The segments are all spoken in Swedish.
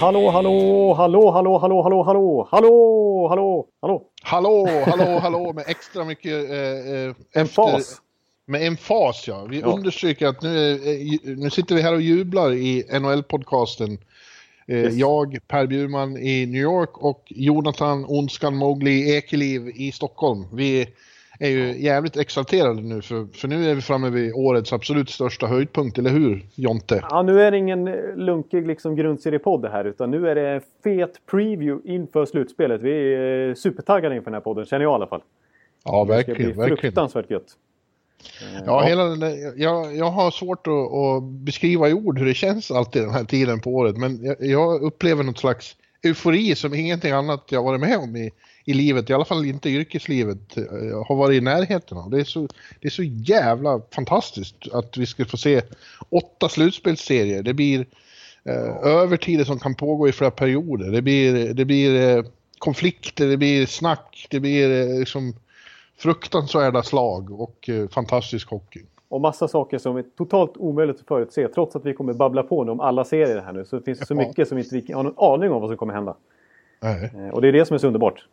Hallå, hallå, hallå, hallå, hallå, hallå, hallå, hallå, hallå, hallå. Hallå, hallå, hallå med extra mycket... Eh, eh, Emfas. Med emfas, ja. Vi Ja. understryker att nu, eh, nu sitter vi här och jublar i NHL-podcasten. Eh, Yes. Jag, Per Bjurman i New York och Jonathan Ondskan Mowgli Ekeliv i Stockholm. Vi är ju jävligt exalterade nu för, för nu är vi framme vid årets absolut största höjdpunkt, eller hur Jonte? Ja, nu är det ingen lunkig liksom, grundseriepodd här utan nu är det fet preview inför slutspelet. Vi är eh, supertaggade inför den här podden, känner jag i alla fall. Ja, Det ska verkligen. bli verkligen. fruktansvärt gött. Eh, Ja, hela den där, jag, jag har svårt att, att beskriva i ord hur det känns alltid den här tiden på året. Men jag, jag upplever något slags eufori som ingenting annat jag varit med om i, i livet. I alla fall inte yrkeslivet. Jag har varit i närheten av. Det är, så, det är så jävla fantastiskt att vi ska få se åtta slutspelsserier. Det blir eh, övertider som kan pågå i flera perioder. Det blir, det blir eh, konflikter, det blir snack, det blir eh, liksom fruktansvärda slag och eh, fantastisk hockey. Och massa saker som är totalt omöjligt att förutse. Trots att vi kommer babbla på om alla serier här nu så finns det så mycket som inte vi har någon aning om vad som kommer hända. Nej. Eh, Och det är det som är så underbart.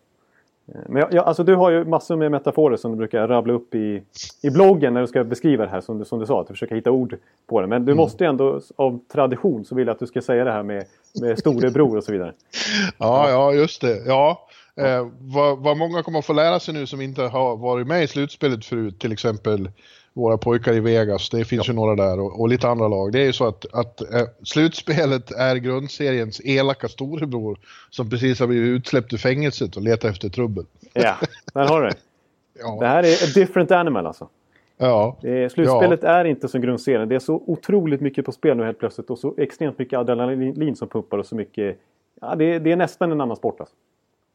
Eh, Men jag, jag, alltså du har ju massor med metaforer som du brukar rabbla upp i, i bloggen när du ska beskriva det här som du, som du sa. Att du försöker hitta ord på det. Men du måste ju ändå av tradition så vill jag att du ska säga det här med, med storebror och så vidare. Ja, ja, just det. Ja. Eh, vad, vad många kommer att få lära sig nu som inte har varit med i slutspelet förut, till exempel våra pojkar i Vegas, det finns ju några där och, och lite andra lag. Det är ju så att, att eh, slutspelet är grundseriens elaka storebror som precis har blivit utsläppt ur fängelset och letar efter trubbel. Ja, där har du det. Det Ja, här är a different animal alltså. ja, är, slutspelet är inte som grundserien. Det är så otroligt mycket på spel nu helt plötsligt och så extremt mycket adrenalin som pumpar och så mycket... Ja, det, det är nästan en annan sport alltså.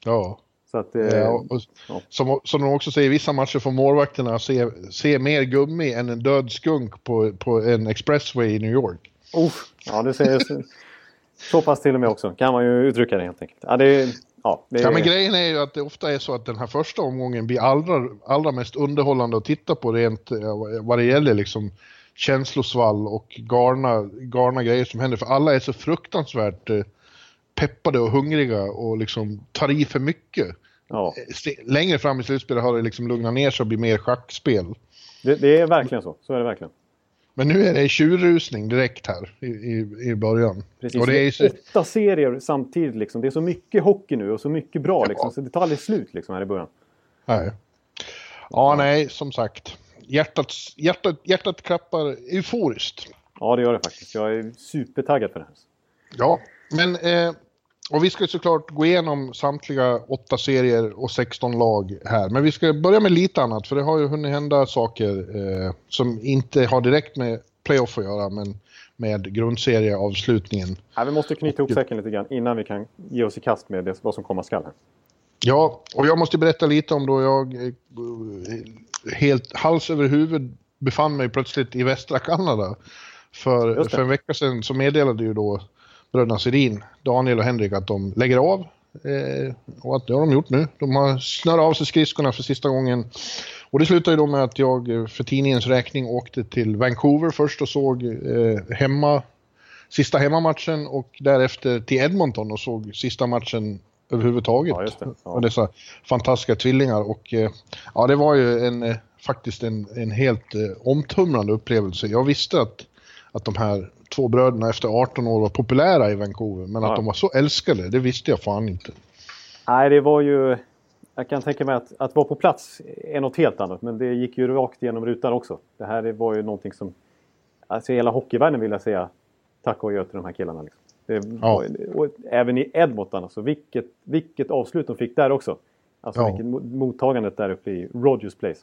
ja. Så att, eh, Ja, och, ja. som, som de också säger, vissa matcher får målvakterna se, se mer gummi än en död skunk på, på en expressway i New York. Uff, ja, det säger så, pass till och med också. Kan man ju uttrycka det helt enkelt. Ja, det, ja, det, Ja, men grejen är ju att det ofta är så att den här första omgången blir allra, allra mest underhållande att titta på rent eh, vad det gäller liksom känslosvall och galna, galna grejer som händer. För alla är så fruktansvärt eh, peppade och hungriga och liksom tar i för mycket. Ja, Se- Längre fram i slutspelet har det liksom lugnat ner sig och blir mer schackspel. det, det är verkligen så. Så är det verkligen. Men nu är det tjurrusning direkt här i, i, i början. Precis. Och det är så, Åtta serier samtidigt liksom. Det är så mycket hockey nu och så mycket bra liksom. Så det tar aldrig slut liksom här i början. nej. Ja, nej, som sagt. Hjärtat, hjärtat, hjärtat klappar euforiskt. Ja, det gör det faktiskt. Jag är supertaggad för det här. Ja, men eh, och vi ska såklart gå igenom samtliga åtta serier och 16 lag här. Men vi ska börja med lite annat för det har ju hunnit hända saker eh, som inte har direkt med playoff att göra men med grundserieavslutningen. Ja, vi måste knyta ihop säcken lite grann innan vi kan ge oss i kast med det, vad som komma skall här. Ja, och jag måste berätta lite om då jag eh, helt hals över huvud befann mig plötsligt i västra Kanada. För, för en vecka sedan så meddelade ju då bröderna Sedin, Daniel och Henrik att de lägger av. Eh, och att det har de gjort nu. De har snörat av sig skridskorna för sista gången. Och det slutade ju då med att jag eh, för tidningens räkning åkte till Vancouver först och såg eh, hemma sista hemmamatchen och därefter till Edmonton och såg sista matchen överhuvudtaget. Ja, det. Ja. Och dessa fantastiska tvillingar. Och eh, ja, det var ju en, eh, faktiskt en, en helt eh, omtumlande upplevelse. Jag visste att, att de här två bröderna efter 18 år var populära i Vancouver, men Ja. att de var så älskade, det visste jag fan inte. Nej, det var ju... Jag kan tänka mig att, att vara på plats är något helt annat. Men det gick ju rakt genom rutan också. Det här det var ju någonting som... Alltså hela hockeyvärlden vill jag säga tack och adjö till de här killarna. Liksom. Det Ja. var, och även i Edmonton, alltså vilket, vilket avslut de fick där också. Alltså Ja. vilket mo- mottagandet där uppe i Rogers Place.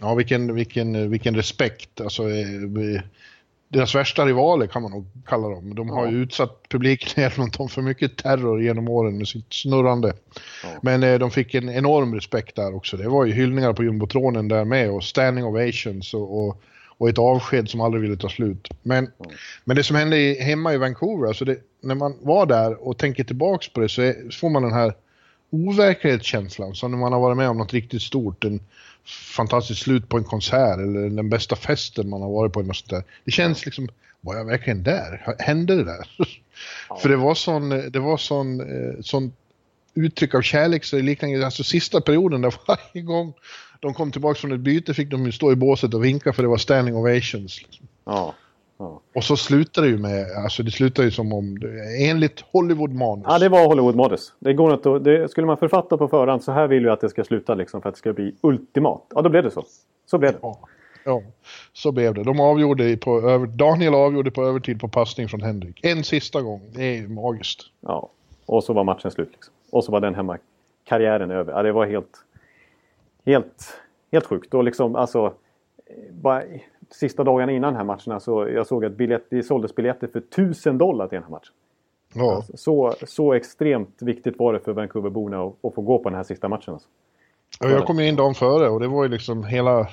Ja, vilken, vilken, vilken respekt. Alltså, eh, deras värsta rivaler kan man nog kalla dem. De har ju utsatt publiken i Edmonton för mycket terror genom åren med sitt snurrande. Ja. Men eh, de fick en enorm respekt där också. Det var ju hyllningar på jumbotronen där med och standing ovations och, och, och ett avsked som aldrig ville ta slut. Men, ja. men det som hände i, hemma i Vancouver, alltså det, när man var där och tänker tillbaks på det så, är, så får man den här overklighetskänslan som när man har varit med om något riktigt stort. En, fantastiskt slut på en konsert eller den bästa festen man har varit på. Något där. Det känns liksom, var jag verkligen där? Hände det där? Ja. För det var sån, det var sån, eh, sån uttryck av kärlek så liknande, alltså sista perioden där varje gång de kom tillbaka från ett byte fick de ju stå i båset och vinka för det var standing ovations. Liksom. Ja. Och så slutar det ju med, alltså det slutar ju som om, enligt Hollywood-manus. Ja, det var Hollywood-manus. Det går inte det, skulle man författa på förhand så här vill ju att det ska sluta liksom för att det ska bli ultimat. Ja, då blev det så. Så blev det. Ja, ja så blev det. De avgjorde på över, Daniel avgjorde på övertid på passning från Henrik. En sista gång. Det är ju magiskt. Ja, och så var matchen slut liksom. Och så var den hemma karriären över. Ja, det var helt, helt, helt sjukt. Och liksom, alltså, bara, sista dagarna innan den här matchen så jag såg att biljett, det såldes biljetter för 1000 dollar till den här matchen. Ja. Alltså, så, så extremt viktigt var det för Vancouverborna att, att få gå på den här sista matchen. Alltså. Ja, jag kom ju in dagen före och det var ju liksom hela,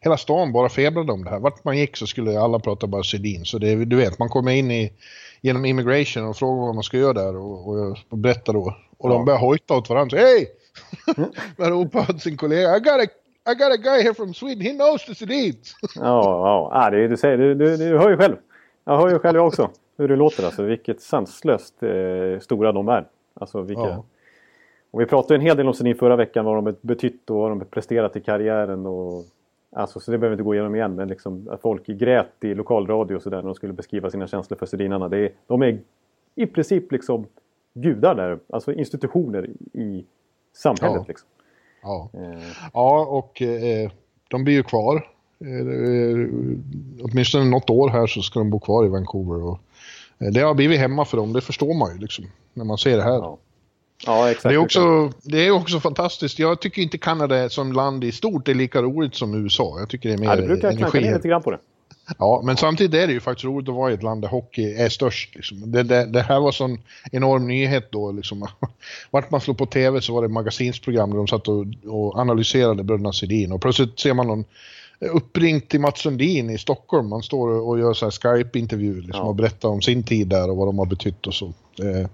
hela stan bara febrade om det här. Vart man gick så skulle alla prata bara Sedin. Så det, du vet, man kommer in i, genom immigration och frågar vad man ska göra där och, och, och berättar då. Och ja. de börjar hojta åt varandra. Hej! Mm. Ropar åt sin kollega. I got a i got a guy here from Sweden, he knows the Sedins. ja, ja. Ah, det, du, säger, du, du, du hör ju själv. Jag hör ju själv också hur det låter. Alltså, vilket sanslöst eh, stora de är. Alltså, vilka... Ja. Och vi pratade en hel del om Sedin förra veckan, vad de betytt och vad de presterat i karriären. Och, alltså, så det behöver vi inte gå igenom igen. Men liksom, att folk grät i lokalradio och sådär när de skulle beskriva sina känslor för Sedinarna. Det är, de är i princip liksom gudar där. Alltså institutioner i samhället. Ja. Liksom. Ja, mm. ja och eh, de blir ju kvar. Eh, åtminstone något år här så ska de bo kvar i Vancouver. Och, eh, det har blivit hemma för dem, det förstår man ju liksom. När man ser det här. Ja. Ja, exakt. Det är, också, det är också fantastiskt. Jag tycker inte Kanada som land i stort är lika roligt som USA. Jag tycker det är mer ja, det brukar jag knacka ner lite grann på det. Ja, men samtidigt är det ju faktiskt roligt att vara i ett land där hockey är störst. Liksom. Det, det, det, här var sån enorm nyhet då. Liksom. Vart man slog på tv så var det magasinsprogram där de satt och, och analyserade bröderna Sedin. Och plötsligt ser man någon uppringt till Mats Sundin i Stockholm. Man står och gör så Skype-intervju liksom, ja. och berättar om sin tid där och vad de har betytt och så. Eh,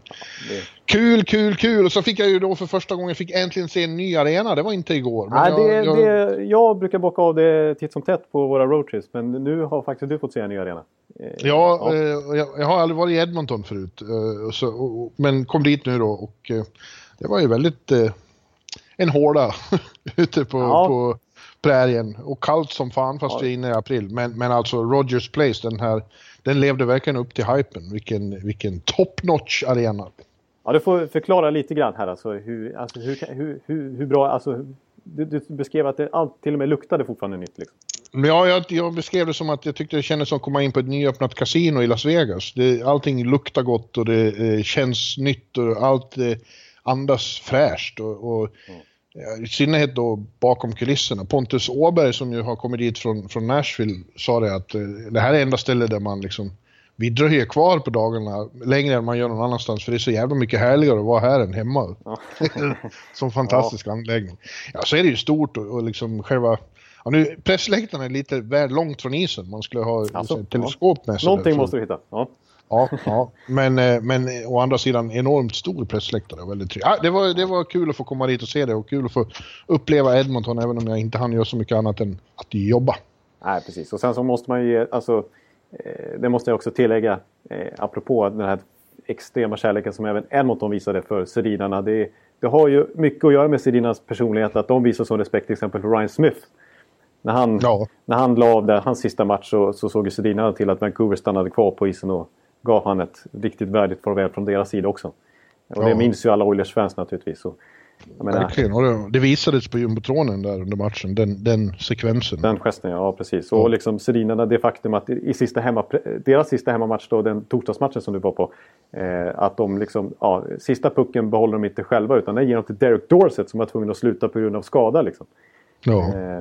Kul, kul, kul! Och så fick jag ju då för första gången fick äntligen se en ny arena. Det var inte igår. Nej, jag, det, jag... Det, jag brukar bocka av det titt som tätt på våra roadtrips. Men nu har faktiskt du fått se en ny arena. Eh, ja, ja. Eh, jag, jag, har aldrig varit i Edmonton förut. Eh, så, och, men kom dit nu då och eh, det var ju väldigt eh, en hårda ute på, ja. på prärien. Och kallt som fan fast ja. vi är inne i april. Men, men alltså Rogers Place, den här, den levde verkligen upp till hypen. Vilken, vilken top notch arena. Ja, du får förklara lite grann här alltså hur, alltså, hur, hur, hur, hur bra, alltså du, du, beskrev att det allt till och med luktade fortfarande nytt liksom. Ja, jag, jag, beskrev det som att jag tyckte det kändes som att komma in på ett nyöppnat kasino i Las Vegas. Det, allting luktar gott och det eh, känns nytt och allt eh, andas fräscht. Och, och mm. I synnerhet då bakom kulisserna. Pontus Åberg som ju har kommit dit från, från Nashville sa det att eh, det här är enda stället där man liksom vi dröjer kvar på dagarna längre än man gör någon annanstans för det är så jävla mycket härligare att vara här än hemma. Ja. Som fantastisk ja. anläggning. Ja, så är det ju stort och, och liksom själva... Ja, nu, pressläktaren är lite väl långt från isen. Man skulle ha alltså, teleskop med sig. Någonting där, måste du hitta. Ja. Ja, ja. Men, eh, men å andra sidan enormt stor pressläktare. Väldigt ja, det, var, det var kul att få komma dit och se det och kul att få uppleva Edmonton även om jag inte hann göra så mycket annat än att jobba. Nej, precis. Och sen så måste man ju alltså, eh, det måste jag också tillägga, eh, apropå den här extrema kärleken som även Edmonton visade för Sedinarna. Det, det har ju mycket att göra med Sedinas personlighet att de visar sån respekt till exempel för Ryan Smith. När han, ja. när han la av där, hans sista match så, så såg ju Sedinarna till att Vancouver stannade kvar på isen och gav han ett riktigt värdigt farväl från deras sida också. Och ja. det minns ju alla Oilers-fans naturligtvis. Så, menar, Verkligen, och det, det visades på jumbotronen där under matchen, den, den sekvensen. Den gesten, ja precis. Och liksom Sedinarna, det faktum att i sista hemma, deras sista hemmamatch då, den torsdagsmatchen som du var på. Eh, att de liksom, ja, sista pucken behåller de inte själva utan den ger de till Derek Dorsett som var tvungen att sluta på grund av skada. Liksom. Ja. Eh,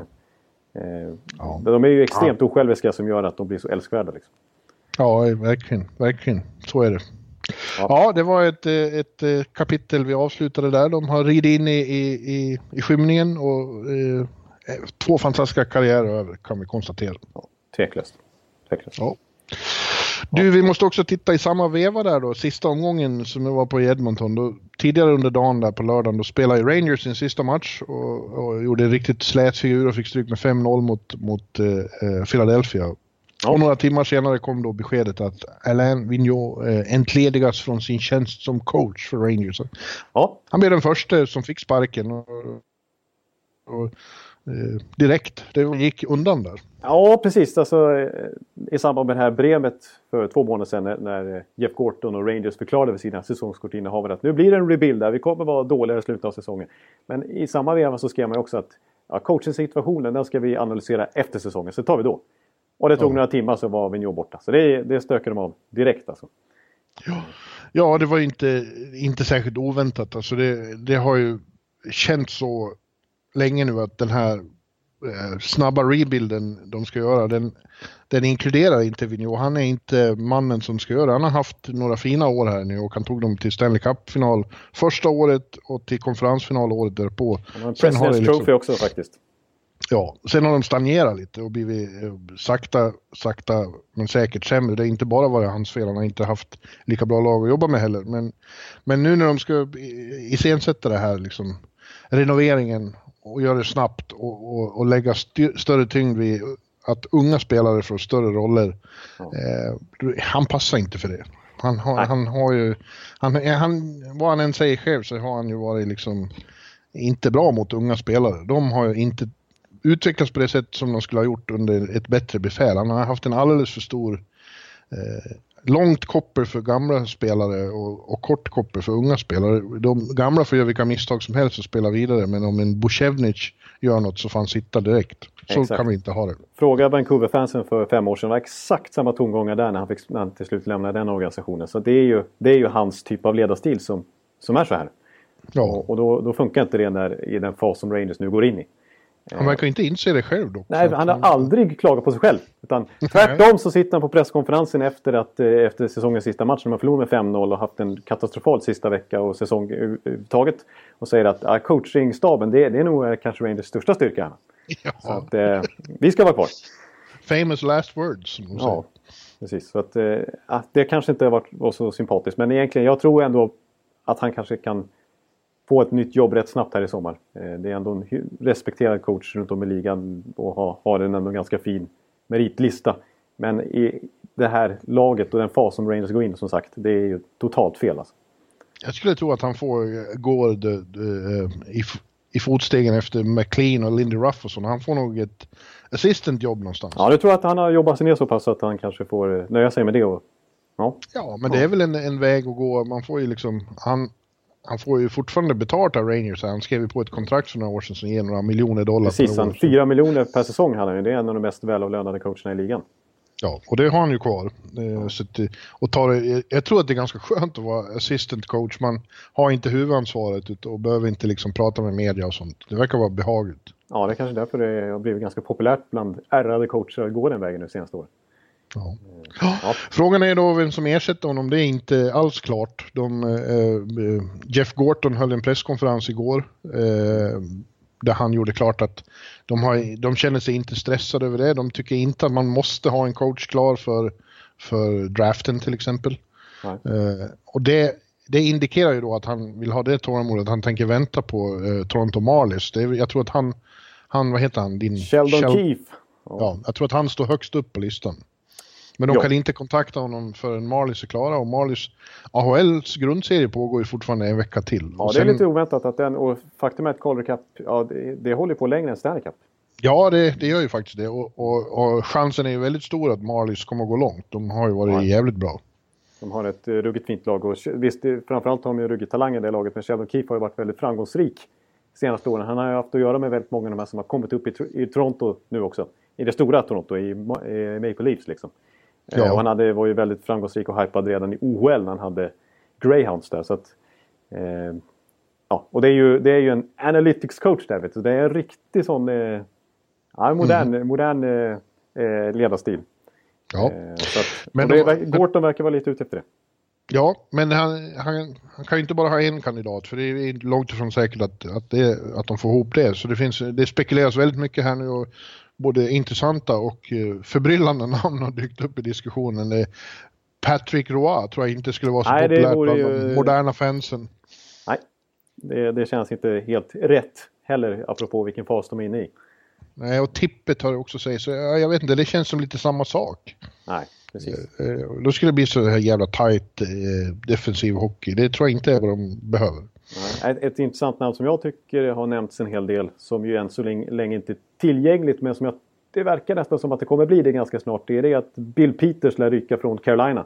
eh, ja. De är ju extrt ja. osjälviska som gör att de blir så älskvärda. Liksom. Ja, verkligen, verkligen. Så är det. Ja. ja, det var ett, ett, ett, kapitel vi avslutade där. De har ridit in i, i, i, i skymningen och eh, två fantastiska karriärer över kan vi konstatera. Ja, tveklöst. tveklöst. Ja. Du, vi måste också titta i samma veva där då, sista omgången som jag var på Edmonton. Då, tidigare under dagen där på lördagen, då spelade Rangers sin sista match och, och gjorde en riktigt slät figur och fick stryk med 5-0 mot, mot eh, Philadelphia. Ja. Och några timmar senare kom då beskedet att Alain Vigneault eh, entledigas från sin tjänst som coach för Rangers. Ja. Han blev den första som fick sparken. Och, och, eh, direkt, det gick undan där. Ja, precis. Alltså, eh, I samband med det här brevet för två månader sedan när, Jeff Gorton och Rangers förklarade för sina säsongskortinnehavare att nu blir det en rebuild där, vi kommer vara dåliga i slutet av säsongen. Men i samma veva så skrev man också att ja, coaching-situationen den ska vi analysera efter säsongen, så tar vi då. Och det tog ja. några timmar så var Vigneault borta. Så det, det stökade de av direkt alltså. Ja, ja det var inte, inte särskilt oväntat. Alltså det, det har ju känts så länge nu att den här eh, snabba rebuilden de ska göra, den, den inkluderar inte Vigneault. Han är inte mannen som ska göra. Han har haft några fina år här nu och han tog dem till Stanley Cup-final första året och till konferensfinal året därpå. Han har en President's liksom... Trophy också faktiskt. Ja, sen har de stagnerat lite och blivit eh, sakta, sakta men säkert sämre. Det är inte bara varit hans fel, han har inte haft lika bra lag att jobba med heller. Men, men nu när de ska iscensätta det här, liksom, renoveringen och göra det snabbt och, och, och lägga st större tyngd vid att unga spelare får större roller. Ja. Eh, han passar inte för det. Han har, han har ju, han, han, vad han än säger själv så har han ju varit liksom inte bra mot unga spelare. De har ju inte utvecklats på det sätt som de skulle ha gjort under ett bättre befäl. Han har haft en alldeles för stor eh, långt kopper för gamla spelare och, och kort kopper för unga spelare. De gamla får göra vilka misstag som helst och spela vidare men om en Bushevnic gör något så får han sitta direkt. Så exakt. kan vi inte ha det. Fråga Vancouver-fansen för fem år sedan. Det var exakt samma tongångar där när han, fick, när han till slut lämnade den organisationen. Så det är ju, det är ju hans typ av ledarstil som, som är så här. Ja. Och, och då, då, funkar inte det när, i den fas som Rangers nu går in i. Han verkar inte inse det själv dock. Nej, han har aldrig klagat på sig själv. Utan tvärtom så sitter han på presskonferensen efter, att, eh, efter säsongens sista match när man förlorat med 5-0 och haft en katastrofal sista vecka och säsong överhuvudtaget. Och säger att ah, coachingstaben, det, det är nog eh, kanske Rangers största styrka. Ja. Så att, eh, vi ska vara kvar. Famous last words. Som ja, precis. Så att, eh, det kanske inte har varit var så sympatiskt. Men egentligen, jag tror ändå att han kanske kan få ett nytt jobb rätt snabbt här i sommar. Eh, det är ändå en respekterad coach runt om i ligan och har, en ändå ganska fin meritlista. Men i det här laget och den fas som Rangers går in som sagt, det är ju totalt fel alltså. Jag skulle tro att han får eh, gå eh, i, i fotstegen efter McLean och Lindy Ruff och sånt. Han får nog ett assistant-jobb någonstans. Ja, jag tror att han har jobbat sig ner så pass att han kanske får nöja sig med det. Och, ja. ja, men det är väl en, en väg att gå. Man får ju liksom... Han, han får ju fortfarande betalt av Rangers. Han skrev ju på ett kontrakt för några år sedan som ger några miljoner dollar Precis, år. Fyra miljoner per säsong hade han Det är en av de mest välavlönade coacherna i ligan. Ja, och det har han ju kvar. Så att, och tar, jag tror att det är ganska skönt att vara assistant coach. Man har inte huvudansvaret och behöver inte liksom prata med media och sånt. Det verkar vara behagligt. Ja, det är kanske därför det har blivit ganska populärt bland ärrade coacher att gå den vägen nu senaste året. Ja. Ja. Frågan är då vem som ersätter honom. Det är inte alls klart. De, eh, Jeff Gorton höll en presskonferens igår eh, där han gjorde klart att de, har, de känner sig inte stressade över det. De tycker inte att man måste ha en coach klar för, för draften till exempel. Eh, och det, det indikerar ju då att han vill ha det tålamodet. Han tänker vänta på eh, Toronto Marlies. Det jag tror att han, han, vad heter han? Din, Sheldon Shel Keefe. Ja, jag tror att han står högst upp på listan. Men de jo. kan inte kontakta honom förrän Marlies är klara och Marlies AHLs grundserie pågår ju fortfarande en vecka till. Ja, det är lite oväntat att den, och faktum är att Calder Cup, ja, det, det håller på längre än Stanley Cup. Ja, det, det gör ju faktiskt det och, och, och, chansen är ju väldigt stor att Marlies kommer att gå långt. De har ju varit ja. jävligt bra. De har ett uh, ruggigt fint lag och visst, framförallt har de ju ruggigt talang i det laget, men Sheldon Keefe har ju varit väldigt framgångsrik senaste åren. Han har ju haft att göra med väldigt många av de här som har kommit upp i, i Toronto nu också. I det stora Toronto, i, i Maple Leafs liksom. Ja. Eh, och han hade, var ju väldigt framgångsrik och hypad redan i OHL när han hade Greyhounds där. Så att, eh, ja, och det är, ju, det är ju en analytics coach där vet du. Det är en riktig sån eh, ja, modern, mm. modern eh, eh ledarstil. Ja. Eh, så att, Men men det, de- Gorton verkar vara lite ute efter det. Ja, men han, han, han kan ju inte bara ha en kandidat för det är långt ifrån säkert att, att, det, att de får ihop det. Så det, finns, det spekuleras väldigt mycket här nu och både intressanta och eh, förbryllande namn har dykt upp i diskussionen. Eh, Patrick Roy tror jag inte skulle vara så Nej, populärt bland ju- de moderna fansen. Nej, det, det känns inte helt rätt heller apropå vilken fas de är inne i. Nej, och tippet har det också ja, jag vet inte, det känns som lite samma sak. Nej, precis. Eh, Då skulle det bli så här jävla tight eh, defensiv hockey. Det tror jag inte är vad de behöver. Ett, ett intressant namn som jag tycker har nämnts en hel del, som ju än så länge, inte är tillgängligt, men som jag, det verkar nästan som att det kommer bli det ganska snart. Det är det att Bill Peters lär ryka från Carolina.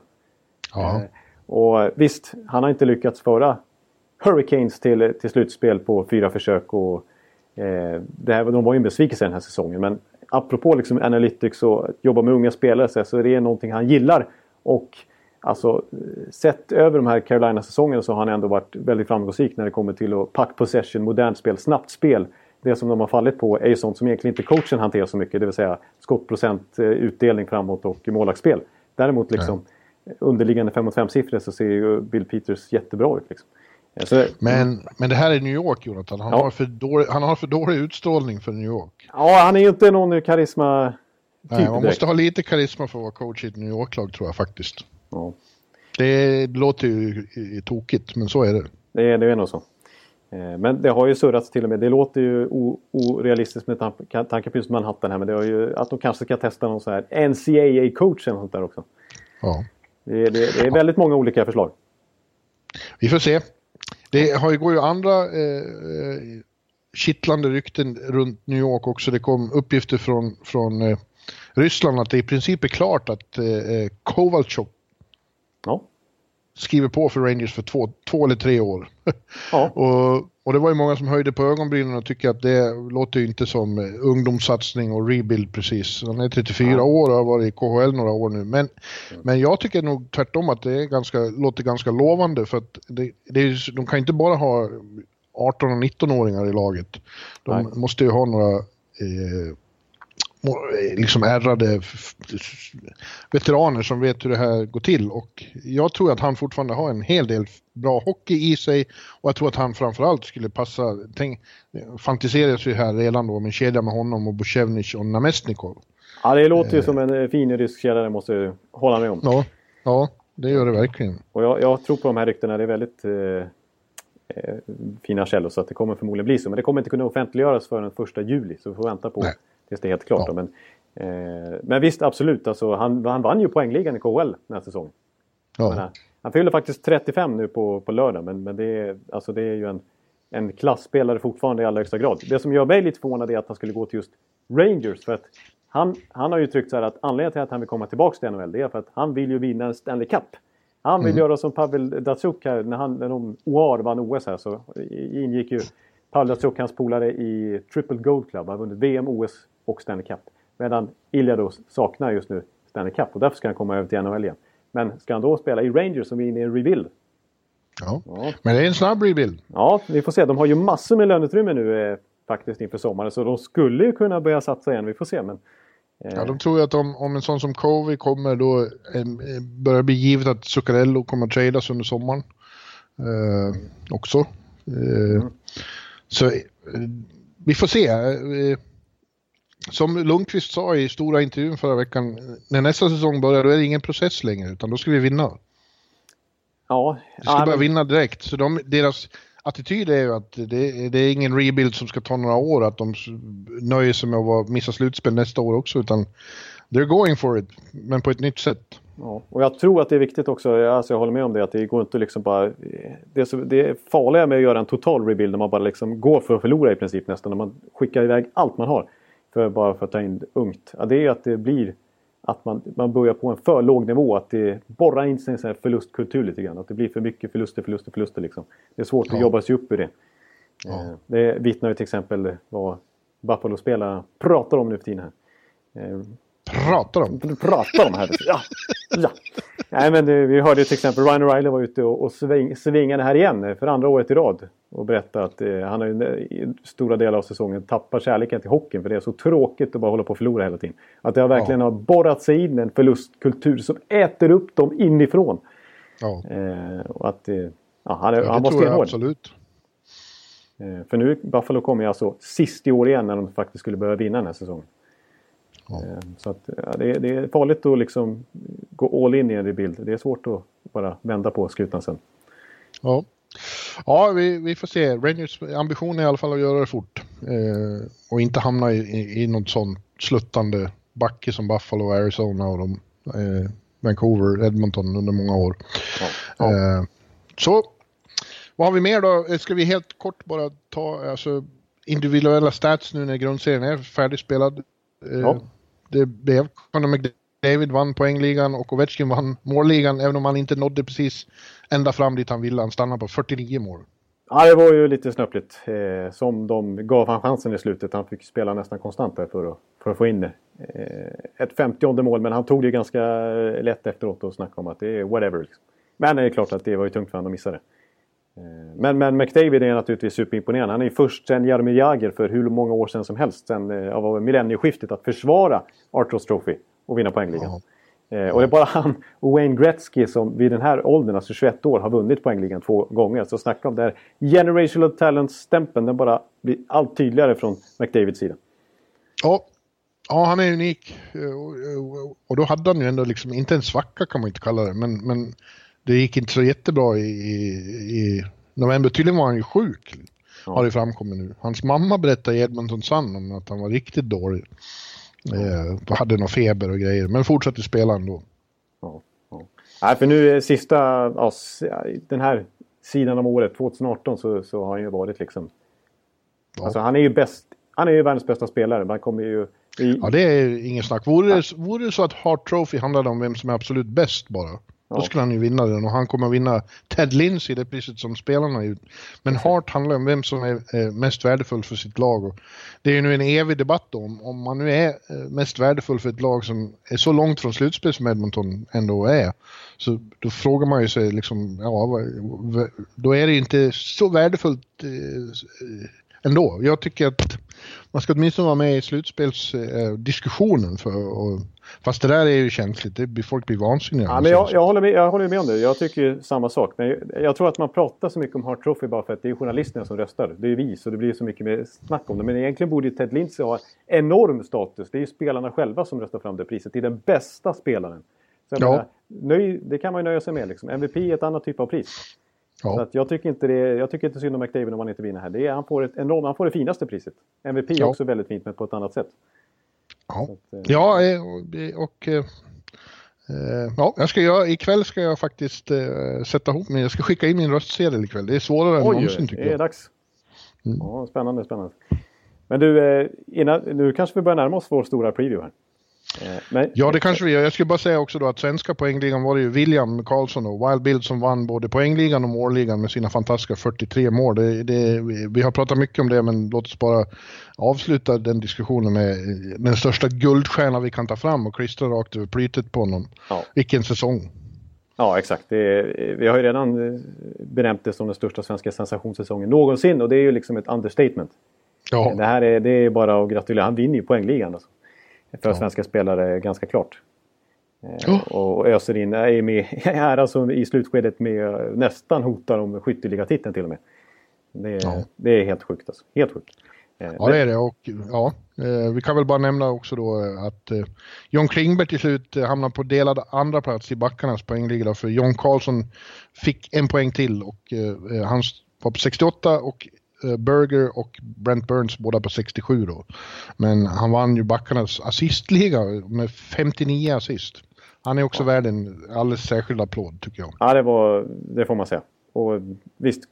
Ja. Eh, Och visst, han har inte lyckats föra Hurricanes till, till slutspel på fyra försök. Och, eh, det här, de var ju en besvikelse den här säsongen. Men apropå liksom analytics och att jobba med unga spelare så så är det någonting han gillar. Och alltså, sett över de här Carolina-säsongerna så har han ändå varit väldigt framgångsrik när det kommer till att pack possession, modernt spel, snabbt spel. Det som de har fallit på är ju sånt som egentligen inte coachen hanterar så mycket. Det vill säga skottprocent, eh, utdelning framåt och målvaktsspel. Däremot liksom underliggande 5 mot 5-siffror så ser ju Bill Peters jättebra ut. Liksom. Eh, Så, Men, men det här är New York, Jonathan. Han, Ja. har för dålig, han har för dålig utstrålning för New York. ja, han är ju inte någon karisma Nej, man direkt. måste ha lite karisma för att vara coach i ett New York-lag, tror jag faktiskt. Ja, Det låter ju tokigt, men så är det. det, är, det är nog så. Eh, Men det har ju surrats till och med. Det låter ju orealistiskt med tanke på just Manhattan här. Men det har ju att de kanske ska testa någon så här NCAA-coach eller sånt där också. Ja. Det, är- det, det är väldigt många olika förslag. Vi får se. Det har ju, går ju andra eh, eh, kittlande rykten runt New York också. Det kom uppgifter från, från eh, Ryssland att det i princip är klart att eh, eh, Kovalchuk Ja. skriver på för Rangers för två, två eller tre år. Ja. och, och det var ju många som höjde på ögonbrynen och tycker att det låter ju inte som eh, ungdomssatsning och rebuild precis. Han är 34 Ja. år och har varit i KHL några år nu. Men, men jag tycker nog tvärtom att det är ganska, låter ganska lovande för att det, det är, de kan inte bara ha 18 och 19-åringar i laget. De Nej. måste ju ha några eh, liksom ärrade veteraner som vet hur det här går till och jag tror att han fortfarande har en hel del bra hockey i sig och jag tror att han framförallt skulle passa, tänk, fantiseras ju här redan då om en kedja med honom och Bushevnich och Namestnikov. ja, det låter ju som en eh, fin rysk kedja, det måste jag hålla med om. Ja, ja, det gör det verkligen. Och jag, jag tror på de här ryktena. Det är väldigt eh, eh, fina källor så att det kommer förmodligen bli så. Men det kommer inte kunna offentliggöras förrän första juli. Så vi får vänta på Nej. Det är helt klart. Ja. Men, eh, men visst, absolut. Alltså, han, han vann ju poängligan i KHL den här säsongen. Ja, menar, Han fyller faktiskt 35 nu på, på lördag. Men, men det, är, alltså, det är ju en, en klassspelare fortfarande i allra högsta grad. Det som gör mig lite förvånad är att han skulle gå till just Rangers. För att han, han har ju tryckt så här att anledningen till att han vill komma tillbaka till NHL det är för att han vill ju vinna en Stanley Cup. Han vill göra som Pavel Datsuk här när, han, när de OAR vann OS här så ingick ju Pavel Datsuk, hans polare, i Triple Gold Club. Har vunnit VM, OS och Stanley Cup. Medan Ilja då saknar just nu Stanley Cup och därför ska han komma över till NHL igen. Men ska han då spela i Rangers som är inne i en rebuild? ja. Ja, Men det är en snabb rebuild. ja, vi får se. De har ju massor med löneutrymme nu eh, faktiskt inför sommaren. Så de skulle ju kunna börja satsa igen. Vi får se. Men, eh, Ja, de tror ju att om, om en sån som Covey kommer då eh, börjar bli givet att Zuccarello kommer att tradas under sommaren. Eh, också. Eh, Så eh, vi får se. Eh, som Lundqvist sa i stora intervjun förra veckan, när nästa säsong börjar då är det ingen process längre utan då ska vi vinna. ja, Vi ska ja, bara men- vinna direkt. Så de, deras attityd är ju att det, det är ingen rebuild som ska ta några år, att de nöjer sig med att missa slutspel nästa år också, utan they're going for it, men på ett nytt sätt. Ja, och jag tror att det är viktigt också, alltså jag håller med om det, att det går inte liksom bara... Det är, så, det är farliga med att göra en total rebuild när man bara liksom går för att förlora i princip nästan. När man skickar iväg allt man har för, bara för att ta in ungt. Ja, det är att det blir att man, man börjar på en för låg nivå. Att det borrar in sig i en förlustkultur lite grann. Att det blir för mycket förluster, förluster, förluster liksom. Det är svårt Ja. att jobba sig upp ur det. Ja. Eh, Det vittnar ju till exempel vad Buffalo-spelarna pratar om nu för tiden. Här. Eh, Pratar om. pratar om här. Ja, ja. Nej, men det, vi hörde till exempel Ryan O'Reilly var ute och, och sving, svingade här igen för andra året i rad. Och berättade att eh, han har ju i stora delar av säsongen tappat kärleken till hockeyn för det är så tråkigt att bara hålla på och förlora hela tiden. Att det har verkligen ja. har borrat sig in en förlustkultur som äter upp dem inifrån. Ja. Eh, och att, eh, ja, han, ja, han var stenhård. absolut. Eh, för nu Buffalo kommer ju alltså sist i år igen när de faktiskt skulle börja vinna den här säsongen. Ja. Eh, så att, ja, det, det, är farligt att liksom gå all in i en rebuild. Det är svårt att bara vända på skutan sen. Ja, ja vi, vi får se. Rangers ambition är i alla fall att göra det fort. Eh, och inte hamna i, i, i något sånt sluttande backe som Buffalo, Arizona och de, eh, Vancouver, Edmonton under många år. Ja. Eh, så, vad har vi mer då? Ska vi helt kort bara ta alltså, individuella stats nu när grundserien är färdigspelad? Eh, ja. Det blev Conor McDavid vann poängligan och Ovechkin vann målligan även om han inte nådde precis ända fram dit han ville. Han stannade på 49 mål. Ja, det var ju lite snöpligt. Eh, som de gav han chansen i slutet. Han fick spela nästan konstant där för att, för att få in. Eh, ett 50 mål, men han tog det ganska lätt efteråt och snackade om att det är whatever. Liksom. Men det är klart att det var ju tungt för honom att missa det. Eh, men, men McDavid är naturligtvis superimponerande. Han är ju först sen Jaromir Jagr för hur många år sedan som helst, sen eh, av millennieskiftet, att försvara Artros Trophy och vinna poängligan. Eh, och det är bara han och Wayne Gretzky som vid den här åldern, alltså 21 år, har vunnit poängligan två gånger. Så snacka om det här generational talent-stämpeln, den bara blir allt tydligare från McDavids sida. Ja, ja han är unik. Och då hade han ju ändå liksom, inte en svacka kan man inte kalla det, men, men det gick inte så jättebra i, i november. Tydligen var han ju sjuk. Ja. Har det framkommit nu. Hans mamma berättade i Edmonton Sun om att han var riktigt dålig. Eh, hade någon feber och grejer. Men fortsatte spela ändå. Ja, ja. Nej, för nu sista, ja, den här sidan av året, 2018, så, så har han ju varit liksom... Ja. Alltså han är ju bäst. Han är ju världens bästa spelare. Man kommer ju... I... Ja, det är ingen snack. Vore det, vore det så att Hart Trophy handlade om vem som är absolut bäst bara, då skulle han ju vinna den och han kommer att vinna Ted Lindsey, det priset som spelarna gjort. Men Hart handlar om vem som är eh, mest värdefull för sitt lag. Och det är ju nu en evig debatt om, om man nu är eh, mest värdefull för ett lag som är så långt från slutspel som Edmonton ändå är. Så då frågar man ju sig liksom, ja, då är det inte så värdefullt eh, ändå. Jag tycker att man ska åtminstone vara med i slutspelsdiskussionen. För, och, fast det där är ju känsligt, det blir, folk blir vansinniga. Ja, men jag, jag, håller med, jag håller med om det, jag tycker samma sak. Men jag, jag, tror att man pratar så mycket om Hart Trophy bara för att det är journalisterna som röstar. Det är vi, så det blir så mycket mer snack om det. Men egentligen borde ju Ted Lindsey ha enorm status. Det är ju spelarna själva som röstar fram det priset till den bästa spelaren. Så ja. menar, nöj, det kan man ju nöja sig med. Liksom. MVP är ett annat typ av pris. Ja. Så att jag, tycker inte det, jag tycker inte synd om McDavid om han inte vinner här. Det är, han, får ett enormt, han får det finaste priset. MVP är också väldigt fint men på ett annat sätt. Ja, att, eh, ja eh, och, och eh, ja, jag ska, jag, ikväll ska jag faktiskt eh, sätta ihop mig. Jag ska skicka in min röstsedel ikväll. Det är svårare än någonsin tycker jag. det är dags. Mm. Ja, spännande, spännande. Men du, innan, nu kanske vi börjar närma oss vår stora preview här. Eh, men... Ja, det kanske vi gör. Jag skulle bara säga också då att svenska poängligan var det ju William Karlsson och Wild Bild som vann både poängligan och målligan med sina fantastiska 43 mål. Det, det, vi har pratat mycket om det, men låt oss bara avsluta den diskussionen med den största guldstjärna vi kan ta fram och klistra rakt över plytet på honom. Ja. Vilken säsong! Ja, exakt. Är, vi har ju redan benämnt det som den största svenska sensationssäsongen någonsin och det är ju liksom ett understatement. Ja. Det här är, det är bara att gratulera. Han vinner ju poängligan. Alltså för ja. svenska spelare ganska klart. Oh. Och öser in, är, med, är alltså i slutskedet med nästan hotar om skytteliggatiteln till och med. Det är, ja. det är helt sjukt alltså. Helt sjukt. Eh, ja det är det och ja, vi kan väl bara nämna också då att John Klingberg till slut hamnar på delad andra plats i backarnas poängliga för John Karlsson fick en poäng till och han var på 68 och Eh, Berger och Brent Burns båda på 67 då. Men han vann ju backarnas assistliga med 59 assist. Han är också ja. värd en alldeles särskild applåd tycker jag. Ja, det, var, det får man säga. Och visst,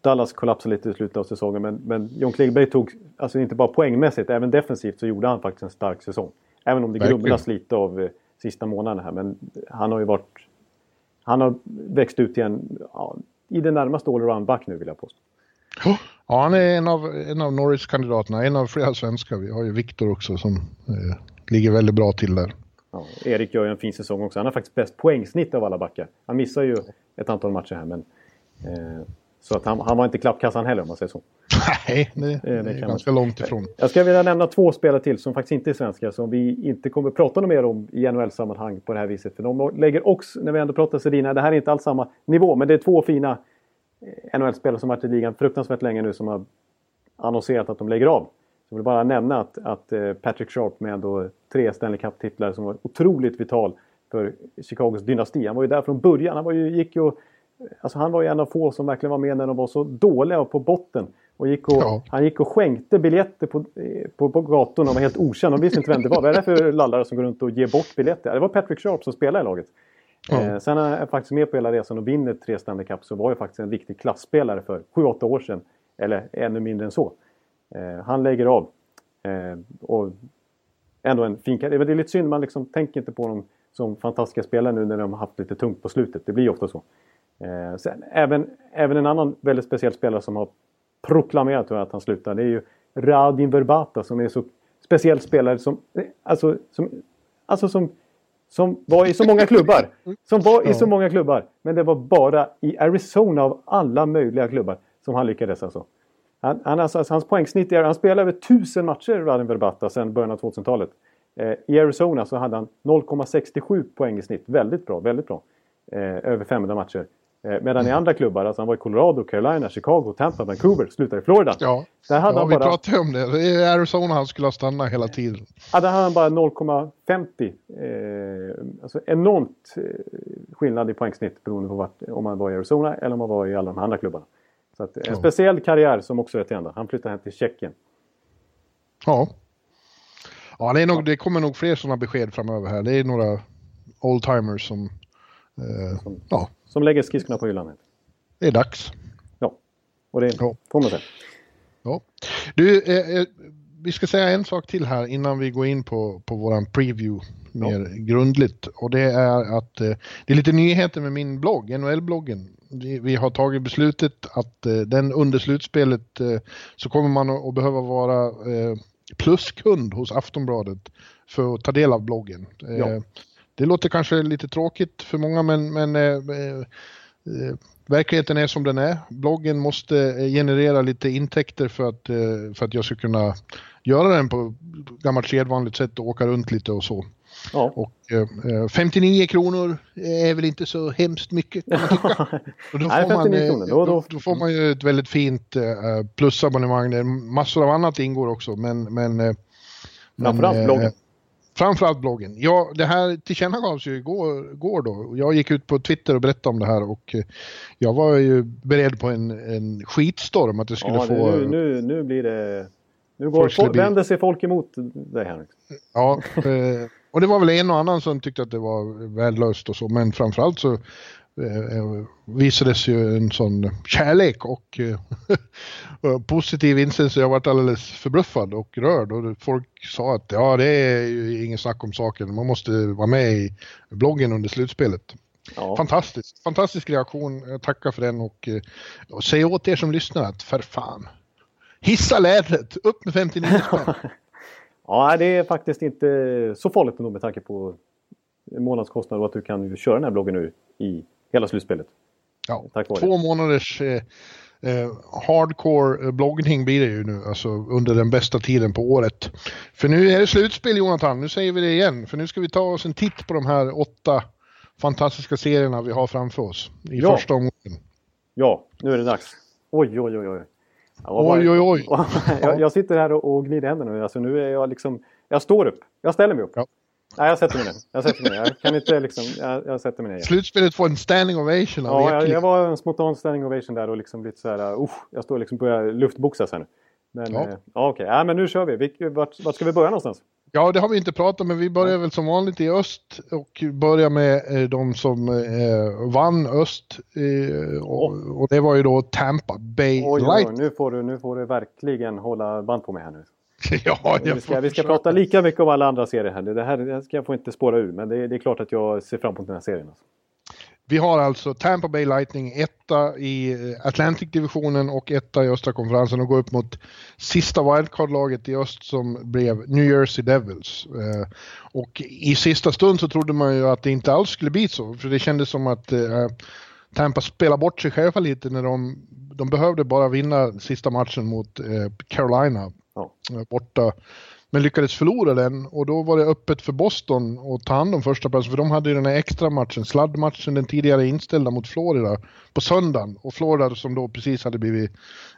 Dallas kollapsade lite i slutet av säsongen men, men John Klingberg tog, alltså inte bara poängmässigt, även defensivt så gjorde han faktiskt en stark säsong. Även om det grumlas lite av eh, sista månaderna här. Men han har ju varit... Han har växt ut till en, ja, i det närmaste allround-back nu vill jag påstå. Ja, han är en av, en av Norris-kandidaterna, en av flera svenskar. Vi har ju Viktor också som eh, ligger väldigt bra till där. Ja, Erik gör ju en fin säsong också. Han har faktiskt bäst poängsnitt av alla backar. Han missar ju ett antal matcher här men... Eh, så att han, han var inte klappkassan heller om man säger så. Nej, det, det, det är ganska man... långt ifrån. Jag ska vilja nämna två spelare till som faktiskt inte är svenska som vi inte kommer prata mer om i NHL-sammanhang på det här viset. För de lägger också, när vi ändå pratar Sedina, det här är inte alls samma nivå men det är två fina eh, NHL-spelare som varit i ligan fruktansvärt länge nu som har annonserat att de lägger av. Så jag vill bara nämna att, att eh, Patrick Sharp med ändå tre Stanley Cup-titlar som var otroligt vital för Chicagos dynasti. Han var ju där från början. Han var ju, gick ju, alltså han var ju en av få som verkligen var med när de var så dåliga och på botten. Och gick och, ja. Han gick och skänkte biljetter på, på, på gatorna och var helt okänd. De visste inte vem det var. Vad är det för lallare som går runt och ger bort biljetter? Det var Patrick Sharp som spelade i laget. Mm. Sen är jag faktiskt med på hela resan och vinner tre Stanley Cup så var ju faktiskt en riktig klassspelare för 7-8 år sedan. Eller ännu mindre än så. Eh, han lägger av. Eh, och ändå en fin karriär. Det är lite synd, man liksom tänker inte på dem som fantastiska spelare nu när de har haft lite tungt på slutet. Det blir ju ofta så. Sen, även, även en annan väldigt speciell spelare som har proklamerat att han slutar. Det är ju Radin Verbata som är så speciell spelare som... Alltså som, alltså som, som var i så många klubbar. Som var i så många klubbar. Men det var bara i Arizona av alla möjliga klubbar som han lyckades alltså. Han, han, alltså, hans poängsnitt är, han spelade över tusen matcher, Radin Verbata, sedan början av 2000-talet. Eh, I Arizona så hade han 0,67 poäng i snitt. Väldigt bra, väldigt bra. Eh, över 500 matcher. Eh, medan i andra klubbar, alltså han var i Colorado, Carolina, Chicago, Tampa, Vancouver, slutade i Florida. Ja, där hade ja han vi bara... pratade om det. Det är Arizona han skulle ha stannat hela tiden. Ja, där hade han bara 0,50. Eh, alltså enormt eh, skillnad i poängsnitt beroende på vart, om man var i Arizona eller om man var i alla de andra klubbarna. Så att, en ja. speciell karriär som också är till ända. Han flyttade hem till Tjeckien. Ja. Ja, det, är nog, det kommer nog fler sådana besked framöver här. Det är några oldtimers som... Eh, som, ja. Som lägger skridskorna på hyllan. Det är dags. Ja, och det ja. får man säga. Ja. Du, eh, eh, vi ska säga en sak till här innan vi går in på, på våran preview mer ja. grundligt. Och det är att eh, det är lite nyheter med min blogg, NHL-bloggen vi, vi, har tagit beslutet att eh, den under slutspelet eh, så kommer man att behöva vara eh, pluskund hos Aftonbladet för att ta del av bloggen. Ja. Eh, det låter kanske lite tråkigt för många men, men eh, eh, verkligheten är som den är. Bloggen måste generera lite intäkter för att, för att jag ska kunna göra den på gammalt sedvanligt sätt och åka runt lite och så. Ja. Och, eh, 59 kronor är väl inte så hemskt mycket kan man tycka. Och då, får man, eh, då, då, får man ju ett väldigt fint eh, plusabonnemang där massor av annat ingår också. Men, men, eh, Framförallt men, bloggen. Framförallt bloggen. Ja, det här tillkännagavs ju igår, igår då. Jag gick ut på Twitter och berättade om det här och jag var ju beredd på en, en skitstorm att det skulle ja, få... Nu, nu, nu blir det... Nu går, folk, vänder sig folk emot dig Henrik. Ja, och det var väl en och annan som tyckte att det var värdelöst och så, men framförallt så eh, visades ju en sån kärlek och eh, positiv inställning så jag varit alldeles förbluffad och rörd och folk sa att ja det är ju ingen snack om saken, man måste vara med i bloggen under slutspelet. Ja. Fantastiskt, fantastisk reaktion, jag tackar för den och, eh, och säg åt er som lyssnar att för fan, hissa lädret, upp med 59 spänn. Ja, det är faktiskt inte så farligt ändå med tanke på månadskostnad och att du kan köra den här bloggen nu i hela slutspelet. Ja, två månaders eh, eh, hardcore eh, bloggning blir det ju nu, alltså under den bästa tiden på året. För nu är det slutspel Jonathan, nu säger vi det igen, för nu ska vi ta oss en titt på de här åtta fantastiska serierna vi har framför oss i ja. första omgången. Ja, nu är det dags. Oj, oj, oj, oj. Oj, oj, oj. jag, jag, sitter här och, och gnider händerna nu. Alltså, nu är jag liksom... Jag står upp. Jag ställer mig upp. Ja. Nej, jag sätter mig ner. Jag sätter mig ner. Jag kan inte liksom... Jag, jag sätter mig ner. Slutspelet får en standing ovation Ja, jag, jag, var en spontan standing ovation där och liksom lite så här... Uh, jag står liksom börjar luftboxas här nu. Men ja. Eh, okej, okay. ja, men nu kör vi. vi vart, vart ska vi börja någonstans? Ja, det har vi inte pratat om, men vi börjar väl som vanligt i öst och börjar med eh, de som eh, vann öst. Eh, och, och, det var ju då Tampa Bay oj, Light. Oj, nu, får du, nu får du verkligen hålla band på mig här nu. ja, vi ska, vi ska prata lika mycket om alla andra serier här. Det här, det här ska jag få inte spåra ur, men det, det, är klart att jag ser fram emot den här serien. Alltså. Vi har alltså Tampa Bay Lightning etta i eh, Atlantic-divisionen och etta i östra konferensen och går upp mot sista wildcard-laget i öst som blev New Jersey Devils. Eh, och i sista stund så trodde man ju att det inte alls skulle bli så, för det kändes som att eh, Tampa spelade bort sig själva lite när de, de behövde bara vinna sista matchen mot Carolina ja. borta men lyckades förlora den och då var det öppet för Boston att ta hand om första platsen för de hade ju den här extra matchen, sladdmatchen, den tidigare inställda mot Florida på söndagen och Florida som då precis hade blivit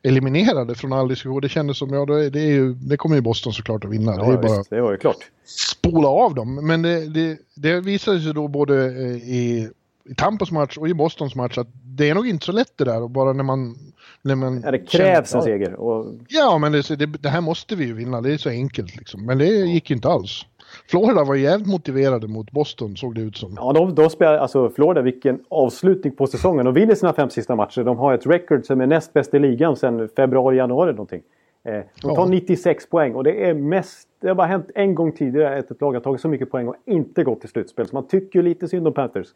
eliminerade från all diskussion. Det kändes som, ja det, är ju, det kommer ju Boston såklart att vinna. Ja, det är bara visst, det var ju klart. Spola av dem, men det, det, det visade sig då både eh, i, i Tampas match och i Bostons match att det är nog inte så lätt det där och bara när man Nej, men, ja, det krävs en seger. Och... Ja, men det, det, det, här måste vi ju vinna. Det är så enkelt liksom. Men det gick inte alls. Florida var jävligt motiverade mot Boston såg det ut som. Ja, de, de spelar, alltså Florida, vilken avslutning på säsongen. De vinner sina fem sista matcher. De har ett record som är näst bäst i ligan sedan februari, januari någonting. Eh, de tar ja. 96 poäng och det är mest... Det har bara hänt en gång tidigare att ett lag har tagit så mycket poäng och inte gått till slutspel. Så man tycker lite synd om Panthers.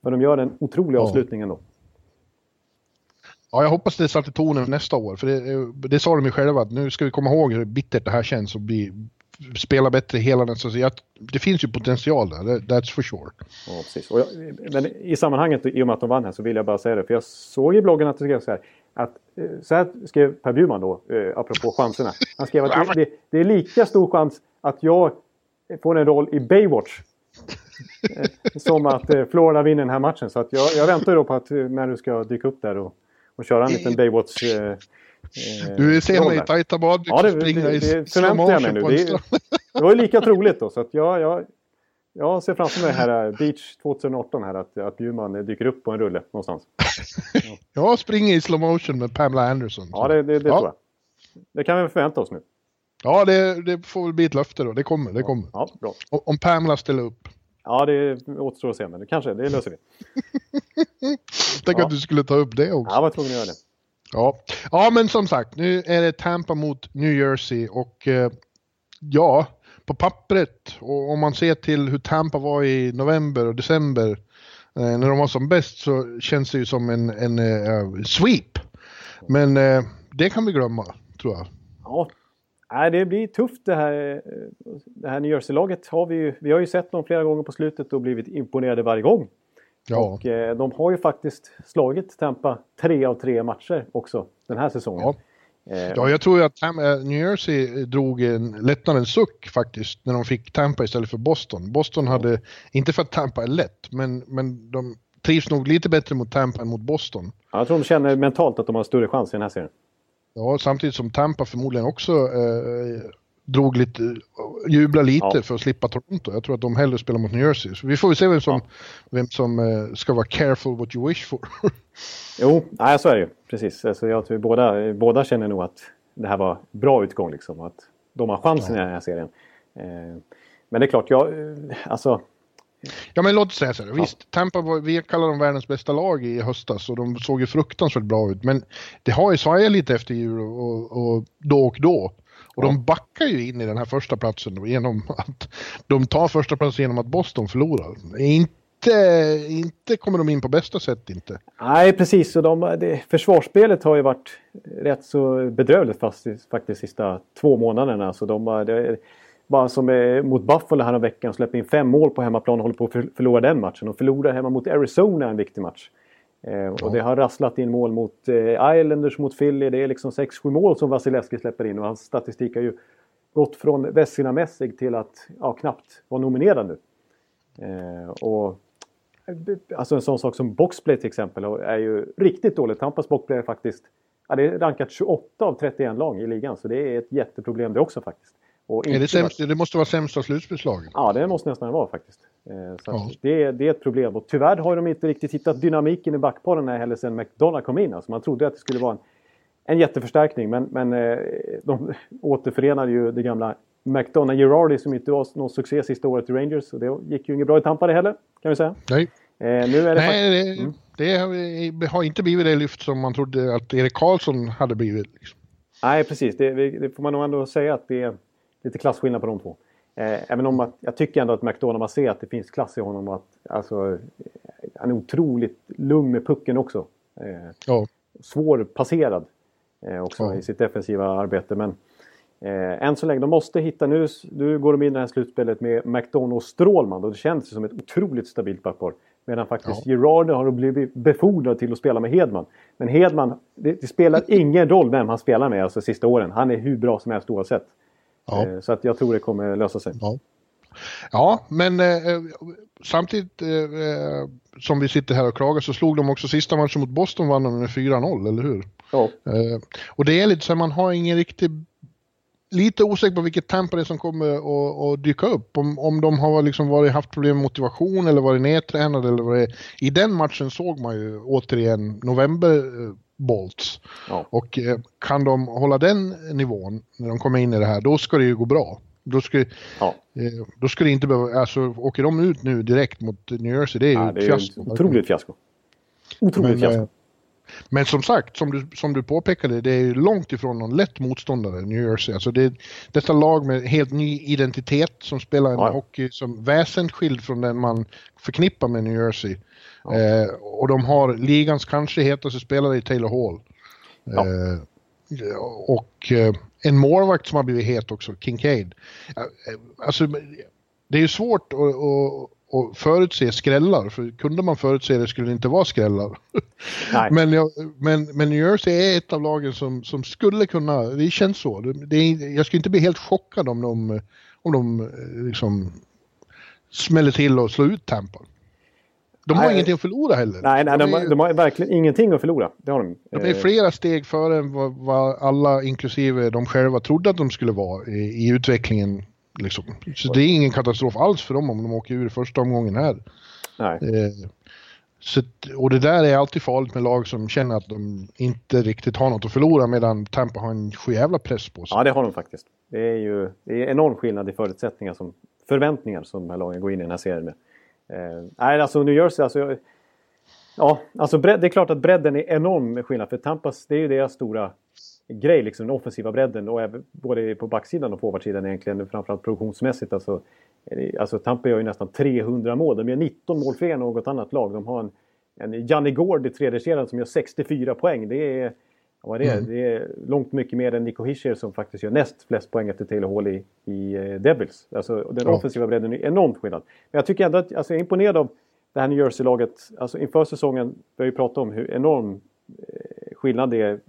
Men de gör en otrolig ja. avslutning ändå. Ja, jag hoppas det satte tonen nästa år, för det, det sa de ju själva att nu ska vi komma ihåg hur bittert det här känns och bli, spela bättre hela den säsongen. Det finns ju potential där, that's for sure. Ja, precis. Jag, men i sammanhanget, i och med att de vann här, så vill jag bara säga det, för jag såg i bloggen att det skrev så här, att eh, så här skrev Per Bjurman då, eh, apropå chanserna. Han skrev att det, det, det, är lika stor chans att jag får en roll i Baywatch eh, som att eh, Florida vinner den här matchen. Så att jag, jag väntar då på att eh, när du ska dyka upp där och och köra en liten Baywatch... Eh, eh du vill se mig i tajta badbyxor ja, det, springa det, det, det förväntar jag mig nu. Det, det var ju lika troligt då så att jag, jag, jag ser framför mig här eh, Beach 2018 här att, att Bjurman dyker upp på en rulle någonstans. Ja. jag springer i slow motion med Pamela Anderson. Ja, det, det, det ja. tror jag. Det kan vi förvänta oss nu. Ja, det, det får väl bli ett löfte då. Det kommer. Det kommer. Ja, bra. Om Pamela ställer upp. Ja, det återstår att se, men det kanske, det löser vi. Tänk ja. att du skulle ta upp det också. Ja, jag var tvungen att göra det. Ja. ja, men som sagt, nu är det Tampa mot New Jersey och eh, ja, på pappret och om man ser till hur Tampa var i november och december eh, när de var som bäst så känns det ju som en, en uh, sweep. Men uh, det kan vi glömma, tror jag. Ja, Nej, det blir tufft det här, det här New Jersey-laget. Har vi, vi har ju sett dem flera gånger på slutet och blivit imponerade varje gång. Ja. Och eh, de har ju faktiskt slagit Tampa tre av tre matcher också den här säsongen. Ja. Eh, ja, jag tror att Tam New Jersey drog en lättnadens suck faktiskt när de fick Tampa istället för Boston. Boston hade, inte för att Tampa är lätt, men, men de trivs nog lite bättre mot Tampa än mot Boston. Ja, jag tror de känner mentalt att de har större chans i den här serien. Ja, samtidigt som Tampa förmodligen också eh, drog lite, jubla lite ja. för att slippa Toronto. Jag tror att de hellre spelar mot New Jersey. Så vi får väl se vem som, ja. vem som eh, ska vara careful what you wish for. jo, nej, så är det ju. Precis. Alltså, jag tror båda, båda känner nog att det här var bra utgång. Liksom, att de har chansen ja. i den här serien. Eh, men det är klart, jag, eh, alltså Ja men låt oss säga så här. Ja. Visst, Tampa var, vi kallar dem världens bästa lag i höstas och de såg ju fruktansvärt bra ut. Men det har ju svajat lite efter jul och, och, då och då. Och ja. de backar ju in i den här första platsen genom att de tar första platsen genom att Boston förlorar. Inte, inte kommer de in på bästa sätt inte. Nej precis, och de, det, försvarsspelet har ju varit rätt så bedrövligt fast faktiskt sista två månaderna. Så de, det, bara som mot Buffalo här veckan släpper in fem mål på hemmaplan och håller på att förlora den matchen. Och förlorar hemma mot Arizona en viktig match. Eh, ja. Och det har rasslat in mål mot eh, Islanders, mot Philly. Det är liksom 6-7 mål som Vasilevski släpper in och hans statistik har ju gått från Vessina-mässig till att ja, knappt vara nominerad nu. Eh, och, alltså en sån sak som boxplay till exempel är ju riktigt dåligt. Tampas boxplay är faktiskt ja, det är rankat 28 av 31 lag i ligan så det är ett jätteproblem det också faktiskt. Är det, sämst, det måste vara sämsta slutspelslaget? Ja, det måste nästan vara faktiskt. Eh, ja. det, det, är ett problem och tyvärr har de inte riktigt hittat dynamiken i backparen heller sedan McDonough kom in. Alltså man trodde att det skulle vara en, en jätteförstärkning men, men eh, de återförenade ju det gamla McDonough Girardi som inte var någon succé sista året i Rangers. Och det gick ju inget bra i Tampa det heller kan vi säga. Nej. Eh, nu är det Nej, det, mm. det, har inte blivit det lyft som man trodde att Erik Karlsson hade blivit. Liksom. Nej, precis. Det, det, får man nog ändå säga att det är lite klasskillnad på de två. Eh, även om att, jag tycker ändå att McDonald, man ser att det finns klass i honom. Att, alltså, han är otroligt lugn med pucken också. Eh, Ja. Svårpasserad eh, också Ja. i sitt defensiva arbete. Men eh, än så länge, de måste hitta nu. Nu går de in i det här slutspelet med McDonough och Strålman och det känns som ett otroligt stabilt backpar. Medan faktiskt Gerard har blivit befordrad till att spela med Hedman. Men Hedman, det, det spelar ingen roll vem han spelar med alltså sista åren. Han är hur bra som helst oavsett. Ja. Eh, Så att jag tror det kommer lösa sig. Ja, ja men eh, eh, samtidigt eh, eh, som vi sitter här och klagar så slog de också sista matchen mot Boston vann de med 4-0, eller hur? Ja. Eh, och det är lite så att man har ingen riktig Lite osäker på vilket tempo det är som kommer att, att dyka upp. Om, om de har liksom varit, haft problem med motivation eller varit nedtränade eller vad det är. I den matchen såg man ju återigen november bolts. Ja. Och eh, kan de hålla den nivån när de kommer in i det här, då ska det ju gå bra. Då ska, Ja. Eh, Då skulle det inte behöva, alltså åker de ut nu direkt mot New Jersey, det är ju Ja, ett fiasko. otroligt fiasko. Otroligt Men, fiasko. eh, men som sagt, som du, som du påpekade, det är ju långt ifrån någon lätt motståndare, New Jersey. Alltså det, detta lag med helt ny identitet som spelar en Ja. hockey som väsensskild från den man förknippar med New Jersey. Eh, och de har ligans kanske hetaste spelare i Taylor Hall. Ja. Eh, och eh, en målvakt som har blivit het också, Kincaid. Eh, Alltså, det är ju svårt att, att, att förutse skrällar, för kunde man förutse det skulle det inte vara skrällar. Men, jag, men, men New Jersey är ett av lagen som, som skulle kunna, det känns så. Det, det är, jag skulle inte bli helt chockad om de, om de eh, liksom smäller till och slår ut Tampa. De har Nej. ingenting att förlora heller. Nej, nej de, de, är, har- de har verkligen ingenting att förlora. Det har de. de är Eh, flera steg före än vad, vad alla, inklusive de själva, trodde att de skulle vara i, i utvecklingen. Liksom. Så det är ingen katastrof alls för dem om de åker ur första omgången här. Nej. Eh, så, och det där är alltid farligt med lag som känner att de inte riktigt har något att förlora medan Tampa har en sjujävla press på sig. Ja, det har de faktiskt. Det är ju det är enorm skillnad i förutsättningar som förväntningar som de här lagen går in i den här serien med. Eh, nej, alltså New Jersey, alltså... Ja, alltså bredd, det är klart att bredden är enorm skillnad. För Tampas, det är ju deras stora grej, liksom den offensiva bredden. Och även, både på backsidan och forwardsidan egentligen, framförallt produktionsmässigt. Alltså, eh, alltså Tampa gör ju nästan 300 mål. De gör 19 mål fler än något annat lag. De har en, en Janne Gård i tredje kedjan som gör 64 poäng. Det är, vad är det? Mm. det är långt mycket mer än Nico Hischier som faktiskt gör näst flest poäng efter Taylor Hall i, i eh, Devils. Alltså, den Ja. offensiva bredden är enormt skillnad. Men jag tycker ändå att alltså, jag är imponerad av det här New Jersey-laget. Alltså, inför säsongen, vi har ju pratat om hur enorm eh, skillnad det är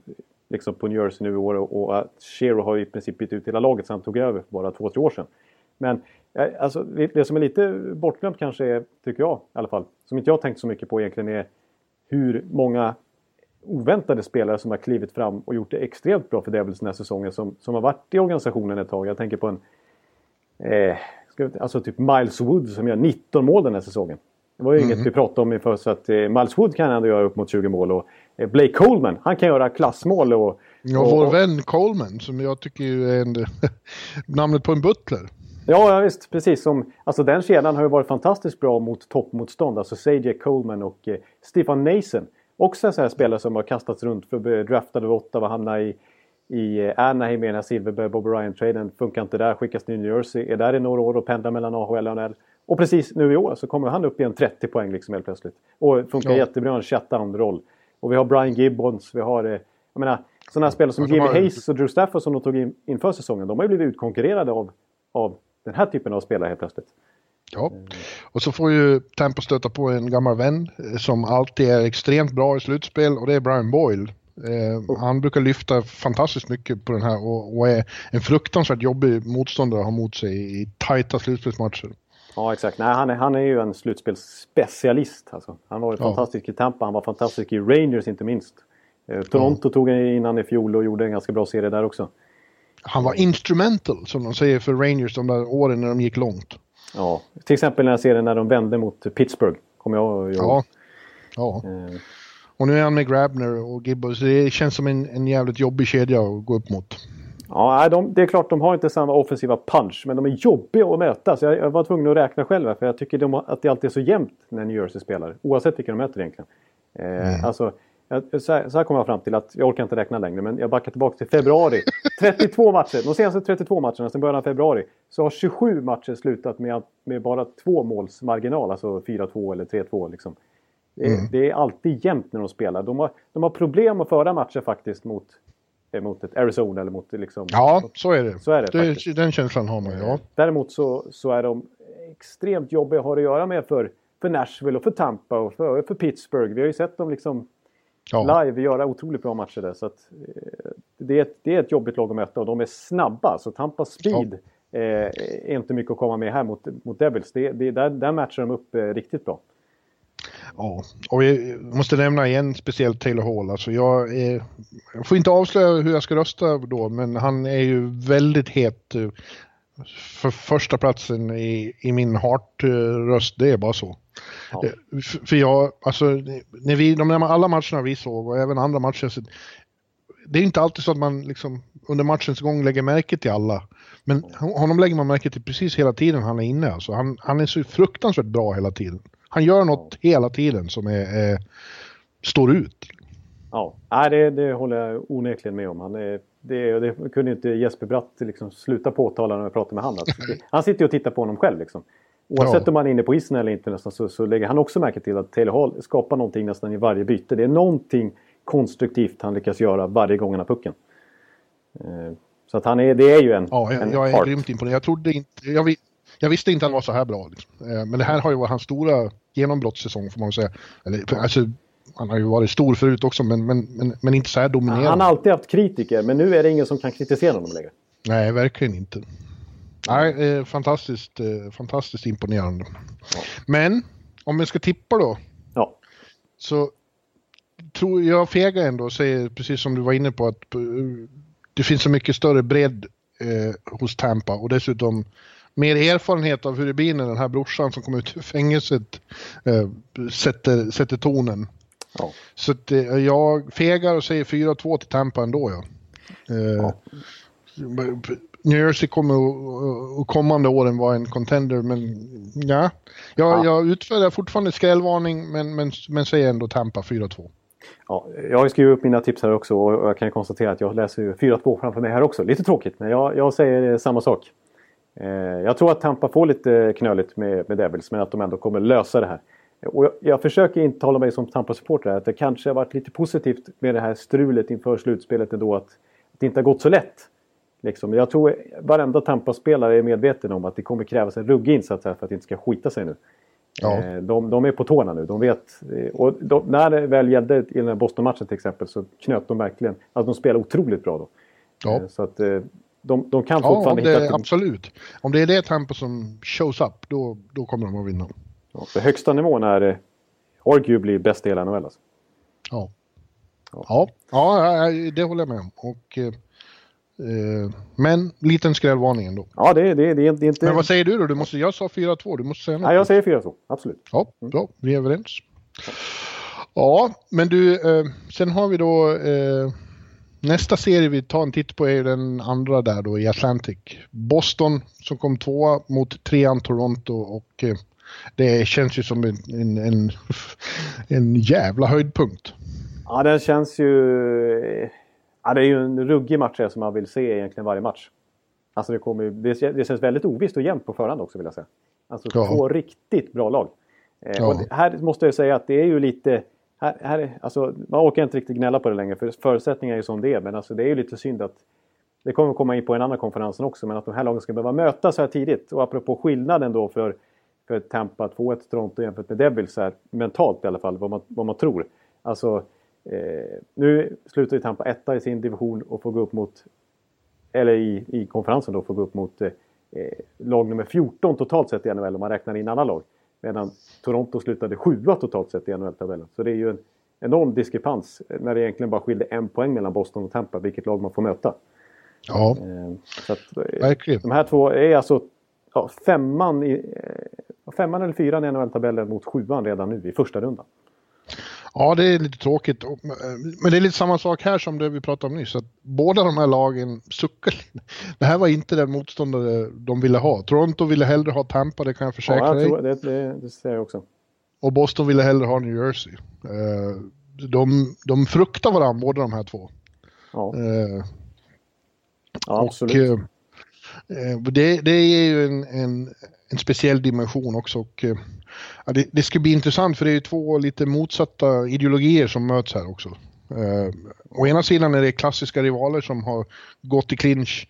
liksom, på New Jersey nu i år och, och att Shero har i princip bytt ut hela laget sedan han tog över för bara två, tre år sedan. Men eh, alltså, det, det som är lite bortglömt kanske är, tycker jag i alla fall, som inte jag har tänkt så mycket på egentligen är hur många oväntade spelare som har klivit fram och gjort det extremt bra för Devils den här säsongen som, som har varit i organisationen ett tag. Jag tänker på en eh, vi, alltså typ Miles Wood som gör 19 mål den här säsongen. Det var ju Mm. inget vi pratade om inför så att eh, Miles Wood kan ändå göra upp mot 20 mål och eh, Blake Coleman han kan göra klassmål och... Ja, och, vår och vän Coleman som jag tycker är en, namnet på en butler. Ja, ja visst. Precis som... Alltså den kedjan har ju varit fantastiskt bra mot toppmotstånd. Alltså Sajak Coleman och eh, Stefan Nason. Också en sån här spelare som har kastats runt för att bli draftad av Ottawa, hamna i, i Anaheim med den här Silverberg Bob Ryan-traden. Funkar inte där, skickas till New Jersey. Är där i några år och pendlar mellan AHL och NHL. Och precis nu i år så kommer han upp i en 30 poäng liksom helt plötsligt. Och funkar Ja. jättebra i en shutdown-roll. Och vi har Brian Gibbons, vi har... Eh, jag menar, sådana här spelare som Jimmy har- Hayes och Drew Stafford som de tog in inför säsongen. De har ju blivit utkonkurrerade av, av den här typen av spelare helt plötsligt. Ja. Och så får ju Tampa stöta på en gammal vän eh, som alltid är extremt bra i slutspel och det är Brian Boyle. Eh, han brukar lyfta fantastiskt mycket på den här och, och är en fruktansvärt jobbig motståndare att ha mot sig i tajta slutspelsmatcher. Ja, exakt. Nej, han, är, han är ju en slutspelsspecialist. Alltså. Han var ju Ja. fantastisk i Tampa, han var fantastisk i Rangers inte minst. Eh, Toronto tog han innan i fjol och gjorde en ganska bra serie där också. Han var instrumental som de säger för Rangers de där åren när de gick långt. Ja, till exempel den här serien när de vände mot Pittsburgh. Kommer jag ihåg. Ja. ja. Eh, Och nu är han med Grabner och Gibbons. Det känns som en, en jävligt jobbig kedja att gå upp mot. Ja, de, det är klart de har inte samma offensiva punch, men de är jobbiga att möta. Så jag, jag var tvungen att räkna själv här, för jag tycker de, att det alltid är så jämnt när New Jersey spelar. Oavsett vilka de möter egentligen. Eh, Alltså, jag, så, här, så här kommer jag fram till att, jag orkar inte räkna längre, men jag backar tillbaka till februari. 32 matcher, de senaste 32 matcherna sedan början av februari, så har 27 matcher slutat med, med bara två måls marginal, alltså 4-2 eller 3-2 liksom. Det är, mm. det är, alltid jämnt när de spelar. De har, de har problem att föra matcher faktiskt mot, eh, mot ett Arizona eller mot liksom... Ja, så är det. Så är det, det Den känslan har man, ja. Däremot så, så är de extremt jobbiga att ha att göra med för, för Nashville och för Tampa och för, för Pittsburgh. Vi har ju sett dem liksom ja. live göra otroligt bra matcher där. Så att, eh, det, är ett, det är ett jobbigt lag att möta och de är snabba. Så Tampas speed ja. eh, är inte mycket att komma med här mot, mot Devils. Det, det, där, där matchar de upp eh, riktigt bra. Ja, och vi måste nämna igen speciellt Taylor Hall. Alltså jag, är, jag får inte avslöja hur jag ska rösta då, men han är ju väldigt het eh, för första platsen i, i min Hart-röst. Det är bara så. Ja. Eh, för jag, alltså, när vi, de alla matcherna vi såg och även andra matcher, så, det är inte alltid så att man liksom under matchens gång lägger märke till alla. Men honom lägger man märke till precis hela tiden han är inne. Alltså, han, han är så fruktansvärt bra hela tiden. Han gör något hela tiden som är, är står ut. Ja, Nej, det, det håller jag onekligen med om. Han är, det, det kunde inte Jesper Bratt liksom sluta påtala när jag pratade med honom. Han sitter ju och tittar på honom själv. Liksom. Oavsett ja. om han är inne på isen eller inte nästan, så, så lägger han också märke till att Taylor Hall skapar någonting nästan i varje byte. Det är någonting konstruktivt han lyckas göra varje gång han har pucken. Eh, så att han är, det är ju en Ja, jag, en jag är heart. grymt imponerad. Jag trodde inte... Jag, jag visste inte att han var så här bra. Liksom. Eh, men det här har ju varit hans stora genombrottssäsong får man säga. Eller, alltså, han har ju varit stor förut också men, men, men, men inte så här dominerande. Han har alltid haft kritiker men nu är det ingen som kan kritisera honom längre. Nej, verkligen inte. Nej, eh, fantastiskt, eh, fantastiskt imponerande. Ja. Men om vi ska tippa då. Ja. Så tror jag fegar ändå och säger precis som du var inne på att eh, det finns så mycket större bredd eh, hos Tampa och dessutom mer erfarenhet av hur det blir när den här brorsan som kommer ut ur fängelset eh, sätter, sätter tonen. Ja. Så att, eh, jag fegar och säger 4-2 till Tampa ändå. Ja. Eh, ja. New Jersey kommer och kommande åren vara en contender men ja, jag, ja. jag utfärdar fortfarande skrällvarning men, men, men säger ändå Tampa 4-2. Ja, jag har skrivit upp mina tips här också och jag kan konstatera att jag läser 4-2 framför mig här också. Lite tråkigt men jag, jag säger samma sak. Eh, jag tror att Tampa får lite knöligt med, med Devils men att de ändå kommer lösa det här. Och jag, jag försöker intala mig som Tampa-supporter att det kanske har varit lite positivt med det här strulet inför slutspelet ändå att, det inte har gått så lätt. Liksom. Jag tror varenda Tampa-spelare är medveten om att det kommer krävas en ruggig insats här för att det inte ska skita sig nu. Ja. Eh, de, de, är på tårna nu. De vet, eh, och de, när det väl gällde i den här Boston-matchen till exempel så knöt de verkligen... Alltså de spelade otroligt bra då. Ja. Eh, så att de, de kan fortfarande ja, hitta... absolut. Om det är det Tampa som shows up, då, då kommer de att vinna. Ja, för högsta nivån är arguably bäst i hela NHL alltså. Ja. Ja. ja. det håller jag med om. Och, eh, men liten skrällvarning ändå. Ja, det, det, det, det är inte... Men vad säger du då? Du måste, jag sa 4-2, du måste säga något. Ja, jag säger 4-2, absolut. Ja, bra. Vi är överens. Ja, men du, eh, sen har vi då eh, Nästa serie vi tar en titt på är den andra där då i Atlantic. Boston som kom tvåa mot trean Toronto och eh, det känns ju som en, en, en, en jävla höjdpunkt. Ja, den känns ju... Ja, det är ju en ruggig match som man vill se egentligen varje match. Alltså det, kommer, det, det känns väldigt ovisst och jämnt på förhand också vill jag säga. Alltså ja. två riktigt bra lag. Eh, ja. här måste jag säga att det är ju lite här, här, alltså, man orkar inte riktigt gnälla på det längre för förutsättningarna är ju som det är. Men alltså, det är ju lite synd att det kommer komma in på en annan konferensen också, men att de här lagen ska behöva mötas så här tidigt. Och apropå skillnaden då för, för Tampa att få ett Toronto jämfört med Devils här, mentalt i alla fall, vad man, vad man tror. Alltså, eh, nu slutar ju Tampa etta i sin division och får gå upp mot, eller i, i konferensen då, får gå upp mot eh, lag nummer 14 totalt sett i NHL om man räknar in alla lag. Medan Toronto slutade sjua totalt sett i NHL-tabellen. Så det är ju en enorm diskrepans när det egentligen bara skilde en poäng mellan Boston och Tampa, vilket lag man får möta. Ja, eh, att, eh, verkligen. De här två är alltså ja, femman, i, eh, femman eller fyran i NHL-tabellen mot sjuan redan nu i första rundan. Ja, det är lite tråkigt. Men det är lite samma sak här som det vi pratade om nyss. Att båda de här lagen suckar Det här var inte den motståndare de ville ha. Toronto ville hellre ha Tampa, det kan jag försäkra ja, jag tror, det, det, det ser jag också. Och Boston ville hellre ha New Jersey. Eh, de, de fruktar varandra, båda de här två. Ja, eh, ja absolut. Och, det, det är ju en, en, en speciell dimension också. Och Ja, det, det, ska bli intressant för det är ju två lite motsatta ideologier som möts här också. Uh, å ena sidan är det klassiska rivaler som har gått i clinch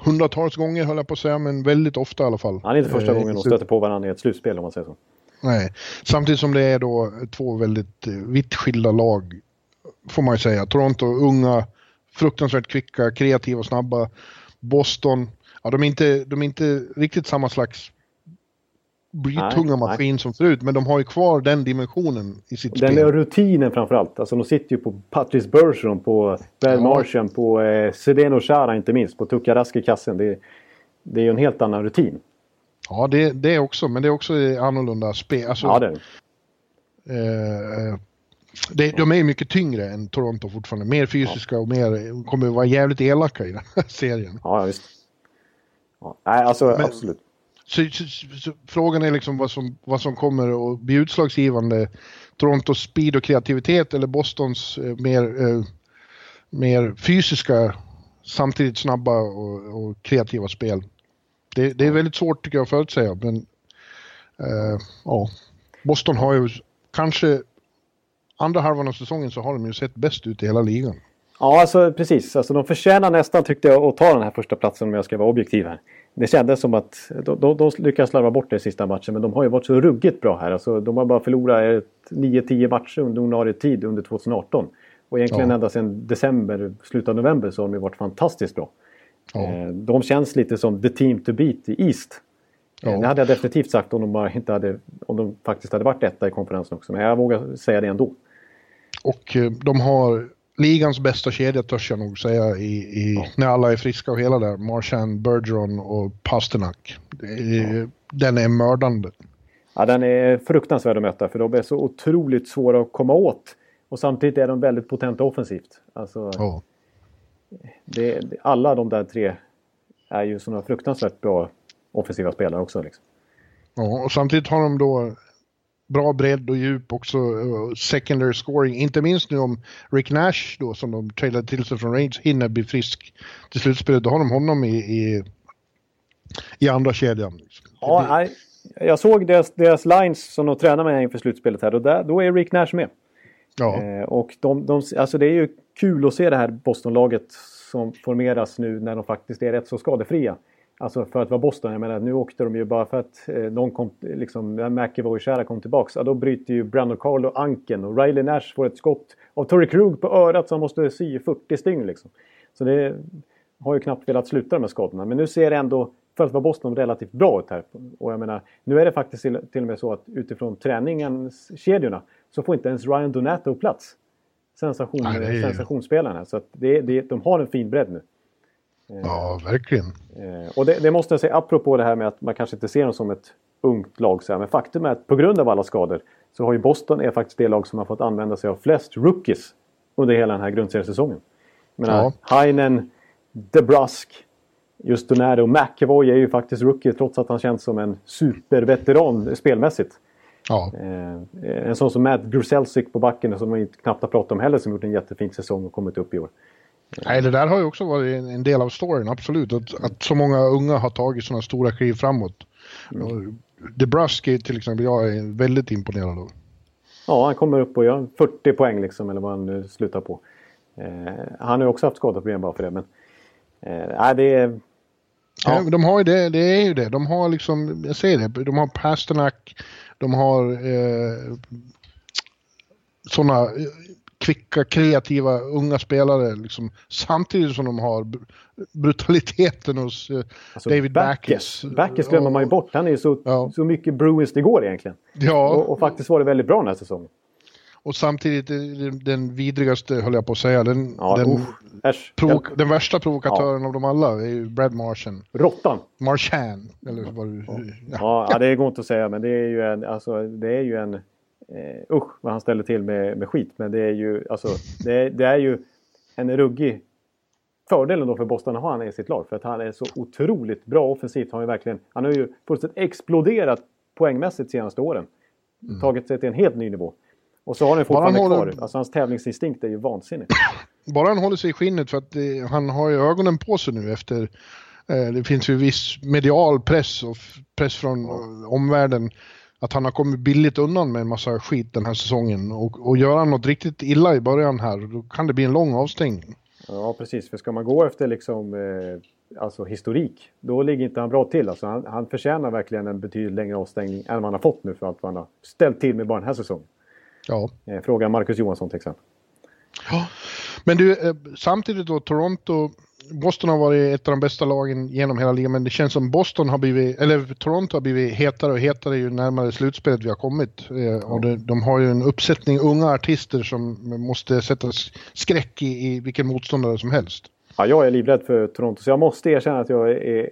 hundratals gånger höll jag på att säga, men väldigt ofta i alla fall. Ja, det är inte första uh, gången de stöter på varandra i ett slutspel om man säger så. Nej, samtidigt som det är då två väldigt eh, vitt skilda lag, får man ju säga. Toronto, unga, fruktansvärt kvicka, kreativa och snabba. Boston, ja de är inte, de är inte riktigt samma slags blytunga maskin nej. som förut, men de har ju kvar den dimensionen i sitt den spel. Den rutinen framförallt. Alltså de sitter ju på Patrice Bergeron, på Brad ja. Martian, på eh, Sedeno Chara inte minst, på Tuka Rask i kassen. Det, det är ju en helt annan rutin. Ja, det, det också, men det är också annorlunda spel. Alltså, ja, det är eh, det, de är mycket tyngre än Toronto fortfarande. Mer fysiska och mer, kommer vara jävligt elaka i den här serien. Ja, visst. Ja, nej, alltså men, absolut. Så, så, så, frågan är liksom vad som, vad som kommer att bli utslagsgivande. Torontos speed och kreativitet eller Bostons eh, mer, eh, mer fysiska samtidigt snabba och, och kreativa spel. Det, det, är väldigt svårt tycker jag att förutsäga men eh, ja, Boston har ju kanske andra halvan av säsongen så har de ju sett bäst ut i hela ligan. Ja, alltså precis. Alltså, de förtjänar nästan tyckte jag att ta den här första platsen om jag ska vara objektiv här. Det kändes som att de, de, de lyckades slarva bort det i sista matchen men de har ju varit så ruggigt bra här. Alltså, de har bara förlorat 9-10 matcher under ordinarie tid under 2018. Och egentligen ja. ända sedan december, slutet av november så har de ju varit fantastiskt bra. Ja. Eh, de känns lite som the team to beat i East. Ja. Det hade jag definitivt sagt om de, bara inte hade, om de faktiskt hade varit etta i konferensen också. Men jag vågar säga det ändå. Och eh, de har ligans bästa kedja törs jag nog säga i, i ja. när alla är friska och hela där. Marchand, Bergeron och Pasternak. Ja. Den är mördande. Ja, den är fruktansvärd att möta för de är så otroligt svåra att komma åt. Och samtidigt är de väldigt potenta offensivt. Alltså, ja. det, alla de där tre är ju sådana fruktansvärt bra offensiva spelare också. Liksom. Ja, och samtidigt har de då bra bredd och djup också, uh, secondary scoring. Inte minst nu om Rick Nash då som de trailade till sig från Rangers hinner bli frisk till slutspelet. Då har de honom i, i, i andra kedjan. Liksom. Ja, nej, jag såg deras, deras lines som de tränar med inför slutspelet här och där, då är Rick Nash med. Ja. Eh, och de, de, alltså det är ju kul att se det här Boston-laget som formeras nu när de faktiskt är rätt så skadefria. Alltså för att vara Boston, jag menar nu åkte de ju bara för att eh, någon kom, liksom, McEvoy och Shara kom tillbaks. Ja, då bryter ju Brandon Carlo anken och Riley Nash får ett skott av Torrey Krug på örat som måste sy 40 stygn liksom. Så det har ju knappt velat sluta de här skadorna. Men nu ser det ändå, för att vara Boston, relativt bra ut här. Och jag menar, nu är det faktiskt till, till och med så att utifrån träningens kedjorna så får inte ens Ryan Donato plats. Sensation, Nej, sensationsspelaren Så att det, det, de har en fin bredd nu. Ja, verkligen. Eh, och det, det, måste jag säga, apropå det här med att man kanske inte ser dem som ett ungt lag. Så här, men faktum är att på grund av alla skador så har ju Boston är faktiskt det lag som har fått använda sig av flest rookies under hela den här grundseriesäsongen. Jag menar, ja. Heinen, DeBrusk, just Donato, McEvoy är ju faktiskt rookie trots att han känns som en superveteran spelmässigt. Ja. Eh, en sån som Matt Gruselsic på backen som man knappt har pratat om heller som gjort en jättefin säsong och kommit upp i år. Nej, det där har ju också varit en del av storyn, absolut. Att, att så många unga har tagit sådana stora kliv framåt. Mm. DeBrusky till exempel, jag är väldigt imponerad av. Ja, han kommer upp och gör 40 poäng liksom, eller vad han nu slutar på. Eh, han har ju också haft skadeproblem bara för det, men... Eh, det är... Ja. ja. de har ju det, det är ju det. De har liksom, jag säger det, de har Pasternak, de har eh, sådana kvicka, kreativa, unga spelare. Liksom, samtidigt som de har brutaliteten hos uh, alltså David Backes. Backes glömmer man ju bort. Han är ju så, ja. så mycket Bruins det går egentligen. Ja. Och, och, faktiskt var det väldigt bra den här säsongen. Och samtidigt den, den vidrigaste, höll jag på att säga, den, ja, den, provo den värsta provokatören av dem alla är ju Brad Marchand. Råttan! Marchand, eller vad du... Ja. ja. det går inte att säga, men det är ju en, alltså, det är ju en eh, usch vad han ställer till med, med skit. Men det är ju, alltså, det, det är ju en ruggig fördel då för Boston att ha han i sitt lag. För att han är så otroligt bra offensivt. Han, är verkligen, han har ju fullständigt exploderat poängmässigt senaste åren. Mm. Tagit sig till en helt ny nivå. Och så har han fortfarande han håller... kvar. Alltså hans tävlingsinstinkt är ju vansinnig. Bara han håller sig i skinnet för att det, han har ju ögonen på sig nu efter eh, det finns ju viss medial press och press från ja. omvärlden att han har kommit billigt undan med en massa skit den här säsongen och, och gör han något riktigt illa i början här då kan det bli en lång avstängning. Ja, precis. För ska man gå efter liksom, eh, alltså historik, då ligger inte han bra till. Alltså, han, han förtjänar verkligen en betydligt längre avstängning än vad han har fått nu för allt vad han har ställt till med bara den här säsongen. Ja. Eh, fråga Marcus Johansson till exempel. Ja. Men du, eh, samtidigt då Toronto, Boston har varit ett av de bästa lagen genom hela ligan, men det känns som Boston har blivit, eller Toronto har blivit hetare och hetare ju närmare slutspelet vi har kommit. Eh, och det, de har ju en uppsättning unga artister som måste sätta skräck i, i vilken motståndare som helst. Ja, jag är livrädd för Toronto, så jag måste erkänna att jag är,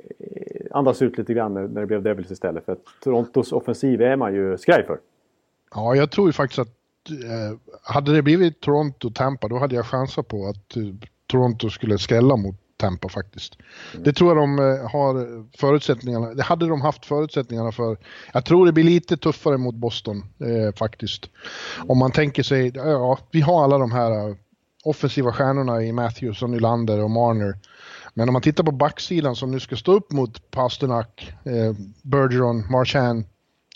andas ut lite grann när, det blev Devils istället. För Torontos offensiv är man ju skraj för. Ja, jag tror ju faktiskt att eh, hade det blivit Toronto-Tampa då hade jag chansat på att eh, Toronto skulle skrälla mot Tampa faktiskt. Mm. Det tror jag de eh, har förutsättningarna, det hade de haft förutsättningarna för. Jag tror det blir lite tuffare mot Boston eh, faktiskt. Om man tänker sig, ja, vi har alla de här eh, offensiva stjärnorna i Matthews och Nylander och Marner. Men om man tittar på backsidan som nu ska stå upp mot Pasternak, eh, Bergeron, Marchand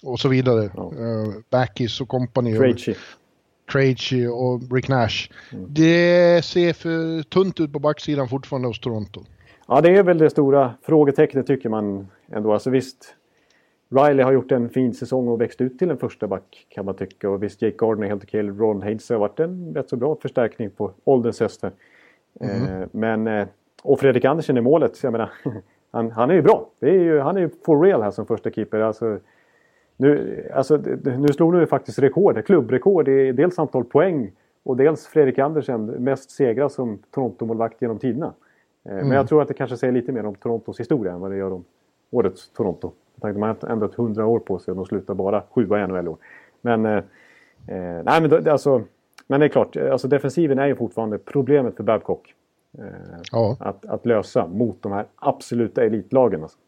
och så vidare. Ja. Uh, Backis och company. Krejci. Krejci och Rick Nash. Mm. Det ser för tunt ut på backsidan fortfarande hos Toronto. Ja, det är väl det stora frågetecknet tycker man ändå. Alltså visst, Riley har gjort en fin säsong och växt ut till en första back kan man tycka. Och visst, Jake Gardner är helt okej. Ron Hayes har varit en rätt så bra förstärkning på ålderns höster. Mm. Eh, men, eh, och Fredrik Andersen i målet, jag menar, han, han är ju bra. Är ju, han är ju for real här som första keeper. Alltså, nu, alltså, nu slog du faktiskt rekord, klubbrekord i dels antal poäng och dels Fredrik Andersen, mest segrar som Toronto-målvakt genom tiderna. Mm. Men jag tror att det kanske säger lite mer om Torontos historia än vad det gör om årets Toronto. Man har ändå ett hundra år på sig och de slutar bara sjua i NHL år. Men, eh, eh, nej, men, det, alltså, men det är klart, alltså, defensiven är ju fortfarande problemet för Babcock. Eh, ja. att, att lösa mot de här absoluta elitlagen. Alltså.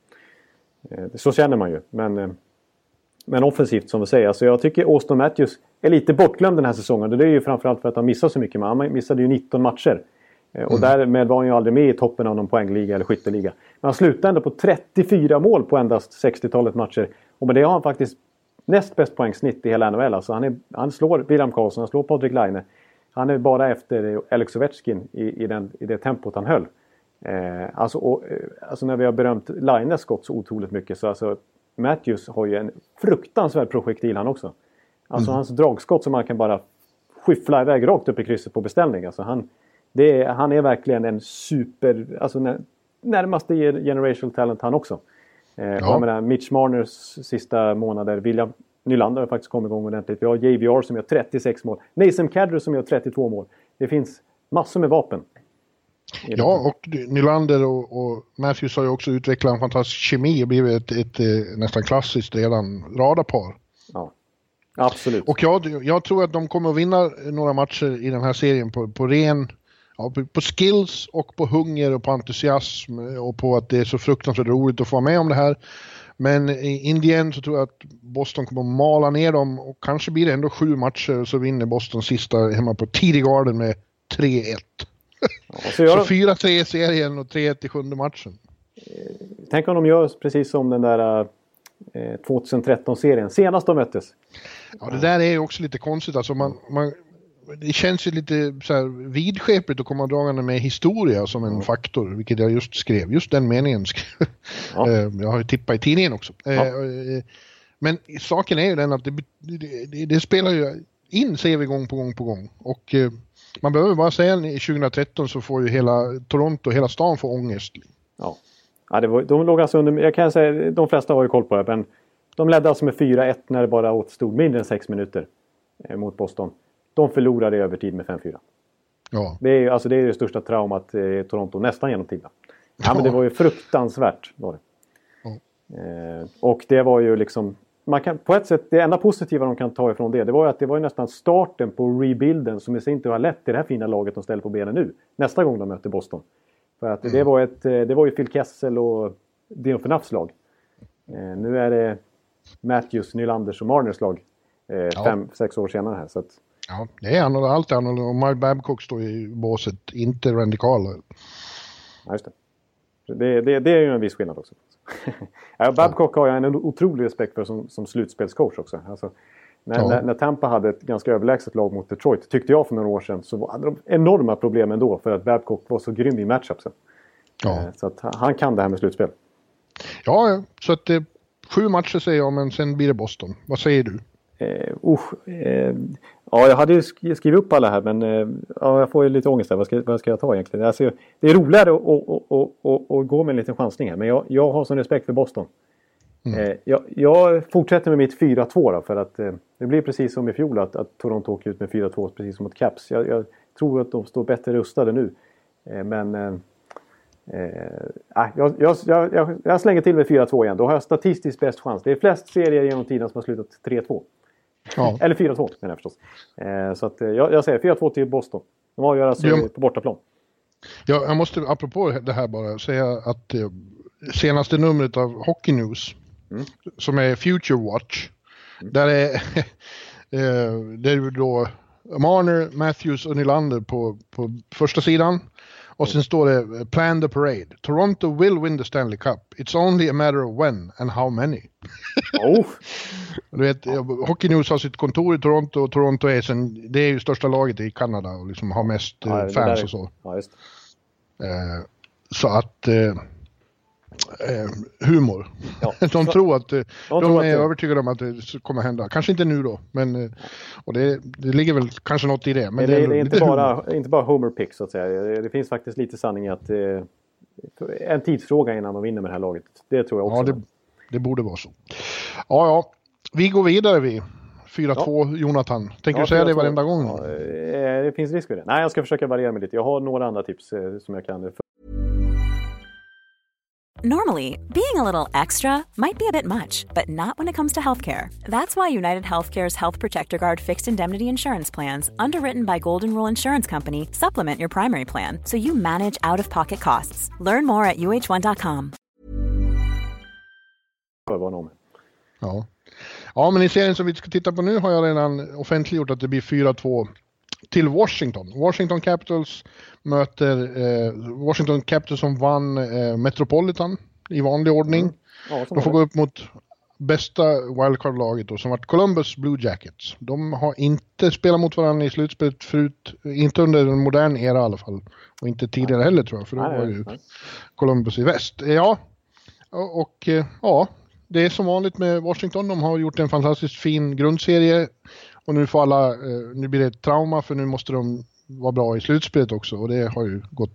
Eh, så känner man ju. Men eh, men offensivt som du säger. Alltså jag tycker Austin Matthews är lite bortglömd den här säsongen. Och det är ju framförallt för att han missar så mycket. Men han missade ju 19 matcher. Eh, och mm. därmed var han ju aldrig med i toppen av någon poängliga eller skytteliga. Men han slutade ändå på 34 mål på endast 60-talet matcher. Och med det har han faktiskt näst bäst poängsnitt i hela NHL. Alltså han, är, han slår William Karlsson, han slår Patrik Laine. Han är bara efter Alex Ovechkin i, i, den, i det tempot han höll. Eh, alltså, och, eh, alltså när vi har berömt Laines skott så otroligt mycket så alltså Matthews har ju en fruktansvärd projektil han också. Alltså mm. hans dragskott som han kan bara skyffla iväg rakt upp i krysset på beställning. Alltså han, är, han är verkligen en super, alltså när, närmaste generational talent han också. Eh, ja. Jag menar, Mitch Marners sista månader, William Nylander har faktiskt kommit igång ordentligt. Vi har JVR som gör 36 mål. Nathan Kadri som gör 32 mål. Det finns massor med vapen. Ja, och Nylander och, och, Matthews har ju också utvecklat en fantastisk kemi och blivit ett, ett, ett eh, nästan klassiskt redan radarpar. Ja, absolut. Och jag, jag, tror att de kommer att vinna några matcher i den här serien på, på ren ja, på, skills och på hunger och på entusiasm och på att det är så fruktansvärt roligt att få vara med om det här. Men in the end så tror jag att Boston kommer att mala ner dem och kanske blir det ändå sju matcher och så vinner Boston sista hemma på TD Garden med 3-1. Så, gör så 4-3 i serien och 3-1 i sjunde matchen. Tänk om de gör precis som den där eh, 2013-serien, senast de möttes. Ja, det där är ju också lite konstigt. Alltså man, man, det känns ju lite så här vidskepligt att komma dragande med historia som en mm. faktor, vilket jag just skrev. Just den meningen skrev ja. Eh, jag har ju tippat i tidningen också. Ja. Eh, eh, men saken är ju den att det, det, det spelar ju in, ser vi gång på gång på gång. Och man behöver bara säga 2013 så får ju hela Toronto, hela stan få ångest. Ja, ja det var, de låg alltså under, jag kan säga, de flesta har ju koll på det, men de ledde alltså med 4-1 när det bara återstod mindre än 6 minuter eh, mot Boston. De förlorade i övertid med 5-4. Ja. Det är alltså det, är det största traumat eh, Toronto nästan genom tiden. Ja, men det var ju fruktansvärt. Var det. Ja. Eh, och det var ju liksom man kan, på ett sätt, det enda positiva de kan ta ifrån det, det var ju att det var nästan starten på rebuilden som i sin tur har lett till det här fina laget de ställer på benen nu. Nästa gång de möter Boston. För att mm. det, var ett, eh, det var ju Phil Kessel och Dion Phaneufs lag. Eh, nu är det Matthews, Nylanders och Marners lag. Eh, ja. Fem, sex år senare här. Så att... Ja, det är annorlunda, allt annorlunda. Och Mike Babcock står i båset, inte Randy Carlisle. Ja, just det. Det, det. det är ju en viss skillnad också. ja, Babcock har jag en otrolig respekt för som, som slutspelscoach också. Alltså, när, ja. när, när, Tampa hade ett ganska överlägset lag mot Detroit, tyckte jag för några år sedan, så hade de enorma problem ändå för att Babcock var så grym i matchupsen. Ja. Eh, så att han kan det här med slutspel. Ja, så att eh, sju matcher säger jag, men sen blir det Boston. Vad säger du? Eh, uh, eh, ja, jag hade ju skrivit upp alla här men eh, ja, jag får ju lite ångest här. Vad ska, vad ska jag ta egentligen? Alltså, det är roligare att gå med en liten chansning här men jag, jag har sån respekt för Boston. Mm. Eh, jag, jag, fortsätter med mitt 4-2 då för att eh, det blir precis som i fjol att, att Toronto åker ut med 4-2 precis som mot Caps. Jag, jag, tror att de står bättre rustade nu. Eh, men eh, eh, jag, jag, jag, slänger till med 4-2 igen. Då har jag statistiskt bäst chans. Det är flest serier genom tiden som har slutat 3-2. Ja. Eller 4-2 menar jag förstås. Eh, så att, eh, jag, jag säger 4-2 till Boston. De avgör alltså ja. på bortaplan. Ja, jag måste apropå det här bara säga att eh, senaste numret av Hockey News mm. som är Future Watch. Mm. Där är eh, det är då Marner, Matthews och Nylander på, på första sidan. Och sen står det Plan the parade. Toronto will win the Stanley Cup. It's only a matter of when and how many. Oh. du vet, Hockey News har sitt kontor i Toronto och Toronto är, sen, det är ju största laget i Kanada och liksom har mest ja, fans och så. Ja, eh, så att eh, eh, humor. Ja. De så, tror att, de, de tror är att övertygade om att det kommer hända. Kanske inte nu då, men eh, och det, det ligger väl kanske något i det. Men det, det, det är inte bara, inte bara Homer pick så att säga. Det finns faktiskt lite sanning i att eh, en tidsfråga innan de vinner med det här laget. Det tror jag också. Ja, det, det borde vara så. Ja, ja. Vi går vidare vi. 4-2 ja. Jonathan. Tänker ja, du säga det varenda gång? Ja, eh, det finns risk för det. Nej, jag ska försöka variera mig lite. Jag har några andra tips eh, som jag kan Normally, being a little extra might be a bit much, but not when it comes to healthcare. That's why United Healthcare's Health Protector Guard fixed indemnity insurance plans, underwritten by Golden Rule Insurance Company, supplement your primary plan so you manage out of pocket costs. Learn more at uh1.com. Ja. ja, men i serien som vi ska titta på nu har jag redan offentliggjort att det blir 4-2 till Washington. Washington Capitals möter eh, Washington Capitals som vann eh, Metropolitan i vanlig ordning. Mm. Ja, de får gå upp mot bästa wildcard-laget då, som varit Columbus Blue Jackets. De har inte spelat mot varandra i slutspelet förut, inte under en modern era i alla fall. Och inte tidigare heller tror jag, för då var ju Columbus i väst. Ja, och, och eh, ja, det är som vanligt med Washington. De har gjort en fantastiskt fin grundserie. Och nu får alla, eh, nu blir det ett trauma för nu måste de vara bra i slutspelet också och det har ju gått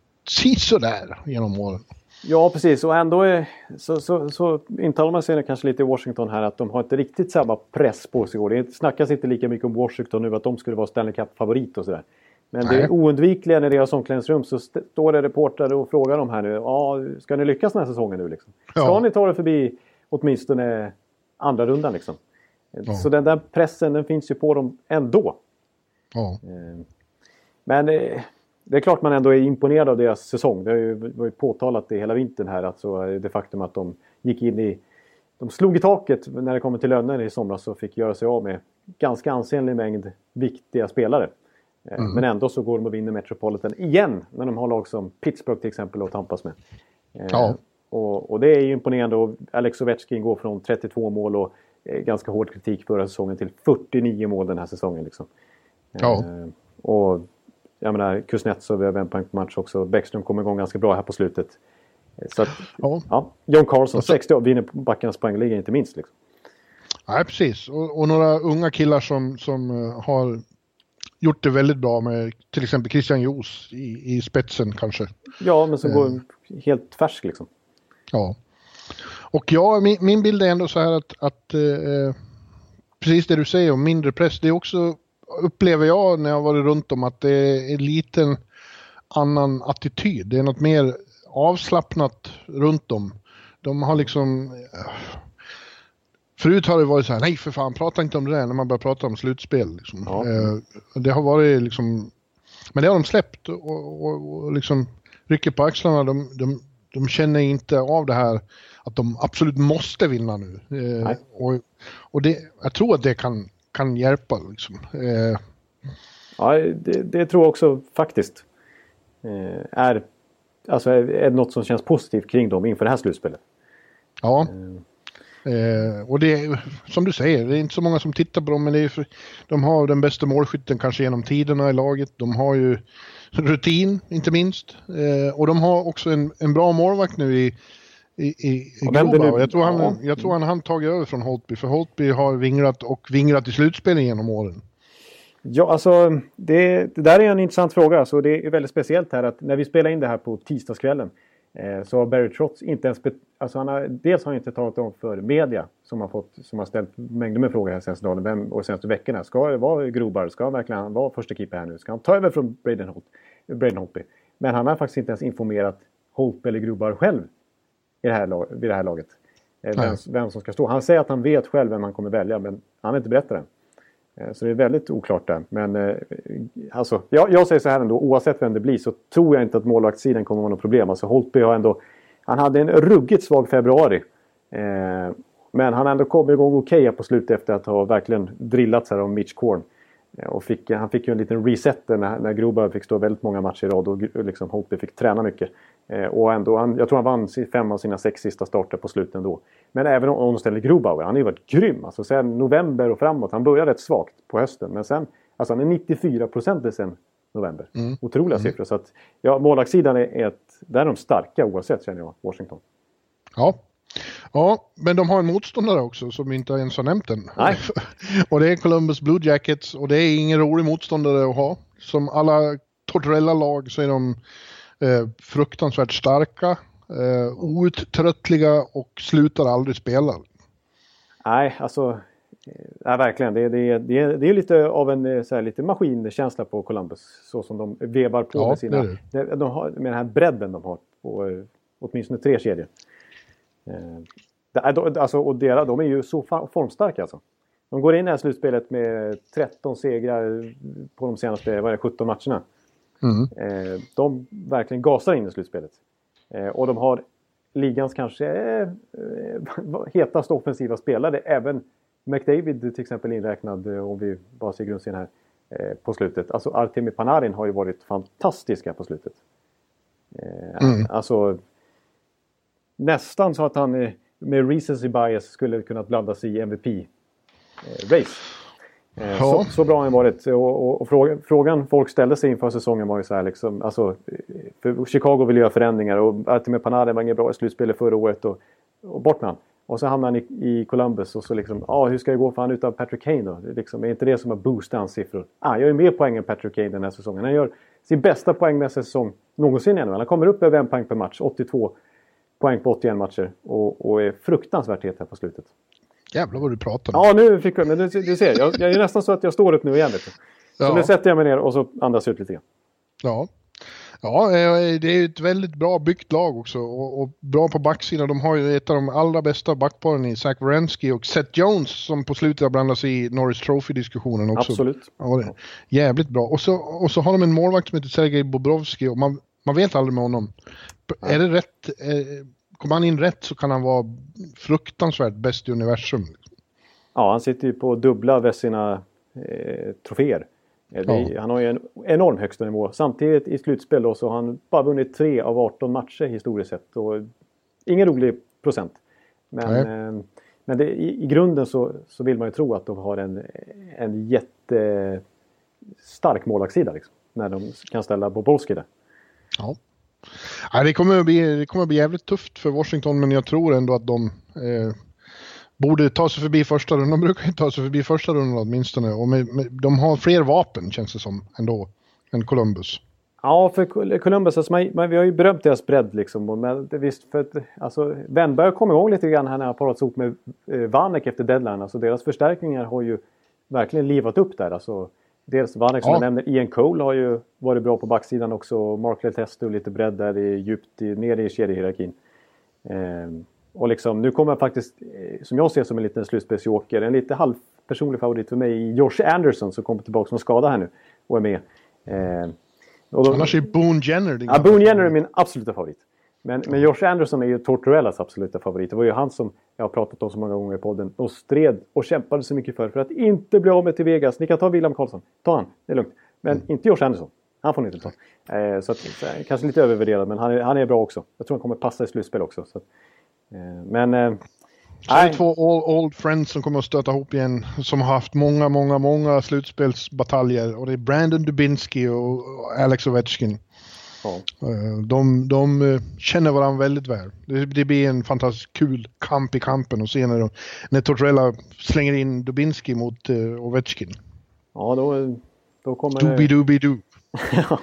sådär genom åren. Ja, precis. Och ändå är, så, så, så intalar man sig kanske lite i Washington här att de har inte riktigt samma press på sig. Det snackas inte lika mycket om Washington nu att de skulle vara Stanley Cup-favorit och sådär. Men Nej. det oundvikliga när deras omklädningsrum så står det reportrar och frågar dem här nu. Ja, ska ni lyckas den här säsongen nu liksom? Ska ja. ni ta det förbi åtminstone andra rundan liksom? Ja. Så den där pressen den finns ju på dem ändå. Ja. Eh, men eh, det är klart man ändå är imponerad av deras säsong. Det har ju, var ju påtalat det hela vintern här. Alltså det faktum att de gick in i... De slog i taket när det kommer till löner i somras och fick göra sig av med ganska ansenlig mängd viktiga spelare. Eh, mm. Men ändå så går de och vinner Metropolitan igen när de har lag som Pittsburgh till exempel att tampas med. Ja. Och, och, det är ju imponerande och Alex Ovechkin går från 32 mål och ganska hård kritik förra säsongen till 49 mål den här säsongen. Liksom. Ja. Eh, och jag menar Kuznetsov över en poäng på match också. Bäckström kom igång ganska bra här på slutet. Eh, så att, ja. ja. John Carlson, 60 år, vinner backarnas poängliga inte minst. Liksom. Nej, precis. Och, och, några unga killar som, som har gjort det väldigt bra med till exempel Christian Jos i, i spetsen kanske. Ja, men som uh. går helt färsk liksom. Ja. Och ja, min, min bild är ändå så här att, att eh, precis det du säger om mindre press, det är också, upplever jag när jag varit runt om, att det är en liten annan attityd. Det är något mer avslappnat runt om. De har liksom... Eh, förut har det varit så här, nej för fan, prata inte om det där när man börjar prata om slutspel. Liksom. Ja. Eh, det har varit liksom... Men det har de släppt och, och, och liksom rycker på axlarna. De, de, de känner inte av det här att de absolut måste vinna nu. Eh, och och det, jag tror att det kan, kan hjälpa. Liksom. Eh. Ja, det, det, tror jag också faktiskt. Eh, är, alltså, är något som känns positivt kring dem inför det här slutspelet. Ja. Eh, och det är, som du säger, det är inte så många som tittar på dem, men det är de har den bästa målskytten kanske genom tiderna i laget. De har ju rutin, inte minst. Eh, och de har också en, en bra målvakt nu i, i, i, Groba. Jag tror, han, ja. jag tror han tagit över från Holtby, för Holtby har vingrat och vingrat i slutspelen genom åren. Ja, alltså det, det, där är en intressant fråga. Så det är väldigt speciellt här att när vi spelar in det här på tisdagskvällen eh, så har Barry Trotz inte ens... Alltså han har, dels har han inte talat om för media som har, fått, som har ställt mängder med frågor här senaste dagen vem, och senaste veckorna. Ska det vara Grobar? Ska han verkligen vara första keeper här nu? Ska han ta över från Braden, Holt, Braden Holtby? Men han har faktiskt inte ens informerat Holtby eller Grobar själv i det här, vid det här laget. Eh, vem, vem, som ska stå. Han säger att han vet själv vem han kommer välja men han har inte berättat det. Eh, så det är väldigt oklart där. Men eh, alltså, jag, jag, säger så här ändå, oavsett vem det blir så tror jag inte att målvaktssidan kommer att vara något problem. Alltså Holtby har ändå... Han hade en ruggigt svag februari. Eh, men han har ändå kommit igång okej okay på slutet efter att ha verkligen drillats här av Mitch Korn. Eh, och fick, han fick ju en liten reset när, när Grobar fick stå väldigt många matcher i rad och liksom Holtby fick träna mycket. Eh, och ändå, han, jag tror han vann fem av sina sex sista starter på slutet ändå. Men även om de ställer Grobauer, han har ju varit grym. Alltså sen november och framåt. Han började rätt svagt på hösten. Men sen, alltså han är 94 procent sen november. Mm. Otroliga mm. siffror. Så att, ja, målvaktssidan är, ett, där är de starka oavsett känner jag, Washington. Ja. Ja, men de har en motståndare också som vi inte ens har nämnt än. Nej. och det är Columbus Blue Jackets och det är ingen rolig motståndare att ha. Som alla Tortorella-lag så är de eh, fruktansvärt starka, eh, outtröttliga och slutar aldrig spela. Nej, alltså Ja, verkligen. Det, det, det, det är lite av en eh, så här, lite maskinkänsla på Columbus. Så som de vevar på ja, med sina... Det. De har, med den här bredden de har på eh, åtminstone tre kedjor. Eh, alltså, och deras, de är ju så formstarka alltså. De går in i det här slutspelet med 13 segrar på de senaste vad är det, 17 matcherna. Mm. Eh, de verkligen gasar in i slutspelet. Eh, och de har ligans kanske eh, hetaste offensiva spelare. Även McDavid till exempel inräknad om vi bara ser grundserien här på slutet. Alltså Artemi Panarin har ju varit fantastiska på slutet. Mm. Alltså nästan så att han med recency bias skulle kunnat blandas i MVP-race. Eh, ja. Så, så, bra har han varit. Och, och, och frågan, folk ställde sig inför säsongen var ju så här liksom, alltså, Chicago vill göra förändringar och Artemi Panarin var inget bra i slutspelet förra året och, och bort med han. Och så hamnar han i, i Columbus och så liksom, ja ah, hur ska det gå för han utan Patrick Kane då? Det liksom, är inte det som har boostat hans siffror? Ah, gör ju mer poäng än Patrick Kane den här säsongen. Han gör sin bästa poängmässiga säsong någonsin ännu. Han kommer upp över en poäng per match, 82 poäng på 81 matcher och, och är fruktansvärt het här på slutet. Jävlar vad du pratar. Ja, nu fick jag... Men du, du ser, jag, jag, är nästan så att jag står upp nu igen. Så ja. nu sätter jag mig ner och så andas ut lite grann. Ja. Ja, eh, det är ett väldigt bra byggt lag också och, och bra på backsidan. De har ju ett av de allra bästa backparen i Zach Wierenski och Seth Jones som på slutet har blandat sig i Norris Trophy-diskussionen också. Absolut. Ja, jävligt bra. Och så, och så har de en målvakt som heter Sergej Bobrovski och man, man vet aldrig med honom. Är det rätt? Eh, kommer han in rätt så kan han vara fruktansvärt bäst i universum. Ja, han sitter ju på dubbla sina eh, troféer. Eh, ja. Han har ju en enorm högsta nivå. Samtidigt i slutspel då så har han bara vunnit 3 av 18 matcher historiskt sett. Och ingen rolig procent. Men, eh, men det, i, i, grunden så, så vill man ju tro att de har en, en jättestark målvaktssida. Liksom, när de kan ställa Bobolski där. Ja. Ja, det, kommer att bli, det kommer att bli jävligt tufft för Washington men jag tror ändå att de eh, borde ta sig förbi första rundan. De brukar ju ta sig förbi första rundan åtminstone. Och med, med, de har fler vapen känns det som ändå än Columbus. Ja, för Columbus, alltså man, man, vi har ju berömt deras bredd liksom. Men visst, för att, alltså, Wennberg kom igång lite grann här när han parats ihop med eh, Vanek efter deadline. Alltså deras förstärkningar har ju verkligen livat upp där. Alltså, Dels Vanek som ja. jag nämner. Ian Cole har ju varit bra på backsidan också. Mark Letesto lite bredd där i, djupt i, ner i kedjehierarkin. Ehm, och liksom, nu kommer faktiskt, eh, som jag ser som en liten slutspelsjoker, en lite halvpersonlig favorit för mig, Josh Anderson som kommer tillbaka från skada här nu och är med. Ehm, och då, Annars är Boone Jenner din Ja, Boone Jenner är min absoluta favorit. Men, men Josh Anderson är ju Tortorellas absoluta favorit. Det var ju han som jag har pratat om så många gånger i podden och stred och kämpade så mycket för för att inte bli av med till Vegas. Ni kan ta William Karlsson. Ta han, det är lugnt. Men mm. inte Josh Anderson. Han får ni inte ta. Eh, så att, kanske lite övervärderad men han är, han är bra också. Jag tror han kommer passa i slutspel också. Så att, Eh, men eh, Så det är två old, old friends som kommer att stöta ihop igen. Som har haft många, många, många slutspelsbataljer. Och det är Brandon Dubinsky och och Alex Ovechkin. Ja. Eh, De, de eh, känner varandra väldigt väl. Det, det blir en fantastiskt kul kamp i kampen och se när, de, när Tortorella slänger in Dubinsky mot uh, Ovechkin. ja, då, då kommer Doobie-doobie-doo.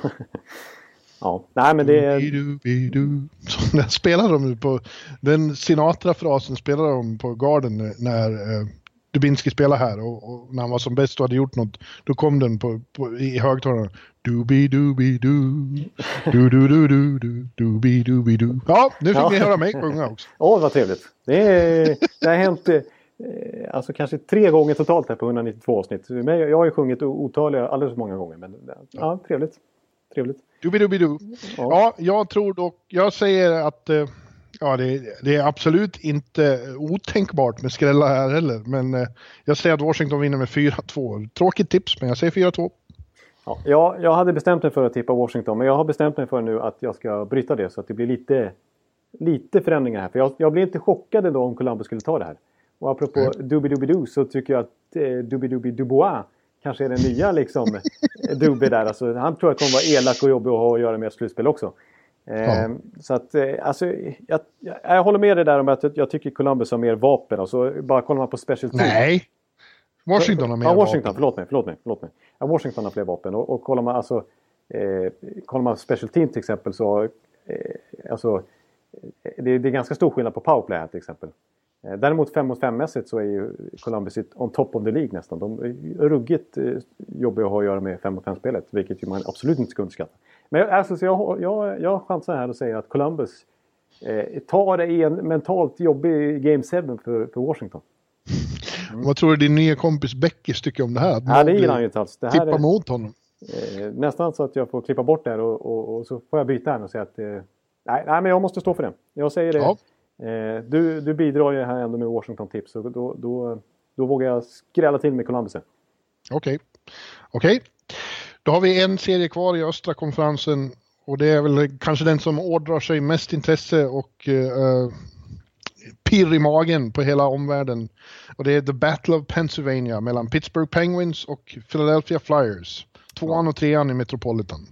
ja. Nej, men det är... Doobie-doobie-doo. Så där spelar de på, den Sinatra-frasen spelar de på Garden när uh, Dubinsky spelade här och, och när han var som bäst och hade gjort något, då kom den på, på, i högtalarna. Doobie-doobie-doo, doo-doo-doo-doo, doobie-doobie-doo. Ja, nu fick Ja. ni höra mig sjunga också. Åh, vad trevligt. Det, är, det har hänt eh, alltså kanske tre gånger totalt här på 192 avsnitt. Men jag har ju sjungit otaliga, alldeles för många gånger. Men ja, trevligt. Trevligt. Doobie-doobie-doo. Ja. Ja, jag tror dock, jag säger att eh, ja, det, det är absolut inte otänkbart med skrällar här heller. Men eh, jag säger att Washington vinner med 4-2. Tråkigt tips, men jag säger 4-2. Ja, jag, jag hade bestämt mig för att tippa Washington, men jag har bestämt mig för nu att jag ska bryta det så att det blir lite, lite förändringar här. För jag, jag blir inte chockad ändå om Columbus skulle ta det här. Och apropå Nej. Doobie-Doobie-Doo så tycker jag att eh, Doobie-Doobie-Dubois kanske är den nya liksom Doobie där. Alltså, han tror jag kommer vara elak och jobbig att ha att göra med ett slutspel också. Ja. Så att, eh, alltså, jag, jag, håller med dig där om att jag tycker Columbus har mer vapen. Alltså, bara kollar man på special teams. Nej! Washington har mer Ja, Washington. vapen. Förlåt mig. Förlåt mig, förlåt mig. Ja, Washington har fler vapen. Och, och kollar man alltså... Eh, kollar man special team till exempel så... Eh, alltså, eh, det, det är ganska stor skillnad på powerplay här till exempel. Eh, däremot 5 mot 5-mässigt så är ju Columbus on top of the League nästan. De är ruggigt eh, jobbiga att ha att göra med 5 mot 5-spelet. Vilket ju man absolut inte ska underskatta. Men alltså, så jag, jag, jag chansar här och säger att Columbus eh, tar det i en mentalt jobbig Game 7 för, för Washington. Vad tror du din nya kompis Beckis tycker om det här? Ja, det gillar han ju inte alls. Det här Tippa är, mot honom. Eh, nästan så att jag får klippa bort det här och, och, och så får jag byta här och säga att... Eh, nej, nej, men jag måste stå för det. Jag säger det. Ja. Eh, du, du bidrar ju här ändå med Washington-tips och då, då, då vågar jag skrälla till med Columbus. Okej. Okej. Då har vi en serie kvar i östra konferensen och det är väl kanske den som ådrar sig mest intresse och uh, pirr i magen på hela omvärlden. Och det är The Battle of Pennsylvania mellan Pittsburgh Penguins och Philadelphia Flyers. Tvåan och trean i Metropolitan.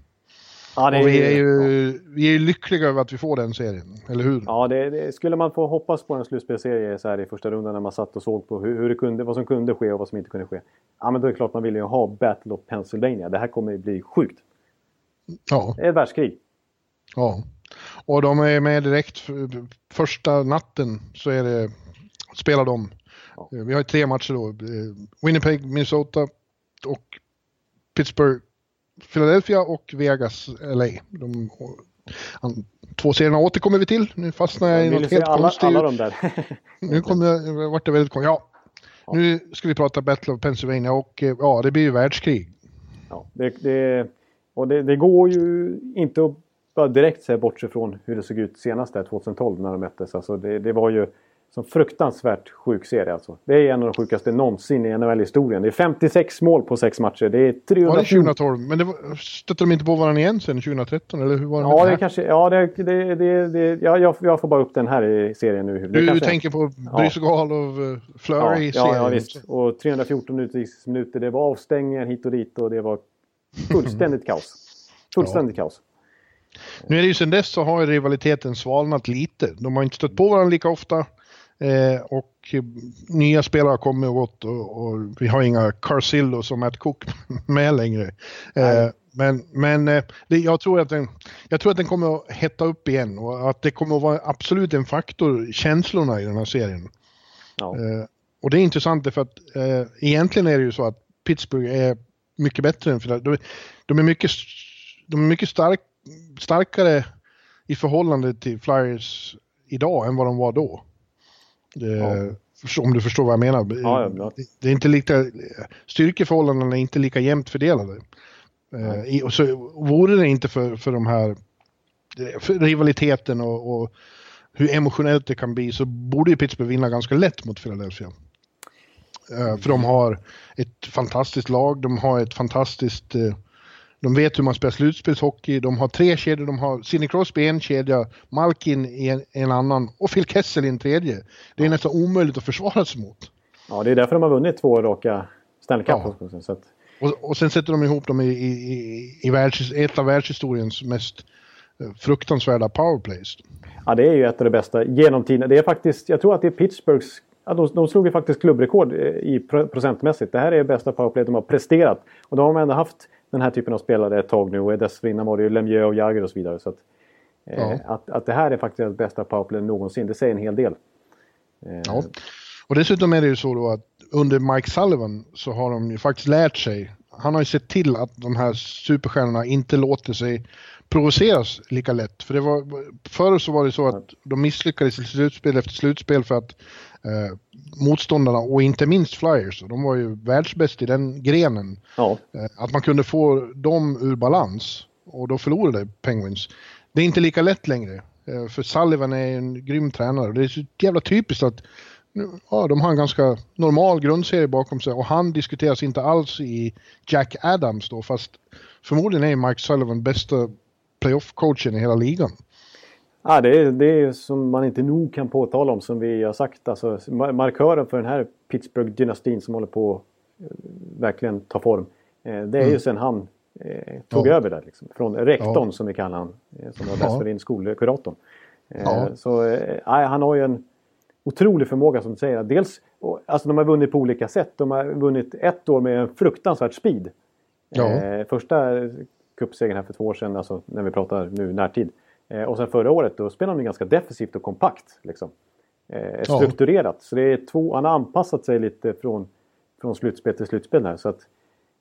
Ja, det Och vi är ju vi är ju lyckliga över att vi får den serien, eller hur? Ja, det, det, skulle man få hoppas på en slutspelserie så här i första rundan när man satt och såg på hur, hur det kunde, vad som kunde ske och vad som inte kunde ske. Ja, men då är det klart man vill ju ha Battle of Pennsylvania. Det här kommer ju bli sjukt. Ja. Det är ett världskrig. Ja. Och de är med direkt för- första natten så är det, spelar de. Ja. Vi har ju tre matcher då. eh, Winnipeg, Minnesota och Pittsburgh, Philadelphia och Vegas, LA. De, an, två serierna återkommer vi till. Nu fastnar jag i något helt alla, konstigt. alla de där. Nu kommer jag, vart det väldigt konstigt. Ja. Nu ska vi prata Battle of Pennsylvania och eh, ja, det blir ju världskrig. Ja, det, det, och det, det går ju inte att bara direkt säga bortse från hur det såg ut senast där 2012 när de möttes. Alltså det, det var ju som fruktansvärt sjuk serie alltså. Det är en av de sjukaste någonsin i NHL-historien. Det är 56 mål på sex matcher. Det är Var det 314... 2012? Men det var, stötte de inte på varandra igen sen 2013? Eller hur var det Ja, det det kanske... Ja, det, det, det, det, ja jag, jag får bara upp den här i serien nu. Du, kanske- tänker på Brysegal och uh, Ja, Flurry ja, ja, visst. Och 314 utvisningsminuter. Det var avstängningar hit och dit och det var fullständigt kaos. Fullständigt kaos. Nu är det ju sen dess så har ju rivaliteten svalnat lite. De har inte stött på varandra lika ofta. Eh, och nya spelare har kommit och gått och, och vi har inga Carcillo som Matt Cook med längre. Eh, men men eh, det, jag, tror att den, jag tror att den kommer att hetta upp igen och att det kommer att vara absolut en faktor, känslorna i den här serien. Ja. Eh, och det är intressant därför att eh, egentligen är det ju så att Pittsburgh är mycket bättre än Philadelphia. De, de är mycket, de är mycket stark, starkare i förhållande till Flyers idag än vad de var då. Det, Ja. Om du förstår vad jag menar. Ja, ja. Det, är inte lika, styrkeförhållandena är inte lika jämnt fördelade. Eh, så vore det inte för, för de här för rivaliteten och, och hur emotionellt det kan bli så borde ju Pittsburgh vinna ganska lätt mot Philadelphia. Eh, för de har ett fantastiskt lag, de har ett fantastiskt eh, De vet hur man spelar slutspelshockey. De har tre kedjor. De har Sidney Crosby en kedja, Malkin i en, en, annan och Phil Kessel i en tredje. Det är nästan omöjligt att försvara sig mot. Ja, det är därför de har vunnit två raka Stanley Cup. Ja. Så att... och, och sen sätter de ihop dem i, i, i, i världs, ett av världshistoriens mest eh, fruktansvärda powerplays. Ja, det är ju ett av de bästa genom tiden. Det är faktiskt, jag tror att det är Pittsburghs Ja, de, de slog ju faktiskt klubbrekord eh, i procentmässigt. Det här är bästa powerplay de har presterat. Och då har man ändå haft den här typen av spelare ett tag nu och dessförinnan var det ju Lemieux och Jagr och så vidare. Så att, eh, ja. att, att det här är faktiskt det bästa powerplay någonsin, det säger en hel del. Eh. Ja. Och dessutom är det ju så då att under Mike Sullivan så har de ju faktiskt lärt sig. Han har ju sett till att de här superstjärnorna inte låter sig provoceras lika lätt. För det var, förr så var det så att de misslyckades i slutspel efter slutspel för att eh, motståndarna och inte minst Flyers, de var ju världsbäst i den grenen. Ja. Eh, att man kunde få dem ur balans och då förlorade Penguins. Det är inte lika lätt längre. Eh, för Sullivan är en grym tränare. Det är så jävla typiskt att ja, de har en ganska normal grundserie bakom sig och han diskuteras inte alls i Jack Adams då fast förmodligen är Mike Sullivan bästa playoff-coachen i hela ligan. Ja, det, är, det är som man inte nog kan påtala om som vi har sagt. Alltså, markören för den här Pittsburgh-dynastin som håller på att eh, verkligen ta form. Eh, det är mm. ju sen han eh, tog ja. över där. Liksom. Från rektorn ja. som vi kallar han. Eh, som var dessförinnan ja. skolkuratorn. Eh, ja. Så eh, han har ju en otrolig förmåga som du säger. Dels, alltså de har vunnit på olika sätt. De har vunnit ett år med en fruktansvärt speed. Ja. första cupsegern här för två år sedan, alltså när vi pratar nu närtid. Eh, och sen förra året då spelade de ganska defensivt och kompakt. Liksom. Eh, strukturerat. Ja. Så det är två, han har anpassat sig lite från, från slutspel till slutspel här. Så att,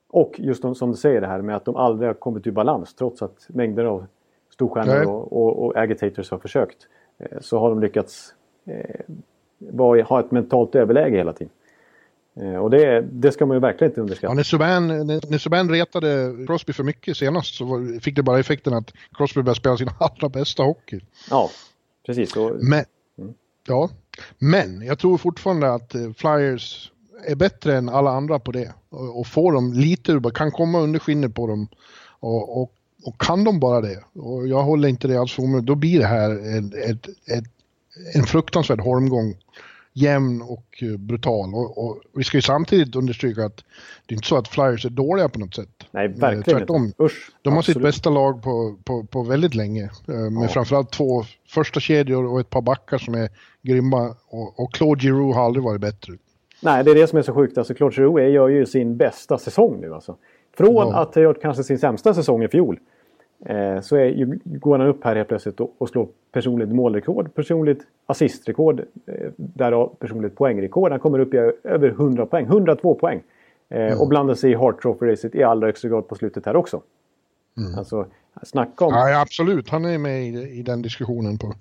och just som du säger det här med att de aldrig har kommit ur balans trots att mängder av storstjärnor och, och, och, agitators har försökt. Eh, så har de lyckats eh, ha ett mentalt överläge hela tiden. Eh, och det, det ska man ju verkligen inte underskatta. Ja, när, Subban, när Subban retade Crosby för mycket senast så fick det bara effekten att Crosby började spela sin allra bästa hockey. Ja, precis. Och... Men, mm. ja. Men jag tror fortfarande att eh, Flyers är bättre än alla andra på det. Och, och får dem lite, kan komma under skinnet på dem. Och, och, och, kan de bara det, och jag håller inte det alls för omöjligt, då blir det här ett, ett, ett, en fruktansvärd holmgång jämn och eh, brutal. Och, och, vi ska ju samtidigt understryka att det är inte så att Flyers är dåliga på något sätt. Nej, verkligen Tvärtom. inte. Usch, De har sitt bästa lag på, på, på väldigt länge. Eh, med ja. framförallt två första kedjor och ett par backar som är grymma. Och, och Claude Giroux har aldrig varit bättre. Nej, det är det som är så sjukt. Alltså, Claude Giroux gör ju sin bästa säsong nu alltså. Från ja. att ha gjort kanske sin sämsta säsong i fjol Eh, så är, går han upp här helt plötsligt och, och slår personligt målrekord, personligt assistrekord, eh, därav personligt poängrekord. Han kommer upp i över 100 poäng, 102 poäng. Eh, mm. Och blandar sig i Hart Trophy-racet i allra högsta grad på slutet här också. Mm. Alltså, snacka om... Ja, absolut, han är med i, i den diskussionen på,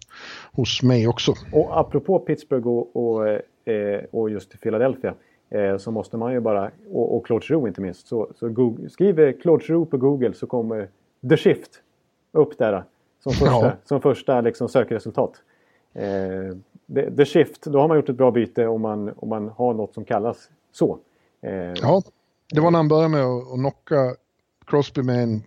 hos mig också. Och apropå Pittsburgh och, och, eh, och just Philadelphia eh, så måste man ju bara, och, och Claude Giroux inte minst, så, så Google, skriv Claude Giroux på Google så kommer The Shift upp där som första, ja. som första liksom sökresultat. Eh, the, the, Shift, då har man gjort ett bra byte om man, om man har något som kallas så. Eh, ja, det var när han började med att, knocka Crosby med en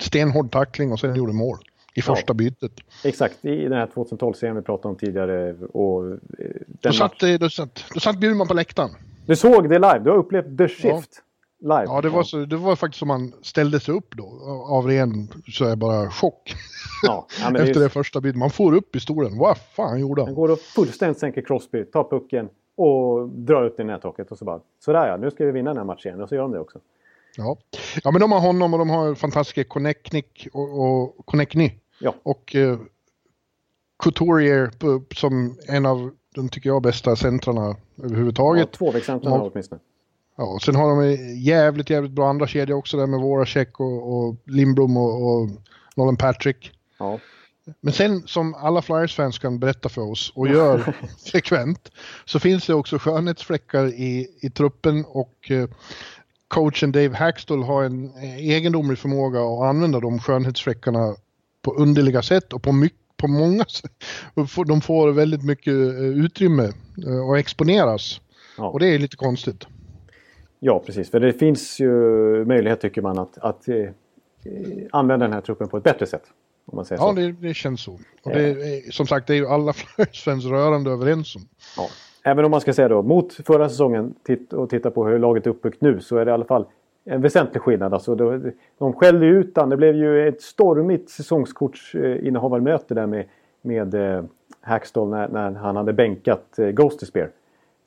stenhård tackling och sen gjorde mål i första ja, bytet. Exakt, i den här 2012-serien vi pratade om tidigare. Och, eh, då, satt, då, satt, då satt Bjurman på läktaren. Du såg det live, du har upplevt The Shift live. Ja, det var, så, det var faktiskt som man ställde sig upp då. Av ren så är bara chock. Ja, ja, Efter det, är... det första bytet. Man får upp i stolen. Vad fan gjorde han? Han går och fullständigt sänker Crosby, tar pucken och drar ut i nättaket och så bara sådär ja, nu ska vi vinna den här matchen igen. Och så gör de det också. Ja, ja men de har honom och de har fantastiska Connectnick och, och Connectny. Ja. Och eh, Couturier som en av de, tycker jag, bästa centrarna överhuvudtaget. Ja, tvåvägscentrarna åtminstone. Ja, och sen har de jävligt, jävligt bra andra kedja också där med Voracek och, och Lindblom och, och Nolan Patrick. Ja. Men sen som alla Flyers-fans kan berätta för oss och gör frekvent så finns det också skönhetsfläckar i, i truppen och eh, coachen Dave Hackstall har en egendomlig förmåga att använda de skönhetsfläckarna på underliga sätt och på, mycket, på många sätt. De får väldigt mycket eh, utrymme eh, och exponeras. Ja. Och det är lite konstigt. Ja, precis. För det finns ju möjlighet tycker man att, att, eh, använda den här truppen på ett bättre sätt. Om man säger Ja, så. det, det känns så. Och det är, som sagt, det är ju alla Flyers-fans rörande överens om. Ja. Även om man ska säga då, mot förra säsongen titt och titta på hur laget är uppbyggt nu så är det i alla fall en väsentlig skillnad. Alltså, de, de skällde ut. Det blev ju ett stormigt säsongskortsinnehavarmöte där med, med eh, Hackstall när, när han hade bänkat eh, Ghosty Spear.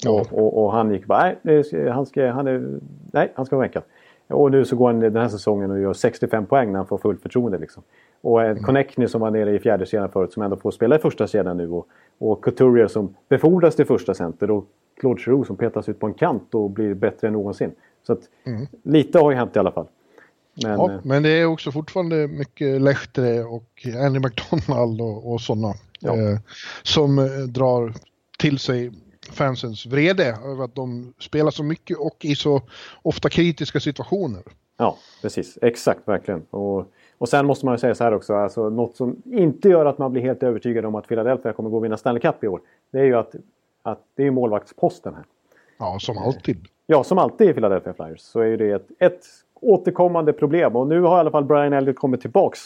Och, och, och han gick bara, nej, han ska, han är, nej, han ska vara bänkad. Och nu så går han den här säsongen och gör 65 poäng när han får fullt förtroende. Liksom. Och en Connectney som var nere i fjärde kedjan förut som ändå får spela i första kedjan nu. Och, och Couturier som befordras till första center. Och Claude Giroux som petas ut på en kant och blir bättre än någonsin. Så att lite har ju hänt i alla fall. Men, Ja, eh, men det är också fortfarande mycket Lehtere och Andy McDonald och, och sådana Ja. eh, som eh, drar till sig fansens vrede över att de spelar så mycket och i så ofta kritiska situationer. Ja, precis. Exakt, verkligen. Och, och sen måste man ju säga så här också, alltså, något som inte gör att man blir helt övertygad om att Philadelphia kommer gå och vinna Stanley Cup i år. Det är ju att, att det är målvaktsposten här. Ja, som alltid. Ja, som alltid i Philadelphia Flyers så är det ett, ett återkommande problem. Och nu har i alla fall Brian Elliott kommit tillbaks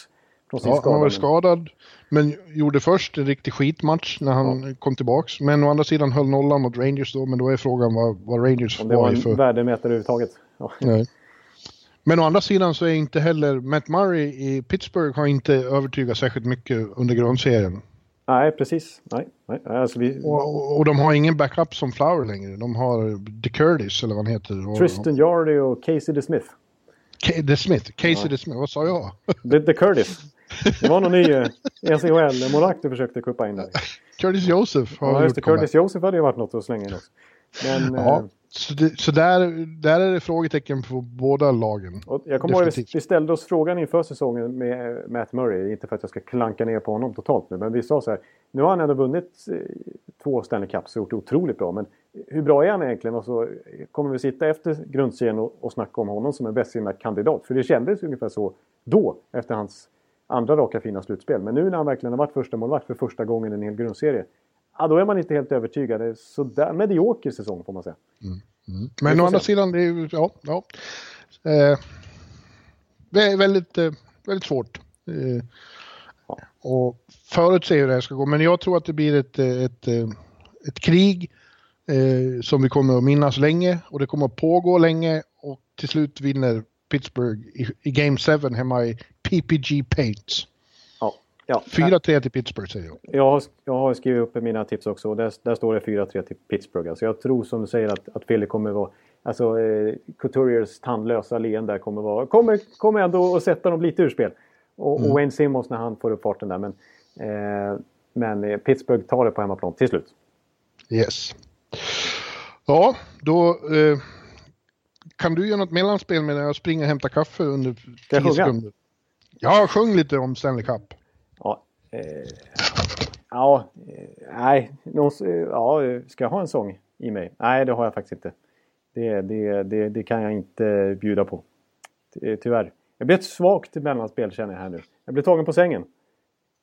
Ja, han var skadad, men gjorde först en riktig skitmatch när han kom tillbaks. Men å andra sidan höll nollan mot Rangers då, men då är frågan vad, vad Rangers Om det var var en för... värdemätare överhuvudtaget. Ja. Nej. Men å andra sidan så är inte heller Matt Murray i Pittsburgh har inte övertygat särskilt mycket under grundserien. Nej, precis. Nej, nej. Alltså vi, Och, och, de har ingen backup som Flower längre. De har DeCurtis eller vad han heter. Tristan Yardy och Casey DeSmith. K- DeSmith. Casey DeSmith, vad sa jag? The, the Curtis. Det var någon ny eh, SHL-målvakt du försökte kuppa in där. Curtis Joseph har Ja, just det. Curtis Joseph hade ju varit något att slänga in också. Men, Ja, eh, så, det, så där, där är det frågetecken på båda lagen. jag kommer ihåg att vi ställde oss frågan inför säsongen med eh, Matt Murray. Inte för att jag ska klanka ner på honom totalt nu. Men vi sa så här. Nu har han ändå vunnit eh, två Stanley Cups och gjort det otroligt bra. Men hur bra är han egentligen? Och så kommer vi sitta efter grundserien och, och snacka om honom som en bästsinnad kandidat. För det kändes ungefär så då. Efter hans andra raka fina slutspel. Men nu när han verkligen har varit första målvakt för första gången i en hel grundserie. Ja, då är man inte helt övertygad. Det är sådär medioker säsong får man säga. Men får å andra sidan, det är ju, ja, ja. Eh, det är väldigt, eh, väldigt svårt. Eh, Ja. och förutse hur det här ska gå. Men jag tror att det blir ett, eh, ett, ett krig eh, som vi kommer att minnas länge och det kommer att pågå länge och till slut vinner Pittsburgh i, i Game 7 hemma i PPG Paints. Ja. Ja. 4-3 till Pittsburgh säger jag. Jag har, jag har skrivit upp mina tips också och där, där står det 4-3 till Pittsburgh. Alltså jag tror som du säger att, att Philly kommer vara... Alltså eh, Couturiers tandlösa leende kommer vara... Kommer, kommer ändå att sätta dem lite ur spel. Och, och Wayne Simmons när han får upp farten där. Men, eh, men eh, Pittsburgh tar det på hemmaplan till slut. Yes. Ja, då eh, kan du göra något mellanspel medan jag springer och hämtar kaffe under jag 10 sjunga? sekunder. Ja, sjung lite om Stanley Cup. Ja, eh, ja eh, nej. Någon, eh, ja, eh, ska jag ha en sång i mig? Nej, det har jag faktiskt inte. Det, det, det, det kan jag inte bjuda på. Ty- Tyvärr. Jag blir ett svagt mellanspel känner jag här nu. Jag blir tagen på sängen.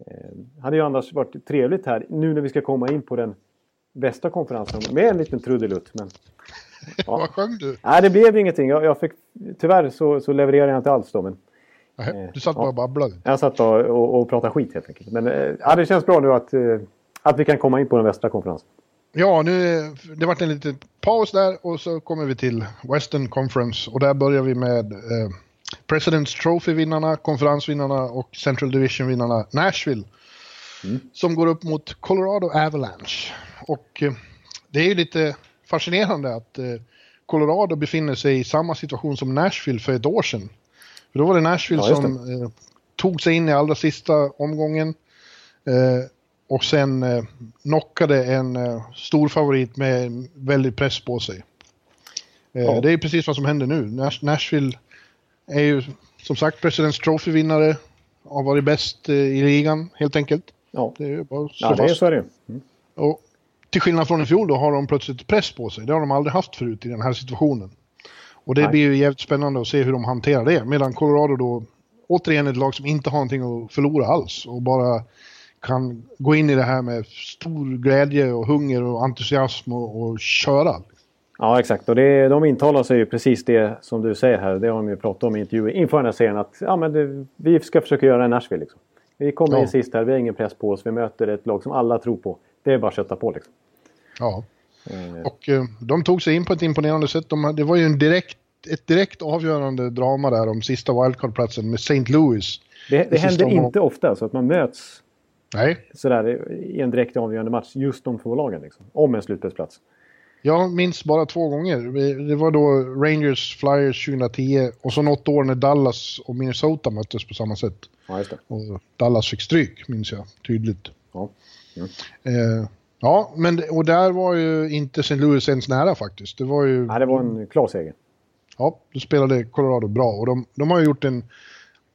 Eh, hade ju annars varit trevligt här nu när vi ska komma in på den bästa konferensen med en liten trudelutt. Men, ja. Vad sjöng du? Nej, det blev ingenting. Jag, jag fick, tyvärr så, så levererade jag inte alls då. Men Du satt bara och babblade. jag satt och, och, och pratade skit helt enkelt. Men eh, ja, det känns bra nu att, eh, att vi kan komma in på den västra konferensen. Ja, nu, eh, det vart en liten paus där och så kommer vi till Western Conference och där börjar vi med eh, President's Trophy-vinnarna, konferensvinnarna och Central Division-vinnarna Nashville. Som går upp mot Colorado Avalanche. Och eh, det är ju lite fascinerande att eh, Colorado befinner sig i samma situation som Nashville för ett år sedan. För då var det Nashville Ja, just som eh, tog sig in i allra sista omgången. Eh, och sen eh, knockade en eh, stor favorit med en väldig press på sig. Eh, Ja. Det är precis vad som händer nu. Nash- Nashville är ju som sagt President's Trophy-vinnare. Har varit bäst eh, i ligan helt enkelt. Ja, Det är ju bara att slå ja det är fast. så är det ju. Mm. Och till skillnad från i fjol då har de plötsligt press på sig. Det har de aldrig haft förut i den här situationen. Och det Nej. blir ju jävligt spännande att se hur de hanterar det. Medan Colorado då återigen ett lag som inte har någonting att förlora alls. Och bara kan gå in i det här med stor glädje och hunger och entusiasm och, och köra. Ja, exakt. Och det, de intalar sig ju precis det som du säger här. Det har de ju pratat om i intervjuer inför den här serien. Att ja, men det, vi ska försöka göra en Nashville. Liksom. Vi kommer Ja. in sist här, vi har ingen press på oss. Vi möter ett lag som alla tror på. Det är bara att kötta på liksom. Ja. Eh, Och eh, de tog sig in på ett imponerande sätt. De, det var ju en direkt, ett direkt avgörande drama där om sista wildcard-platsen med St. Louis. Det, det händer omgången. inte ofta så att man möts Nej, sådär i en direkt avgörande match. Just de två lagen liksom. Om en slutspelsplats. jag minns bara två gånger. Det var då Rangers Flyers 2010 och så något år när Dallas och Minnesota möttes på samma sätt. Ja. Och Dallas fick stryk, minns jag tydligt. Ja. Eh, ja, men och där var ju inte St. Louis ens nära faktiskt. Det var ju... Nej, det var en klar seger. Ja, då spelade Colorado bra och de, de har ju gjort en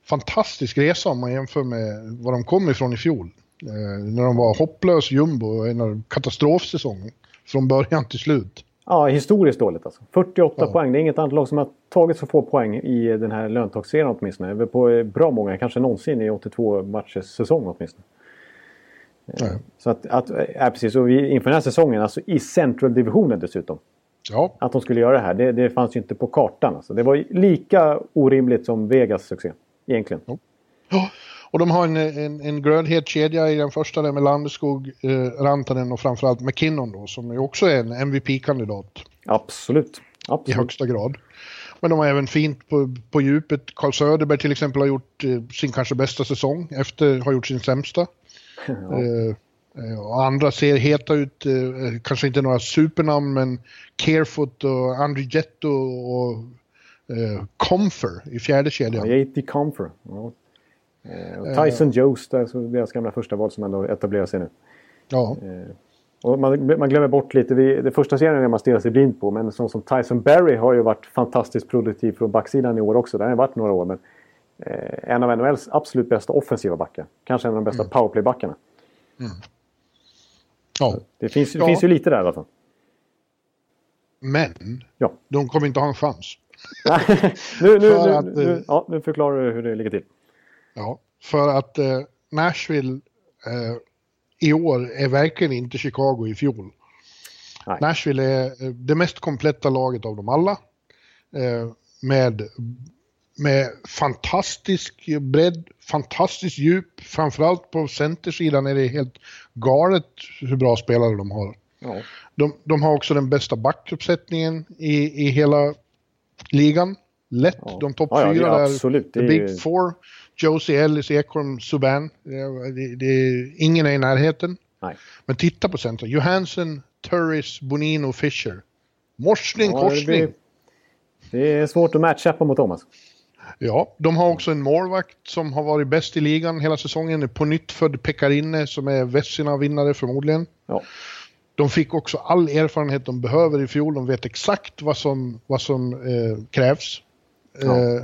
fantastisk resa om man jämför med var de kom ifrån i fjol. Eh, när de var hopplös jumbo en av katastrofsäsongen från början till slut. Ja, historiskt dåligt alltså. 48 Ja. poäng. Det är inget annat lag som har tagit så få poäng i den här löntagsserien åtminstone. På bra många, kanske någonsin i 82 matchers säsong åtminstone. Nej. Så att, att ja, precis. Och vi, inför den här säsongen, alltså i Central-divisionen dessutom. Ja, Att de skulle göra det här, det, det fanns ju inte på kartan. Alltså. Det var lika orimligt som Vegas succé. Egentligen. Ja, och de har en, en, en grönhet kedja i den första där med Landeskog, eh, Rantanen och framförallt McKinnon då som ju också är en MVP-kandidat Absolut. i Absolut. högsta grad. Men de har även fint på, på djupet. Carl Söderberg till exempel har gjort eh, sin kanske bästa säsong efter har gjort sin sämsta. Eh, eh, och andra ser heta ut, eh, kanske inte några supernamn men Carefoot och Andrigetto och eh, Comfer i fjärde kedjan. Ja, JT Comfer. Ja. Eh, Tyson Jost, alltså deras gamla första val som ändå etablerar sig nu. Ja, Och man, man glömmer bort lite, vi, det första serien är man stirrar sig blind på, men sån som Tyson Berry har ju varit fantastiskt produktiv från backsidan i år också. Det har varit några år, men eh, en av NHLs absolut bästa offensiva backar. Kanske en av de bästa powerplay-backarna. ja. Det, finns, det Ja. finns ju lite där i alla fall. Men Ja. de kommer inte ha en chans. nu, nu, nu, att, nu, eh, ja, nu förklarar du hur det ligger till. Ja, för att eh, Nashville eh, i år är verkligen inte Chicago i fjol. Nej. Nashville är eh, det mest kompletta laget av dem alla. Eh, med, med fantastisk bredd, fantastiskt djup. Framförallt på centersidan är det helt galet hur bra spelare de har. Ja. De, de har också den bästa backuppsättningen i, i hela ligan. Lätt, Ja. de topp Ja, fyra där. absolut. The Big ju- Four. Josie Ellis, Ekholm, Subban. Det, det, det, ingen är i närheten. Nej. Men titta på centrum. Johansson, Turris, Bonino, Fischer. Morsning, Ja, det, korsning. blir, det är svårt att matcha mot dem alltså. Ja, de har också en målvakt som har varit bäst i ligan hela säsongen. På nytt född Pekarinne som är Vessina-vinnare förmodligen. Ja. De fick också all erfarenhet de behöver i fjol. De vet exakt vad som, vad som eh, krävs. Ja. Eh,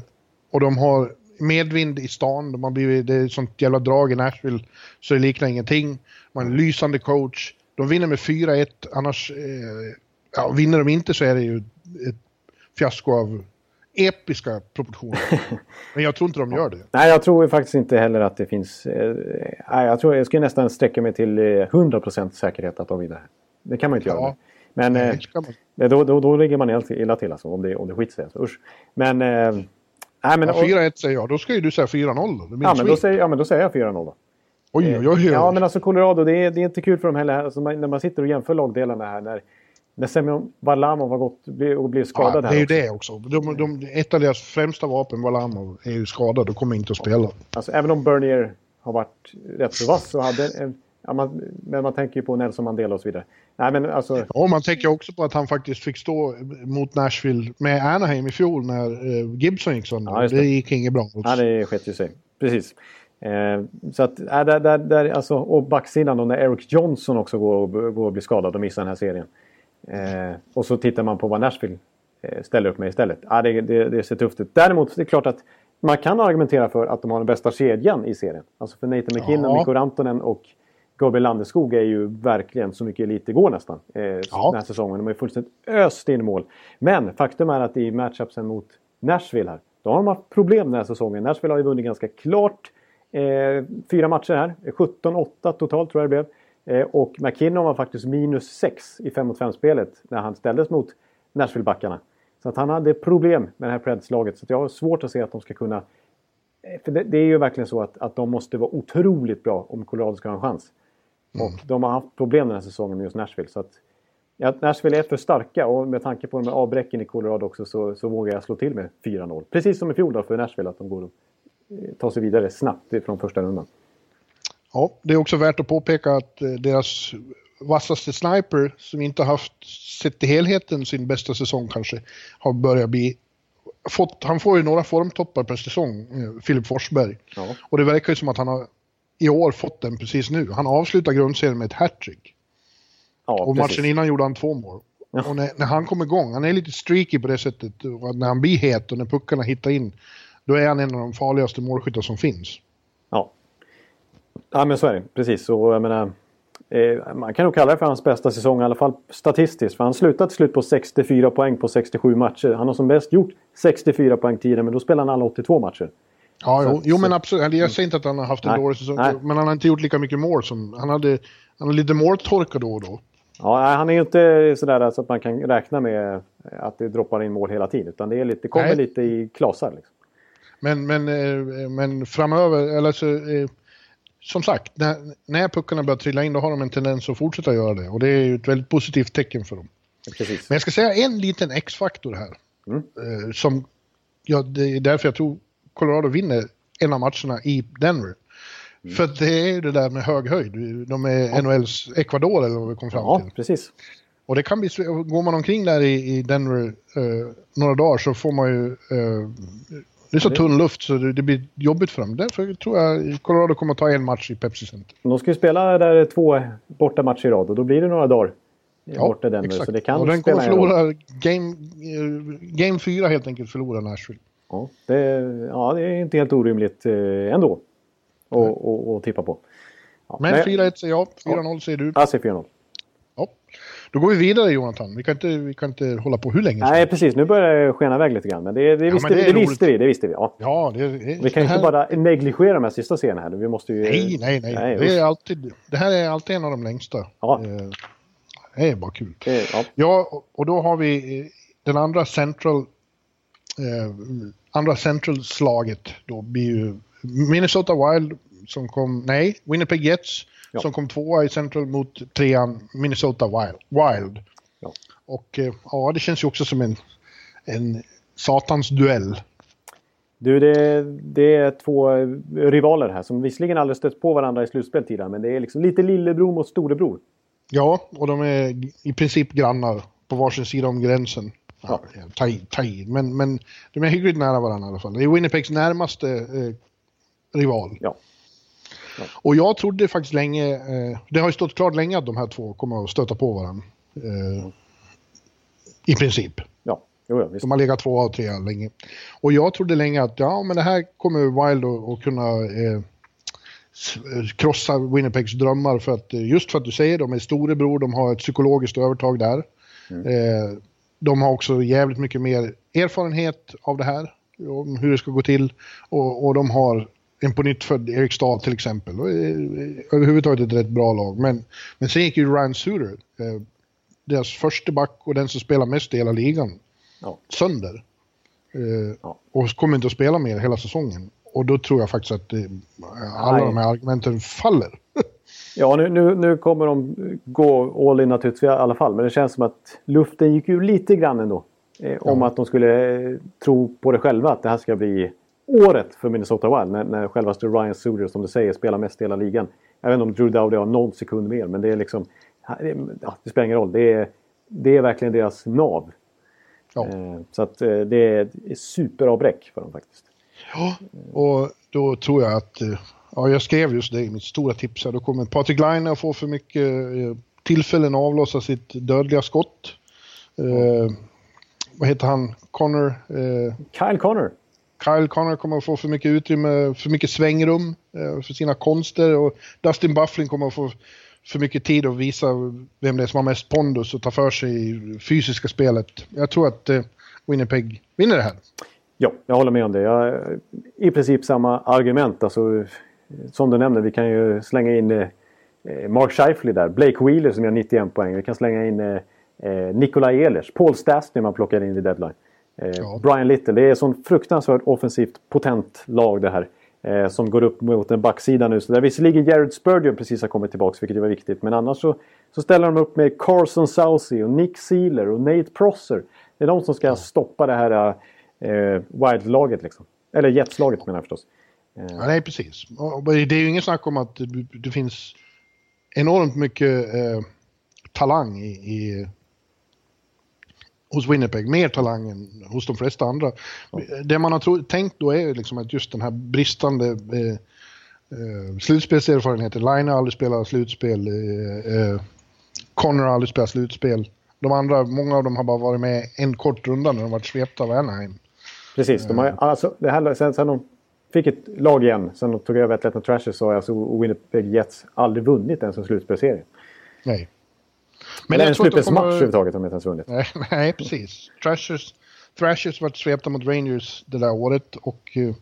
och de har medvind i stan. De har blivit, det är sånt jävla drag i Nashville så det liknar ingenting. De har en lysande coach. De vinner med 4-1. Annars, eh, ja, vinner de inte så är det ju ett fiasko av episka proportioner. Men jag tror inte de gör det. Nej, jag tror faktiskt inte heller att det finns... Eh, nej, jag, tror, jag skulle nästan sträcka mig till eh, 100% säkerhet att de vinner. Det kan man inte Ja. göra. Men eh, man- det- då, då, då ligger man helt illa till alltså, om det, om det skiter sig. Alltså, usch. Men... Eh, nej, men, Ja, och, 4-1 säger jag. Då ska ju du säga 4-0 då. Ja, en men då säger, ja, men då säger jag 4-0 då. Oj, oj, oj. Ja, men alltså Colorado, det är, det är inte kul för dem heller. Alltså, man, när man sitter och jämför lagdelarna här. När, när Semyon Varlamov har gått och blivit Ja, skadad det är ju också. det också. De, de, ett av deras främsta vapen, Valamov, är ju skadad och kommer inte att spela. Alltså, även om Bernier har varit rätt så vass så hade en... Ja, man, men man tänker ju på Nelson Mandela och så vidare. Nej, men alltså... Och man tänker också på att han faktiskt fick stå mot Nashville med Anaheim i fjol när eh, Gibson gick sönder. Ja, det. det. gick inget bra. Ja, det skett ju sig. Precis. Eh, så att, äh, där, där, där, alltså, och backsidan då när Eric Johnson också går och, går och blir skadad och missar den här serien. Eh, och så tittar man på vad Nashville eh, ställer upp med istället. Ja, det, det, det ser tufft ut. Däremot det är klart att man kan argumentera för att de har den bästa kedjan i serien. Alltså för Nathan McKinnon, Ja. Mikko Rantanen och Gabriel Landeskog är ju verkligen så mycket elit det går nästan. Eh, Den här säsongen. De har ju fullständigt öst in mål. Men faktum är att i matchupsen mot Nashville här. Då har de haft problem den här säsongen. Nashville har ju vunnit ganska klart. Eh, fyra matcher här. 17-8 totalt tror jag det blev. Eh, och McKinnon var faktiskt minus 6 i 5 mot 5-spelet när han ställdes mot Nashville-backarna. Så att han hade problem med det här Preds-laget. Så jag har svårt att se att de ska kunna... Eh, för det, det, är ju verkligen så att, att de måste vara otroligt bra om Colorado ska ha en chans. Mm. Och de har haft problem den här säsongen med just Nashville. Så att, ja, Nashville är för starka och med tanke på de här avbräcken i Colorado också så, så vågar jag slå till med 4-0. Precis som i fjol då för Nashville, att de går och eh, tar sig vidare snabbt från första rundan. Ja, det är också värt att påpeka att eh, deras vassaste sniper, som inte haft, sett till helheten, sin bästa säsong kanske, har börjat bli Fått, han får ju några formtoppar per säsong, Filip Forsberg. Ja. Och det verkar ju som att han har i år fått den precis nu. Han avslutar grundserien med ett hattrick. Ja, och matchen innan gjorde han två mål. Ja. Och när, när, han kommer igång, han är lite streaky på det sättet, när han blir het och när puckarna hittar in, då är han en av de farligaste målskyttar som finns. Ja. Ja men så är det, precis. Och jag menar, eh, man kan nog kalla det för hans bästa säsong, i alla fall statistiskt. För han slutade till slut på 64 poäng på 67 matcher. Han har som bäst gjort 64 poäng tidigare, men då spelar han alla 82 matcher. Ja, jo, jo men absolut. Jag säger inte att han har haft en nej, dålig säsong, nej. men han har inte gjort lika mycket mål som... Han hade, han hade lite måltorka då och då. Ja, han är ju inte sådär så att man kan räkna med att det droppar in mål hela tiden. Utan det, är lite, det kommer lite i klasar. Liksom. Men, men, eh, men framöver, eller så, eh, som sagt, när, när puckarna börjar trilla in då har de en tendens att fortsätta göra det. Och det är ju ett väldigt positivt tecken för dem. Precis. Men jag ska säga en liten X-faktor här. Mm. Eh, som, ja, det är därför jag tror Colorado vinner en av matcherna i Denver. Mm. För det är ju det där med hög höjd. De är ja. NHLs Ecuador eller vad vi kom fram ja, till. Ja, precis. Och det kan bli, går man omkring där i, i Denver eh, några dagar så får man ju eh, det är så tunn luft så det, blir jobbigt för dem. Därför tror jag Colorado kommer att ta en match i Pepsi Center. De ska ju spela där två borta matcher i rad och då blir det några dagar ja, borta Denver. Exakt. Så det kan och den kommer förlora game, uh, game 4 helt enkelt förlorar Nashville. Ja det, ja, det är inte helt orimligt eh, ändå att tippa på. Ja, men 4-1 säger jag, 4-0 säger du. Jag säger 4-0. Då går vi vidare Jonathan. Vi kan inte, vi kan inte hålla på hur länge Nej, precis. Nu börjar det skena iväg lite grann. Men det, det, ja, visste, men det, det visste vi. Det visste vi. Ja. ja det, vi kan här... inte bara negligera de här sista scenerna här. Vi måste ju... Nej, nej, nej. nej det, är alltid, det här är alltid en av de längsta. Ja. Eh, det är bara kul. ja. ja, och då har vi eh, den andra central... Eh, andra central-slaget då blir ju Minnesota Wild som kom... Nej, Winnipeg Jets ja. som kom tvåa i Central mot trean Minnesota Wild. Wild. Ja. Och eh, ja, det känns ju också som en, en satans duell. Du, det, det, är två rivaler här som visserligen aldrig stött på varandra i slutspel tidigare, men det är liksom lite lillebror mot storebror. Ja, och de är i princip grannar på varsin sida om gränsen. Ja. Ta, i, ta i. Men, men de är hyggligt nära varandra i alla fall. Det är Winnipegs närmaste eh, rival. Ja. Och jag trodde faktiskt länge, eh, det har ju stått klart länge att de här två kommer att stöta på varandra. Eh, I princip. Ja, jo, ja visst. De har legat två och tre länge. Och jag trodde länge att ja, men det här kommer Wild att kunna eh, krossa Winnipegs drömmar för att eh, just för att du säger de är storebror, de har ett psykologiskt övertag där. Mm. Eh, de har också jävligt mycket mer erfarenhet av det här, om hur det ska gå till. Och, och de har en på nytt född Eriksdal till exempel. Och, eh, överhuvudtaget ett rätt bra lag. Men, men sen gick ju Ryan Suter, eh, deras första back och den som spelar mest i hela ligan, ja. sönder. Eh, ja. Och kommer inte att spela mer hela säsongen. Och då tror jag faktiskt att eh, alla Nej. de här argumenten faller. ja, nu, nu, nu kommer de gå all in naturligtvis i alla fall. Men det känns som att luften gick ju lite grann ändå. Eh, om att de skulle eh, tro på det själva, att det här ska bli året för Minnesota Wild när, när självaste Ryan Suter som du säger spelar mest i hela ligan. Jag vet inte om Drew Dowdy har någon sekund mer men det är liksom... Ja, det spelar ingen roll. Det är, det är verkligen deras nav. Ja. Eh, så att eh, det är superavbräck för dem faktiskt. Ja, och då tror jag att... Eh, ja, jag skrev just det i mitt stora tips här. Då kommer Patrik Laine att få för mycket tillfällen att avlossa sitt dödliga skott. Eh, vad heter han? Connor? Eh, Kyle Connor. Kyle Connor kommer att få för mycket utrymme, för mycket svängrum eh, för sina konster och Dustin Bufflin kommer att få för mycket tid att visa vem det är som har mest pondus och ta för sig i fysiska spelet. Jag tror att eh, Winnipeg vinner det här. Ja, jag håller med om det. Jag, eh, I princip samma argument. Alltså, som du nämnde, vi kan ju slänga in Mark Scheifly där. Blake Wheeler som gör 91 poäng. Vi kan slänga in Eh, Nikolaj Ehlers, Paul Stastny man plockar in i deadline. Eh, Ja. Brian Little, det är sån fruktansvärt offensivt potent lag det här. Eh, som går upp mot en backsida nu. Så där visserligen Jared Spurgeon precis har kommit tillbaka, vilket ju var viktigt. Men annars så, så ställer de upp med Carson Southey och Nick Sealer och Nate Prosser. Det är de som ska stoppa det här eh, Wild-laget liksom. Eller Jets-laget menar jag förstås. Ja, nej, precis. Och det är ju ingen snack om att det, det finns enormt mycket eh, talang i, i, hos Winnipeg. Mer talang än hos de flesta andra. Det man har tro, tänkt då är liksom att just den här bristande eh, eh, slutspelserfarenheten. Line har aldrig spelat slutspel. Eh, eh, Connor har aldrig spelat slutspel. De andra, många av dem har bara varit med en kort runda när de varit svepta av Anaheim. Precis, de har, alltså, det här, sen, sen de fick ett lag igen, sen de tog över Atlanta Trashers så har alltså Winnipeg Jets aldrig vunnit ens en slutspelserie. Nej. Eller en jag slutspelsmatch kommer- överhuvudtaget har de inte ens vunnit. Nej, nej precis. Thrashers, Thrashers var svepta mot Rangers det där året och eh,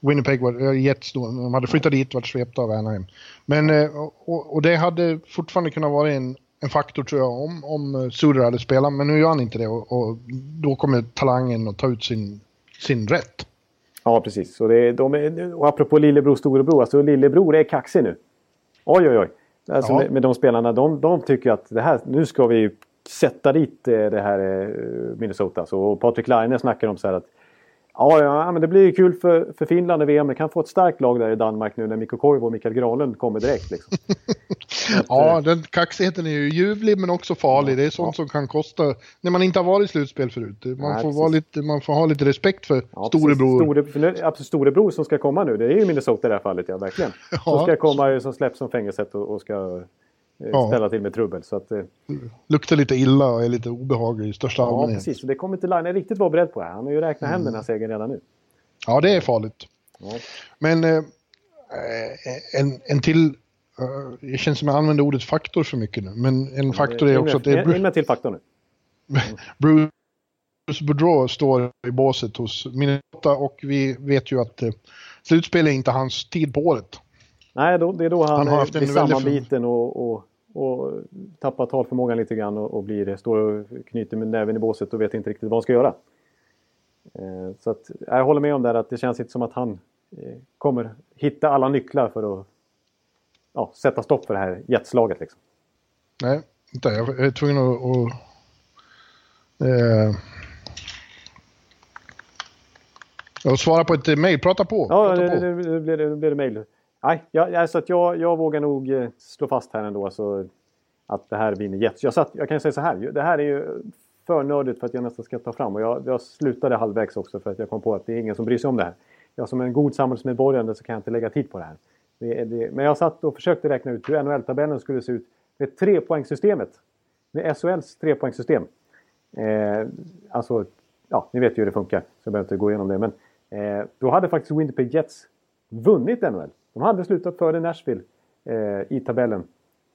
Winnipeg var, äh, Jets då, de hade flyttat dit och varit svepta av Anaheim. Men, eh, och, och det hade fortfarande kunnat vara en, en faktor tror jag om, om eh, Suter hade spelat, men nu gör han inte det och, och då kommer talangen att ta ut sin, sin rätt. Ja, precis. Så det, de är, och apropå lillebror, storebror. Alltså lillebror är kaxig nu. Oj, oj, oj. Alltså Ja. med, med de spelarna, de, de tycker att det här, nu ska vi sätta dit eh, det här eh, Minnesota. Så och Patrik Laine snackar om så här att Ja, ja, men det blir ju kul för, för Finland i VM. Vi kan få ett starkt lag där i Danmark nu när Mikko Koivu och Mikael Granlund kommer direkt. Liksom. Ja, den kaxigheten är ju ljuvlig men också farlig. Det är sånt som kan kosta när man inte har varit i slutspel förut. Man, Nej, får, vara lite, man får ha lite respekt för Ja, storebror. Store, för nu, absolut, storebror som ska komma nu, det är ju Minnesota i det här fallet, ja verkligen. Som Ja. ska komma, som släpps från fängelset och, och ska Ja. ställa till med trubbel. Så att, eh, Luktar lite illa och är lite obehaglig i största ja, allmänhet. precis. Och det kommer inte Line riktigt vara beredd på. Här. Han har ju räknat hem den här segern redan nu. Ja, det är farligt. Ja. Men eh, en, en till, eh, det känns som jag använder ordet faktor för mycket nu, men en faktor är In också att det är in- In Bru- med till faktor nu. Bruce Boudreau står i båset hos Minnesota och vi vet ju att eh, slutspel är inte hans tid på året. Nej, då, det är då han, Han har haft blir sammanbiten och, och, och tappar talförmågan lite grann och, och blir, står och knyter med näven i båset och vet inte riktigt vad han ska göra. Eh, så att, jag håller med om det här att det känns inte som att han eh, kommer hitta alla nycklar för att ja, sätta stopp för det här jetslaget. Liksom. Nej, inte. Jag är tvungen att... att eh, att svara på ett mejl. Prata på. Ja, prata på. det, det, blir, det blir det mejl. Nej, jag, alltså att jag, jag vågar nog eh, slå fast här ändå alltså, att det här vinner Jets. Jag, satt, jag kan säga så här, det här är ju för nördigt för att jag nästan ska ta fram. Och jag, jag slutade halvvägs också för att jag kom på att det är ingen som bryr sig om det här. Jag som en god samhällsmedborgare så kan jag inte lägga tid på det här. Det, det, men jag satt och försökte räkna ut hur NHL-tabellen skulle se ut med trepoängssystemet. Med SHLs trepoängssystem. Eh, alltså, ja, ni vet ju hur det funkar. Så jag behöver inte gå igenom det. Men eh, då hade faktiskt Winnipeg Jets vunnit NHL. De hade slutat före Nashville eh, i tabellen.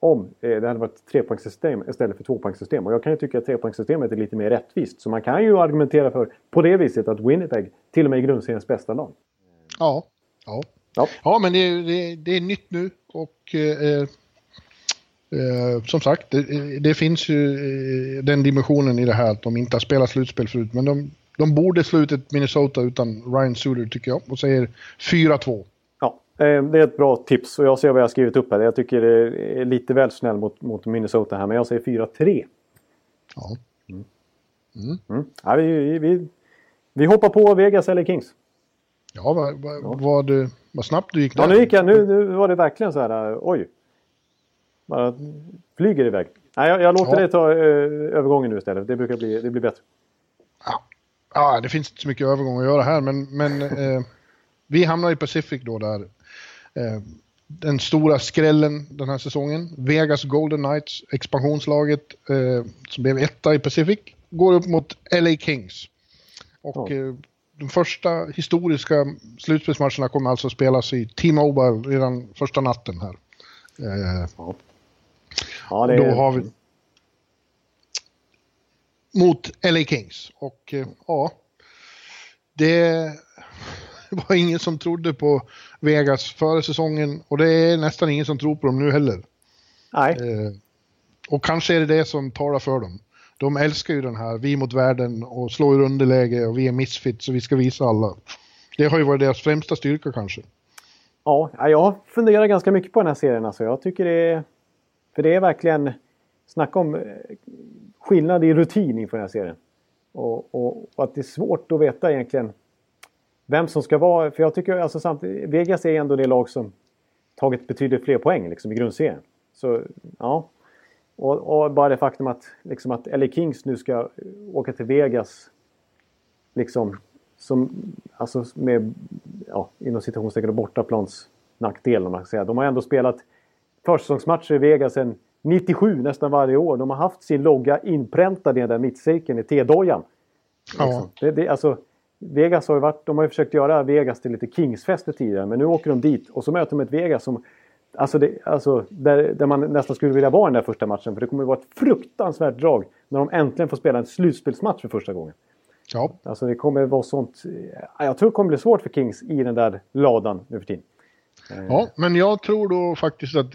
Om eh, det hade varit trepoängssystem istället för tvåpoängssystem. Och jag kan ju tycka att trepoängssystemet är lite mer rättvist. Så man kan ju argumentera för på det viset att Winnipeg till och med är grundseriens bästa lag. Ja. Ja. Ja. Ja, men det, det, det är nytt nu och eh, eh, som sagt, det, det finns ju eh, den dimensionen i det här att de inte har spelat slutspel förut. Men de, de borde slå ut ett Minnesota utan Ryan Suter tycker jag och säger 4-2. Ja, eh, det är ett bra tips och jag ser vad jag har skrivit upp här. Jag tycker det är lite väl snäll mot, mot Minnesota här, men jag säger 4-3. Ja. Mm. Ja, vi, vi, vi, hoppar på Vegas eller Kings. Ja, vad, vad, vad, du- vad snabbt du gick Ja, där. nu gick jag. Nu, nu var det verkligen så här. Oj. Bara flyger iväg. Nej, jag, jag låter Ja. det ta ö, övergången nu istället. Det brukar bli, det blir bättre. Ja. ja, det finns inte så mycket övergång att göra här, men, men eh, vi hamnar i Pacific då där. Eh, den stora skrällen den här säsongen, Vegas Golden Knights, expansionslaget eh, som blev etta i Pacific, går upp mot LA Kings. Och eh, de första historiska slutspelsmatcherna kommer alltså att spelas i T-Mobile redan första natten här. Eh, Ja, det då har vi mot LA Kings. Och ja, det var ingen som trodde på Vegas före säsongen och det är nästan ingen som tror på dem nu heller. Nej, Eh, och kanske är det det som talar för dem. de älskar ju den här, vi mot världen och slår ur underläge och vi är misfits och vi ska visa alla. Det har ju varit deras främsta styrka kanske. Ja, jag funderar ganska mycket på den här serien alltså. Jag tycker det är... För det är verkligen... Snacka om eh, skillnad i rutin inför den här serien. Och, och, och, att det är svårt att veta egentligen vem som ska vara... För jag tycker alltså samtidigt... Vegas är ändå det lag som tagit betydligt fler poäng liksom, i grundserien. Så ja. Och, och, bara det faktum att, liksom att LA Kings nu ska åka till Vegas liksom som, alltså med, ja, inom citationstecken bortaplans nackdel om man ska säga. De har ändå spelat försäsongsmatcher i Vegas sedan 97 nästan varje år. De har haft sin logga inpräntad i den där mittcirkeln i T-dojan. Ja. Liksom. Det, det, alltså, Vegas har ju varit, de har ju försökt göra Vegas till lite Kingsfester tidigare men nu åker de dit och så möter de ett Vegas som Alltså, det, alltså där, där man nästan skulle vilja vara i den där första matchen för det kommer att vara ett fruktansvärt drag när de äntligen får spela en slutspelsmatch för första gången. Ja. Alltså det kommer vara sånt. Jag tror det kommer bli svårt för Kings i den där ladan nu för tiden. Ja, men jag tror då faktiskt att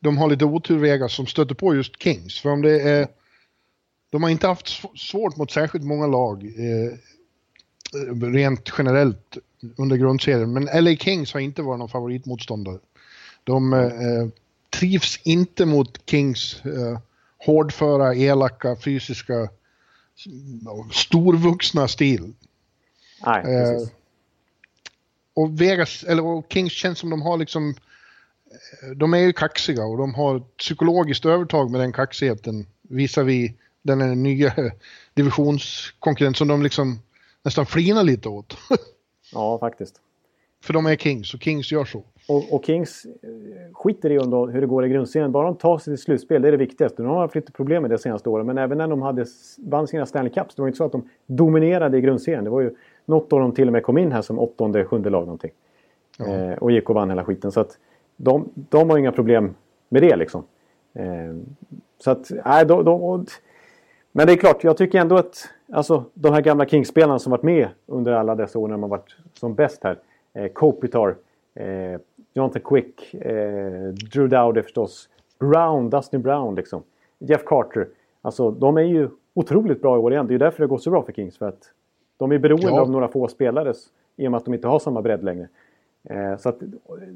de har lite otur Vegas som stöter på just Kings. För om det är... De har inte haft svårt mot särskilt många lag eh, rent generellt under grundserien. Men LA Kings har inte varit någon favoritmotståndare. De eh, trivs inte mot Kings eh, hårdföra, elaka, fysiska storvuxna stil. Nej, precis. Eh, och Vegas, eller och Kings känns som de har liksom, eh, de är ju kaxiga och de har psykologiskt övertag med den kaxigheten visar vi den nya divisionskonkurrent som de liksom nästan flinar lite åt. ja, faktiskt. För de är Kings och Kings gör så. Och, och Kings eh, skiter i hur det går i grundserien. Bara de tar sig till slutspel, det är det viktigaste. De har haft lite problem med det senaste åren. Men även när de hade, vann sina Stanley Cups, det var inte så att de dominerade i grundserien. Det var ju något av de till och med kom in här som åttonde, sjunde lag någonting. Ja. Eh, och gick och vann hela skiten. Så att de, de har inga problem med det liksom. Eh, så att, nej, de, de, men det är klart, jag tycker ändå att alltså, de här gamla Kings-spelarna som varit med under alla dessa år när man varit som bäst här. Eh, Kopitar, eh, Jonathan Quick, eh, Drew Dowdy förstås, Brown, Dustin Brown liksom. Jeff Carter. Alltså de är ju otroligt bra i år igen. Det är ju därför det går så bra för Kings. För att de är beroende ja. av några få spelare i och med att de inte har samma bredd längre. Eh, så att,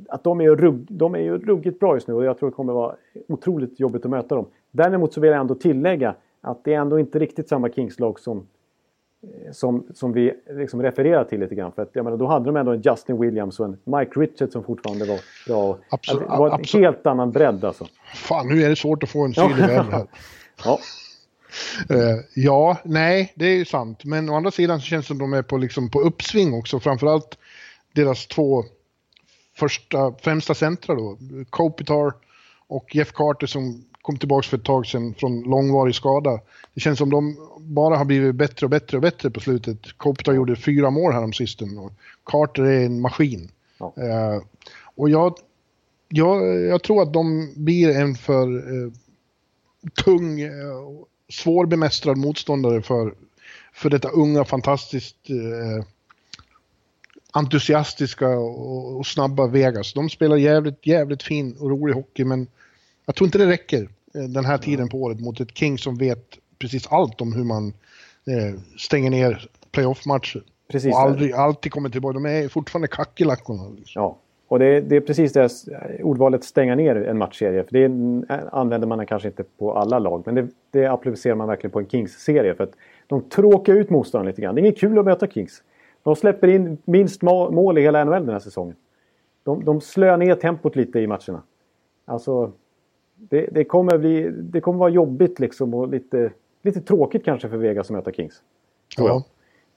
att de, är rugg, de är ju ruggigt bra just nu och jag tror det kommer vara otroligt jobbigt att möta dem. Däremot så vill jag ändå tillägga att det är ändå inte riktigt samma Kings-lag som Eh, som, som vi liksom refererar till lite grann. För att, jag menar, då hade de ändå en Justin Williams och en Mike Richards som fortfarande var bra. Absolut, det var en absolut. helt annan bredd alltså. Fan, nu är det svårt att få en syrlig vän här. ja. Uh, ja, nej, det är ju sant. Men å andra sidan så känns det som de är på, liksom, på uppsving också. Framförallt deras två första, främsta centra då. Kopitar och Jeff Carter som kom tillbaka för ett tag sedan från långvarig skada. Det känns som de bara har blivit bättre och bättre och bättre på slutet. Kopta gjorde fyra mål här om sisten och Carter är en maskin. Ja. Uh, och jag, jag, jag tror att de blir en för uh, tung, uh, svårbemästrad motståndare för, för detta unga, fantastiskt uh, entusiastiska och, och, snabba Vegas. De spelar jävligt, jävligt fin och rolig hockey men jag tror inte det räcker eh, den här tiden på året mot ett King som vet precis allt om hur man eh, stänger ner playoff-matcher. Precis. Och aldrig, alltid kommer tillbaka. De är fortfarande kackerlackorna. Liksom. Ja, och det, det, är precis det ordvalet stänga ner en matchserie. För det använder man kanske inte på alla lag. Men det, det applicerar man verkligen på en Kings-serie. För att de tråkar ut motståndaren lite grann. Det är inget kul att möta Kings. De släpper in minst mål i hela NHL den här säsongen. De, de slöar ner tempot lite i matcherna. Alltså, det, det, kommer bli, det kommer vara jobbigt liksom och lite, lite tråkigt kanske för Vegas att möta Kings. Ja.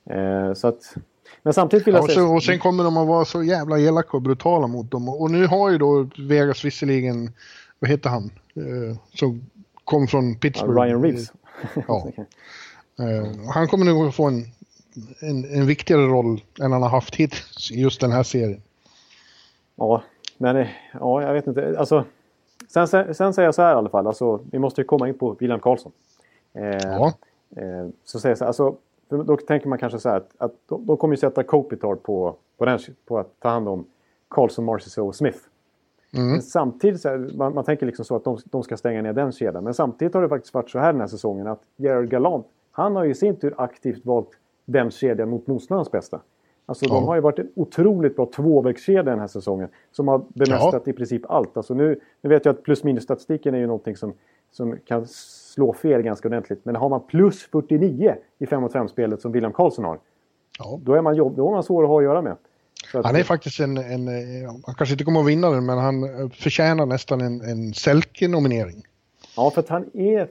Eh, så att, men samtidigt vill jag ja, och, säga... och sen kommer de att vara så jävla elaka och brutala mot dem. Och nu har ju då Vegas visserligen, vad heter han, eh, som kom från Pittsburgh. Ryan Reeves. ja. eh, han kommer nog att få en, en, en viktigare roll än han har haft hittills i just den här serien. Ja, men ja, jag vet inte. Alltså, Sen, sen säger jag så här i alla fall, alltså, vi måste ju komma in på William Karlsson. Eh, ja. eh, så säger jag så här, alltså, då tänker man kanske så här att, att de, de kommer ju sätta Kopitar på, på, den, på att ta hand om Karlsson, Marciso och Smith. Men samtidigt, så här, man, man tänker liksom så att de, de ska stänga ner den kedjan. Men samtidigt har det faktiskt varit så här den här säsongen att Gerard Gallant, han har ju i sin tur aktivt valt den kedjan mot motståndarens bästa. Alltså de Ja. har ju varit en otroligt bra tvåvägskedja den här säsongen. Som har bemästrat i princip allt. Alltså nu, nu vet jag att plus minus statistiken är ju någonting som, som kan slå fel ganska ordentligt. Men har man plus 49 i 5 mot 5-spelet som William Karlsson har. Ja. Då är man, jobb, då är man svår att ha att göra med. Att- Han är faktiskt en, en, eh, han kanske inte kommer att vinna den, men han eh, förtjänar nästan en, en Selke-nominering. Ja, för att han är,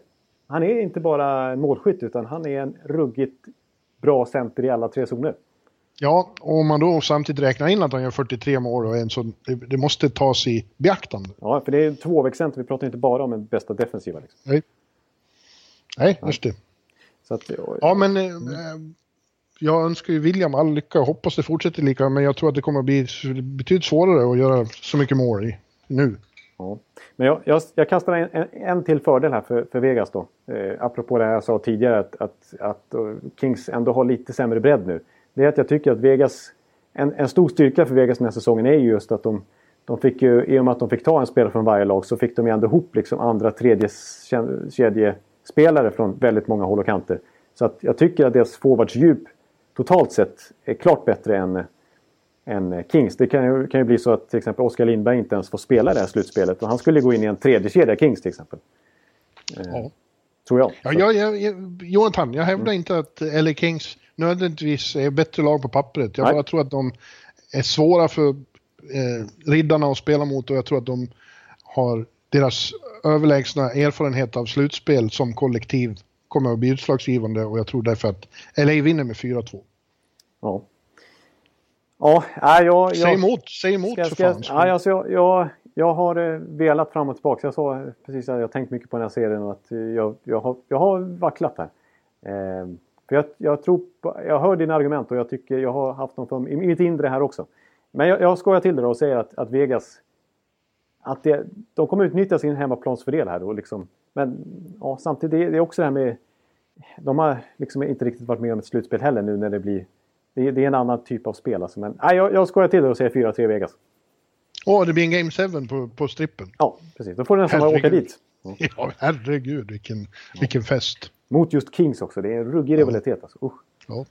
han är inte bara en målskytt utan han är en ruggigt bra center i alla tre zoner. Ja, och om man då samtidigt räknar in att han gör 43 mål och en sån, det, måste tas i beaktande. Ja, för det är en tvåvägscenter. Vi pratar inte bara om en bästa defensiva. Liksom. Nej, Nej just det. Så att, Ja, men eh, jag önskar ju William all lycka och hoppas det fortsätter lika, men jag tror att det kommer att bli betydligt svårare att göra så mycket mål i, nu. Ja. Men jag, jag, jag kastar en, en, en till fördel här för, för Vegas då. Eh, apropå det här jag sa tidigare att, att, att eh, Kings ändå har lite sämre bredd nu. Det är att jag tycker att Vegas... En, en stor styrka för Vegas den här säsongen är ju just att de, de fick ju, i och med att de fick ta en spelare från varje lag så fick de ju ändå ihop liksom andra, tredje kedjespelare från väldigt många håll och kanter. Så att jag tycker att deras forwardsdjup totalt sett är klart bättre än, än Kings. Det kan ju, kan ju bli så att till exempel Oskar Lindberg inte ens får spela det här slutspelet. Och han skulle gå in i en tredje kedja Kings till exempel. Eh, Ja. Tror jag. Ja, jag, jag, Jonathan, jag hävdar inte att LA Kings nödvändigtvis är bättre lag på pappret. Jag bara tror att de är svåra för eh, riddarna att spela mot och jag tror att de har deras överlägsna erfarenhet av slutspel som kollektiv kommer att bli utslagsgivande och jag tror därför att LA vinner med 4-2. Ja. Ja, nej, jag... Säg jag emot, säg emot ska, för fan. nej, alltså, jag, jag, jag har eh, velat fram och tillbaka. Jag sa precis att jag tänkt mycket på den här serien och att eh, jag, jag, har, jag har vacklat här. Eh, för jag, jag tror på, jag hör dina argument och jag tycker jag har haft dem för, i mitt inre här också. Men jag, jag skojar till det och säger att, att Vegas att det, de kommer utnyttja sin hemmaplansfördel här. Då, liksom. Men ja, samtidigt, det, är- också det här med... De har liksom inte riktigt varit med om ett slutspel heller nu när det blir... Det, är- det är en annan typ av spel. Alltså. Men nej, jag, jag skojar till det och säger 4-3 Vegas. Åh, det blir en Game 7 på, på strippen. Ja, precis. Då får du nästan bara åka dit. Ja, herregud vilken, vilken fest. Mot just Kings också. Det är en ruggig rivalitet. Alltså. Usch. Ja.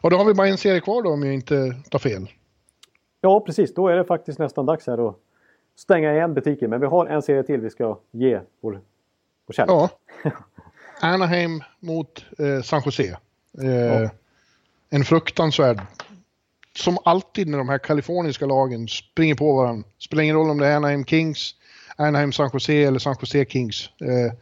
Och då har vi bara en serie kvar då om jag inte tar fel. Ja, precis. Då är det faktiskt nästan dags här att stänga igen butiken. Men vi har en serie till vi ska ge vår, vår kärlek. Ja. Anaheim mot eh, San Jose. Eh, En fruktansvärd... Som alltid när de här kaliforniska lagen springer på varandra. Spelar ingen roll om det är Anaheim Kings, Anaheim San Jose eller San Jose Kings. Eh,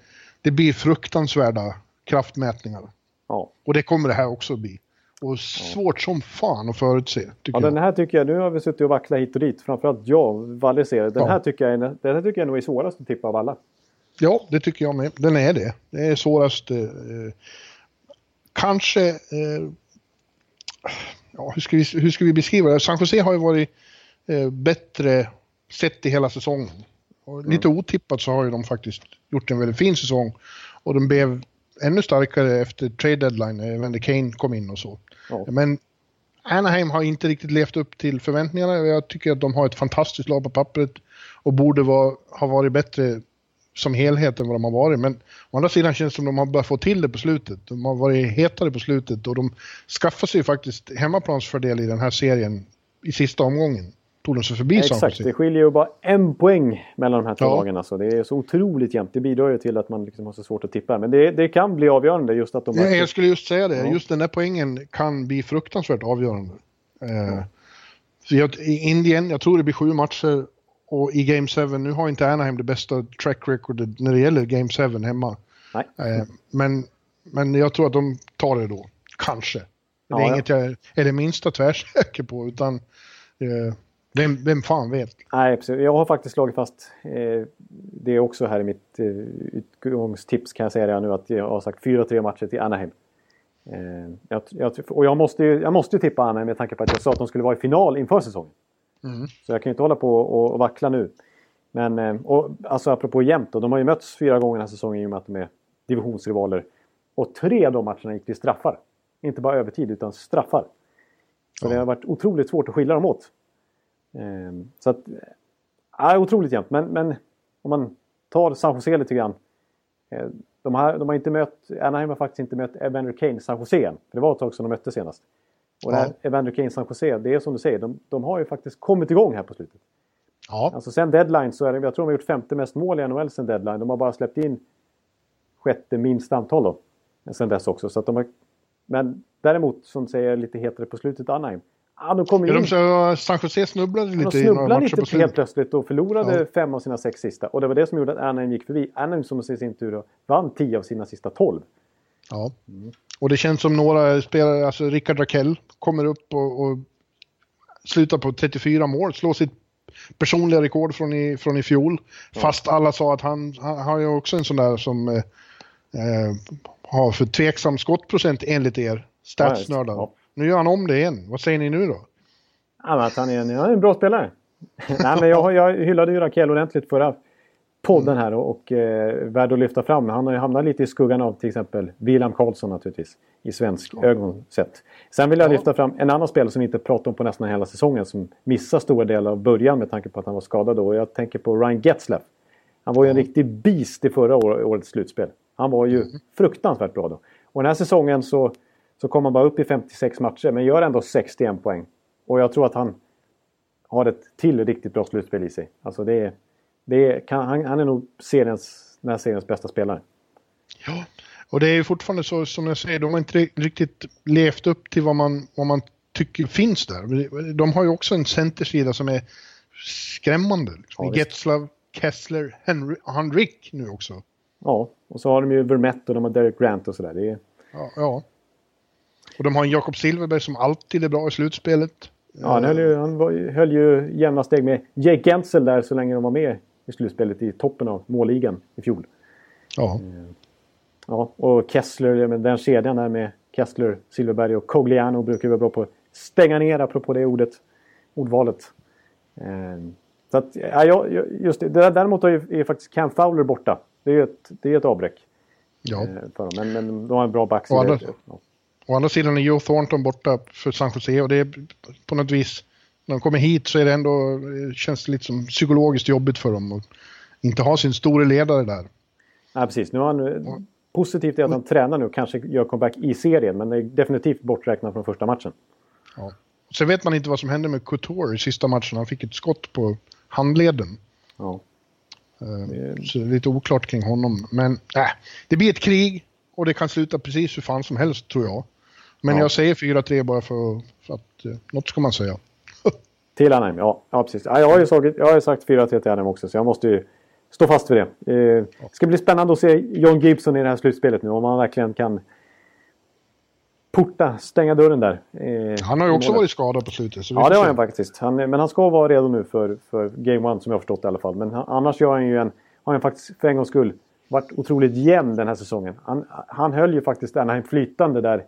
det blir fruktansvärda kraftmätningar. Ja. Och det kommer det här också bli. Och svårt som fan att förutse. Ja, den här tycker jag, nu har vi suttit och vacklat hit och dit. Framförallt jag, Valle ser. Den Ja. här tycker jag, är, den här tycker jag nog är svårast att tippa av alla. Ja, det tycker jag med. Den är det. Det är svårast. Eh, kanske... Eh, ja, hur, ska vi, hur ska vi beskriva det? San Jose har ju varit eh, bättre sett i hela säsongen. Och lite otippat så har ju de faktiskt gjort en väldigt fin säsong. Och de blev ännu starkare efter trade deadline när Evander Kane kom in och så. Ja. Men Anaheim har inte riktigt levt upp till förväntningarna. Jag tycker att de har ett fantastiskt lag på pappret och borde vara, ha varit bättre som helhet än vad de har varit. Men å andra sidan känns det som att de har börjat få till det på slutet. De har varit hetare på slutet och de skaffar sig faktiskt hemmaplansfördel i den här serien i sista omgången. Tog de sig förbi Exakt, det skiljer ju bara en poäng mellan de här två Ja. lagen. Alltså. Det är så otroligt jämnt. Det bidrar ju till att man liksom har så svårt att tippa. Men det, det kan bli avgörande just att de... Ja, jag skulle just säga det. Ja. Just den där poängen kan bli fruktansvärt avgörande. Eh, så jag, I Indien, jag tror det blir sju matcher och i Game 7, nu har inte Anaheim det bästa track recordet när det gäller Game 7 hemma. Nej. Eh, men, men jag tror att de tar det då. Kanske. Det är Ja, ja. inget jag är det minsta tvärsäker på utan eh, vem, vem fan vet. Nej, precis. Jag har faktiskt slagit fast eh, det också här i mitt eh, utgångstips kan jag säga det nu att jag har sagt 4-3 matcher till Anaheim. Eh, jag, jag, och jag måste, ju, jag måste ju tippa Anaheim med tanke på att jag sa att de skulle vara i final inför säsongen. Mm. Så jag kan ju inte hålla på och, och vackla nu. Men eh, och, alltså apropå jämnt då, de har ju mötts fyra gånger den här säsongen i och med att de är divisionsrivaler. Och tre av de matcherna gick till straffar. Inte bara övertid utan straffar. Så Ja. det har varit otroligt svårt att skilja dem åt. Eh, så att Ja, otroligt jämnt. Men, men om man tar San Jose lite grann. Eh, de har, de har inte mött, Anaheim har faktiskt inte mött Evander Kane San Jose än. För det var ett tag som de mötte senast. Och ja. Evander Kane San Jose, det är som du säger, de, de har ju faktiskt kommit igång här på slutet. Ja. Alltså sen deadline så är det, jag tror de har gjort femte mest mål i NHL sen deadline. De har bara släppt in sjätte minst antal då. Sen dess också. Så att de har, men däremot, som säger lite hetare på slutet, Anaheim. Ja, de kom in. De San Jose snubblade lite de snubblade lite på helt plötsligt och förlorade ja. fem av sina sex sista. Och det var det som gjorde att Anaheim gick förbi. Anaheim som i sin tur då, vann tio av sina sista tolv. Ja, mm. och det känns som några spelare, alltså Rickard Rakell kommer upp och, och slutar på 34 mål, slår sitt personliga rekord från i, från i fjol. Ja. Fast alla sa att han, han har ju också en sån där som eh, eh, har för tveksam skottprocent enligt er statsnördar. Ja, nu gör han om det igen. Vad säger ni nu då? Ja, att han, är en, han är en bra spelare. Nej, men jag, jag hyllade ju Rakell ordentligt förra podden här och, och eh, värd att lyfta fram. Han har ju hamnat lite i skuggan av till exempel William Karlsson naturligtvis. I svensk ja. ögon sett. Sen vill jag ja. lyfta fram en annan spelare som vi inte pratat om på nästan hela säsongen. Som missar stora delar av början med tanke på att han var skadad då. Jag tänker på Ryan Getzlaff. Han var ju en riktig beast i förra årets slutspel. Han var ju mm. fruktansvärt bra då. Och den här säsongen så, så kom han bara upp i 56 matcher men gör ändå 61 poäng. Och jag tror att han har ett till riktigt bra slutspel i sig. Alltså det är, det är, kan, han, han, är nog seriens, den här seriens bästa spelare. Ja, och det är ju fortfarande så som jag säger, de har inte riktigt levt upp till vad man, vad man tycker finns där. De har ju också en centersida som är skrämmande. Liksom. Ja, Getzlav, Kessler, Henry, Henrik nu också. Ja, och så har de ju Vermette och de har Derek Grant och sådär. Är... Ja, ja. Och de har en Jakob Silverberg som alltid är bra i slutspelet. Ja, han höll ju, han var, höll ju jämna steg med Jake Gensel där så länge de var med i slutspelet i toppen av målligan i fjol. Ja. Eh, ja, och Kessler, den kedjan där med Kessler, Silverberg och Cogliano brukar vara bra på att stänga ner, apropå det ordet, ordvalet. Eh, så att, ja, just det. Däremot är ju faktiskt Cam Fowler borta. Det är ju ett, det är ett avbräck. Ja. Eh, för dem. Men, men de har en bra backsida. Å andra, ja. å andra sidan är Joe Thornton borta för San Jose och det är på något vis, när de kommer hit så är det ändå, känns det lite som psykologiskt jobbigt för dem att inte ha sin store ledare där. Ja, precis. Nu har han. Positivt är att han tränar nu och kanske gör comeback i serien, men är definitivt borträknad från första matchen. Ja. Sen vet man inte vad som hände med Couture i sista matchen. Han fick ett skott på handleden. Ja. Uh, så det är lite oklart kring honom. Men äh, det blir ett krig och det kan sluta precis hur fan som helst tror jag. Men ja. jag säger 4-3 bara för, för att uh, något ska man säga. till Anaheim, ja, ja precis. Ja, jag har ju sagt, jag har sagt 4-3 till Anaheim också så jag måste ju stå fast vid det. Eh, det ska bli spännande att se John Gibson i det här slutspelet nu om han verkligen kan porta, stänga dörren där. Eh, han har ju också varit skadad på slutet. ja, det har han faktiskt. Han, men han ska vara redo nu för, för Game One som jag har förstått i alla fall. Men han, annars gör han ju en, har han faktiskt för en gångs skull varit otroligt jämn den här säsongen. Han, han höll ju faktiskt Anaheim flytande där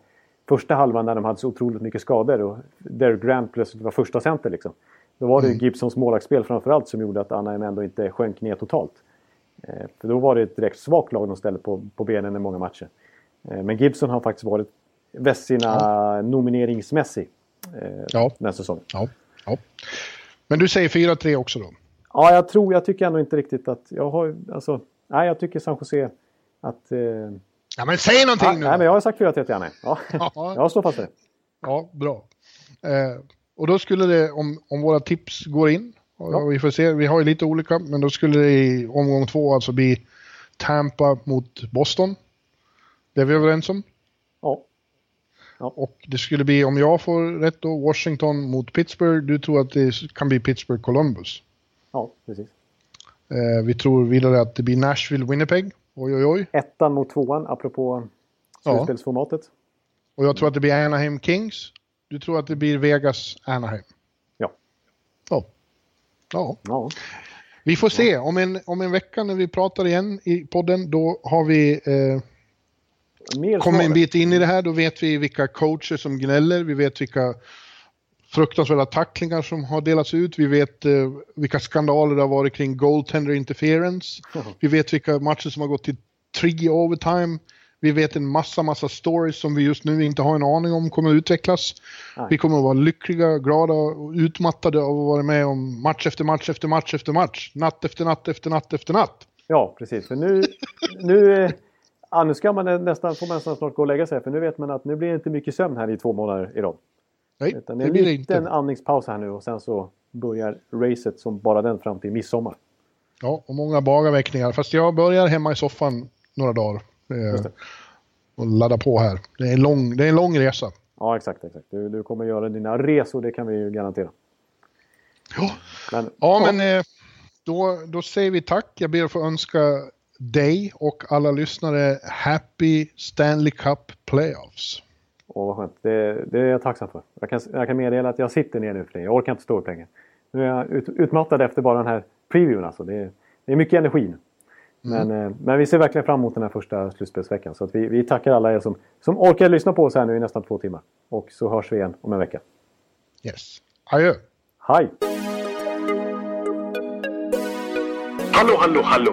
första halvan när de hade så otroligt mycket skador och Derek Grant plötsligt var första center liksom. Då var det mm. Gibsons målvaktsspel framförallt som gjorde att Anaheim ändå inte sjönk ner totalt. Eh, för då var det ett direkt svagt lag de ställde på, på benen i många matcher. Eh, men Gibson har faktiskt varit Vessina ja. nomineringsmässig eh, ja. den säsongen. Ja. ja. Men du säger 4-3 också då? Ja, jag tror, jag tycker ändå inte riktigt att, jag har, alltså, nej jag tycker San Jose att... Eh, ja men säg någonting ja, nu! Nej men jag har sagt 4-3 till Janne. Ja, jag står fast vid det. Ja, bra. Eh, och då skulle det, om, om våra tips går in, ja. vi får se, vi har ju lite olika, men då skulle det i omgång två alltså bli Tampa mot Boston. Det är vi överens om? Ja. Ja. Och det skulle bli, om jag får rätt då, Washington mot Pittsburgh. Du tror att det kan bli Pittsburgh-Columbus? Ja, precis. Eh, vi tror vidare att det blir Nashville-Winnipeg. Oj, oj, oj. Ettan mot tvåan, apropå slutspelsformatet. Ja. Och jag tror att det blir Anaheim Kings du tror att det blir Vegas Anaheim? Ja. Ja. Ja. ja. Vi får se. Om en, om en vecka när vi pratar igen i podden, då har vi eh, kommit en bit in i det här. Då vet vi vilka coacher som gnäller. Vi vet vilka fruktansvärda tacklingar som har delats ut. Vi vet eh, vilka skandaler det har varit kring goaltender interference. Mm. Vi vet vilka matcher som har gått till tre overtime. Vi vet en massa, massa stories som vi just nu inte har en aning om kommer att utvecklas. Nej. Vi kommer att vara lyckliga, glada och utmattade av att vara med om match efter match efter match efter match. Natt efter natt efter natt efter natt. Ja, precis. För nu, nu, ja, nu ska man nästan, får man nästan snart gå och lägga sig. För nu vet man att nu blir det inte mycket sömn här i två månader i rad. Nej, det det är blir en det liten inte. andningspaus här nu och sen så börjar racet som bara den fram till midsommar. Ja, och många bagarväckningar. Fast jag börjar hemma i soffan några dagar. Eh, det. och ladda på här. Det är en lång, det är en lång resa. Ja, exakt. exakt. Du, du kommer göra dina resor, det kan vi ju garantera. Ja, Men, ja men eh, då, då säger vi tack. Jag ber att få önska dig och alla lyssnare Happy Stanley Cup Playoffs. Åh, vad skönt. Det, det är jag tacksam för. Jag kan, jag kan meddela att jag sitter ner nu för det. Jag orkar inte stå upp längre. Nu är jag ut, utmattad efter bara den här previewn. Alltså. Det, är- det är mycket energi nu. Men, eh, men vi ser verkligen fram emot den här första slutspelsveckan. Så att vi, vi tackar alla er som, som orkar lyssna på oss här nu i nästan två timmar. Och så hörs vi igen om en vecka. Yes. Adjö. Hej! Hallå, hallå, hallå.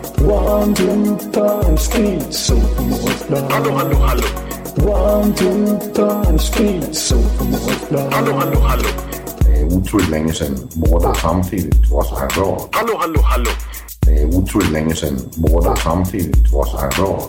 One, two, three, speed, so Hallå, hallå, hallå. One, two, three, speed, so Hallå, hallå, hallå. Det er utroligt længe siden mor, der samtidig også har råd. Hallå, hallå, hallå. Det er utroligt længe siden mor, der samtidig også har råd.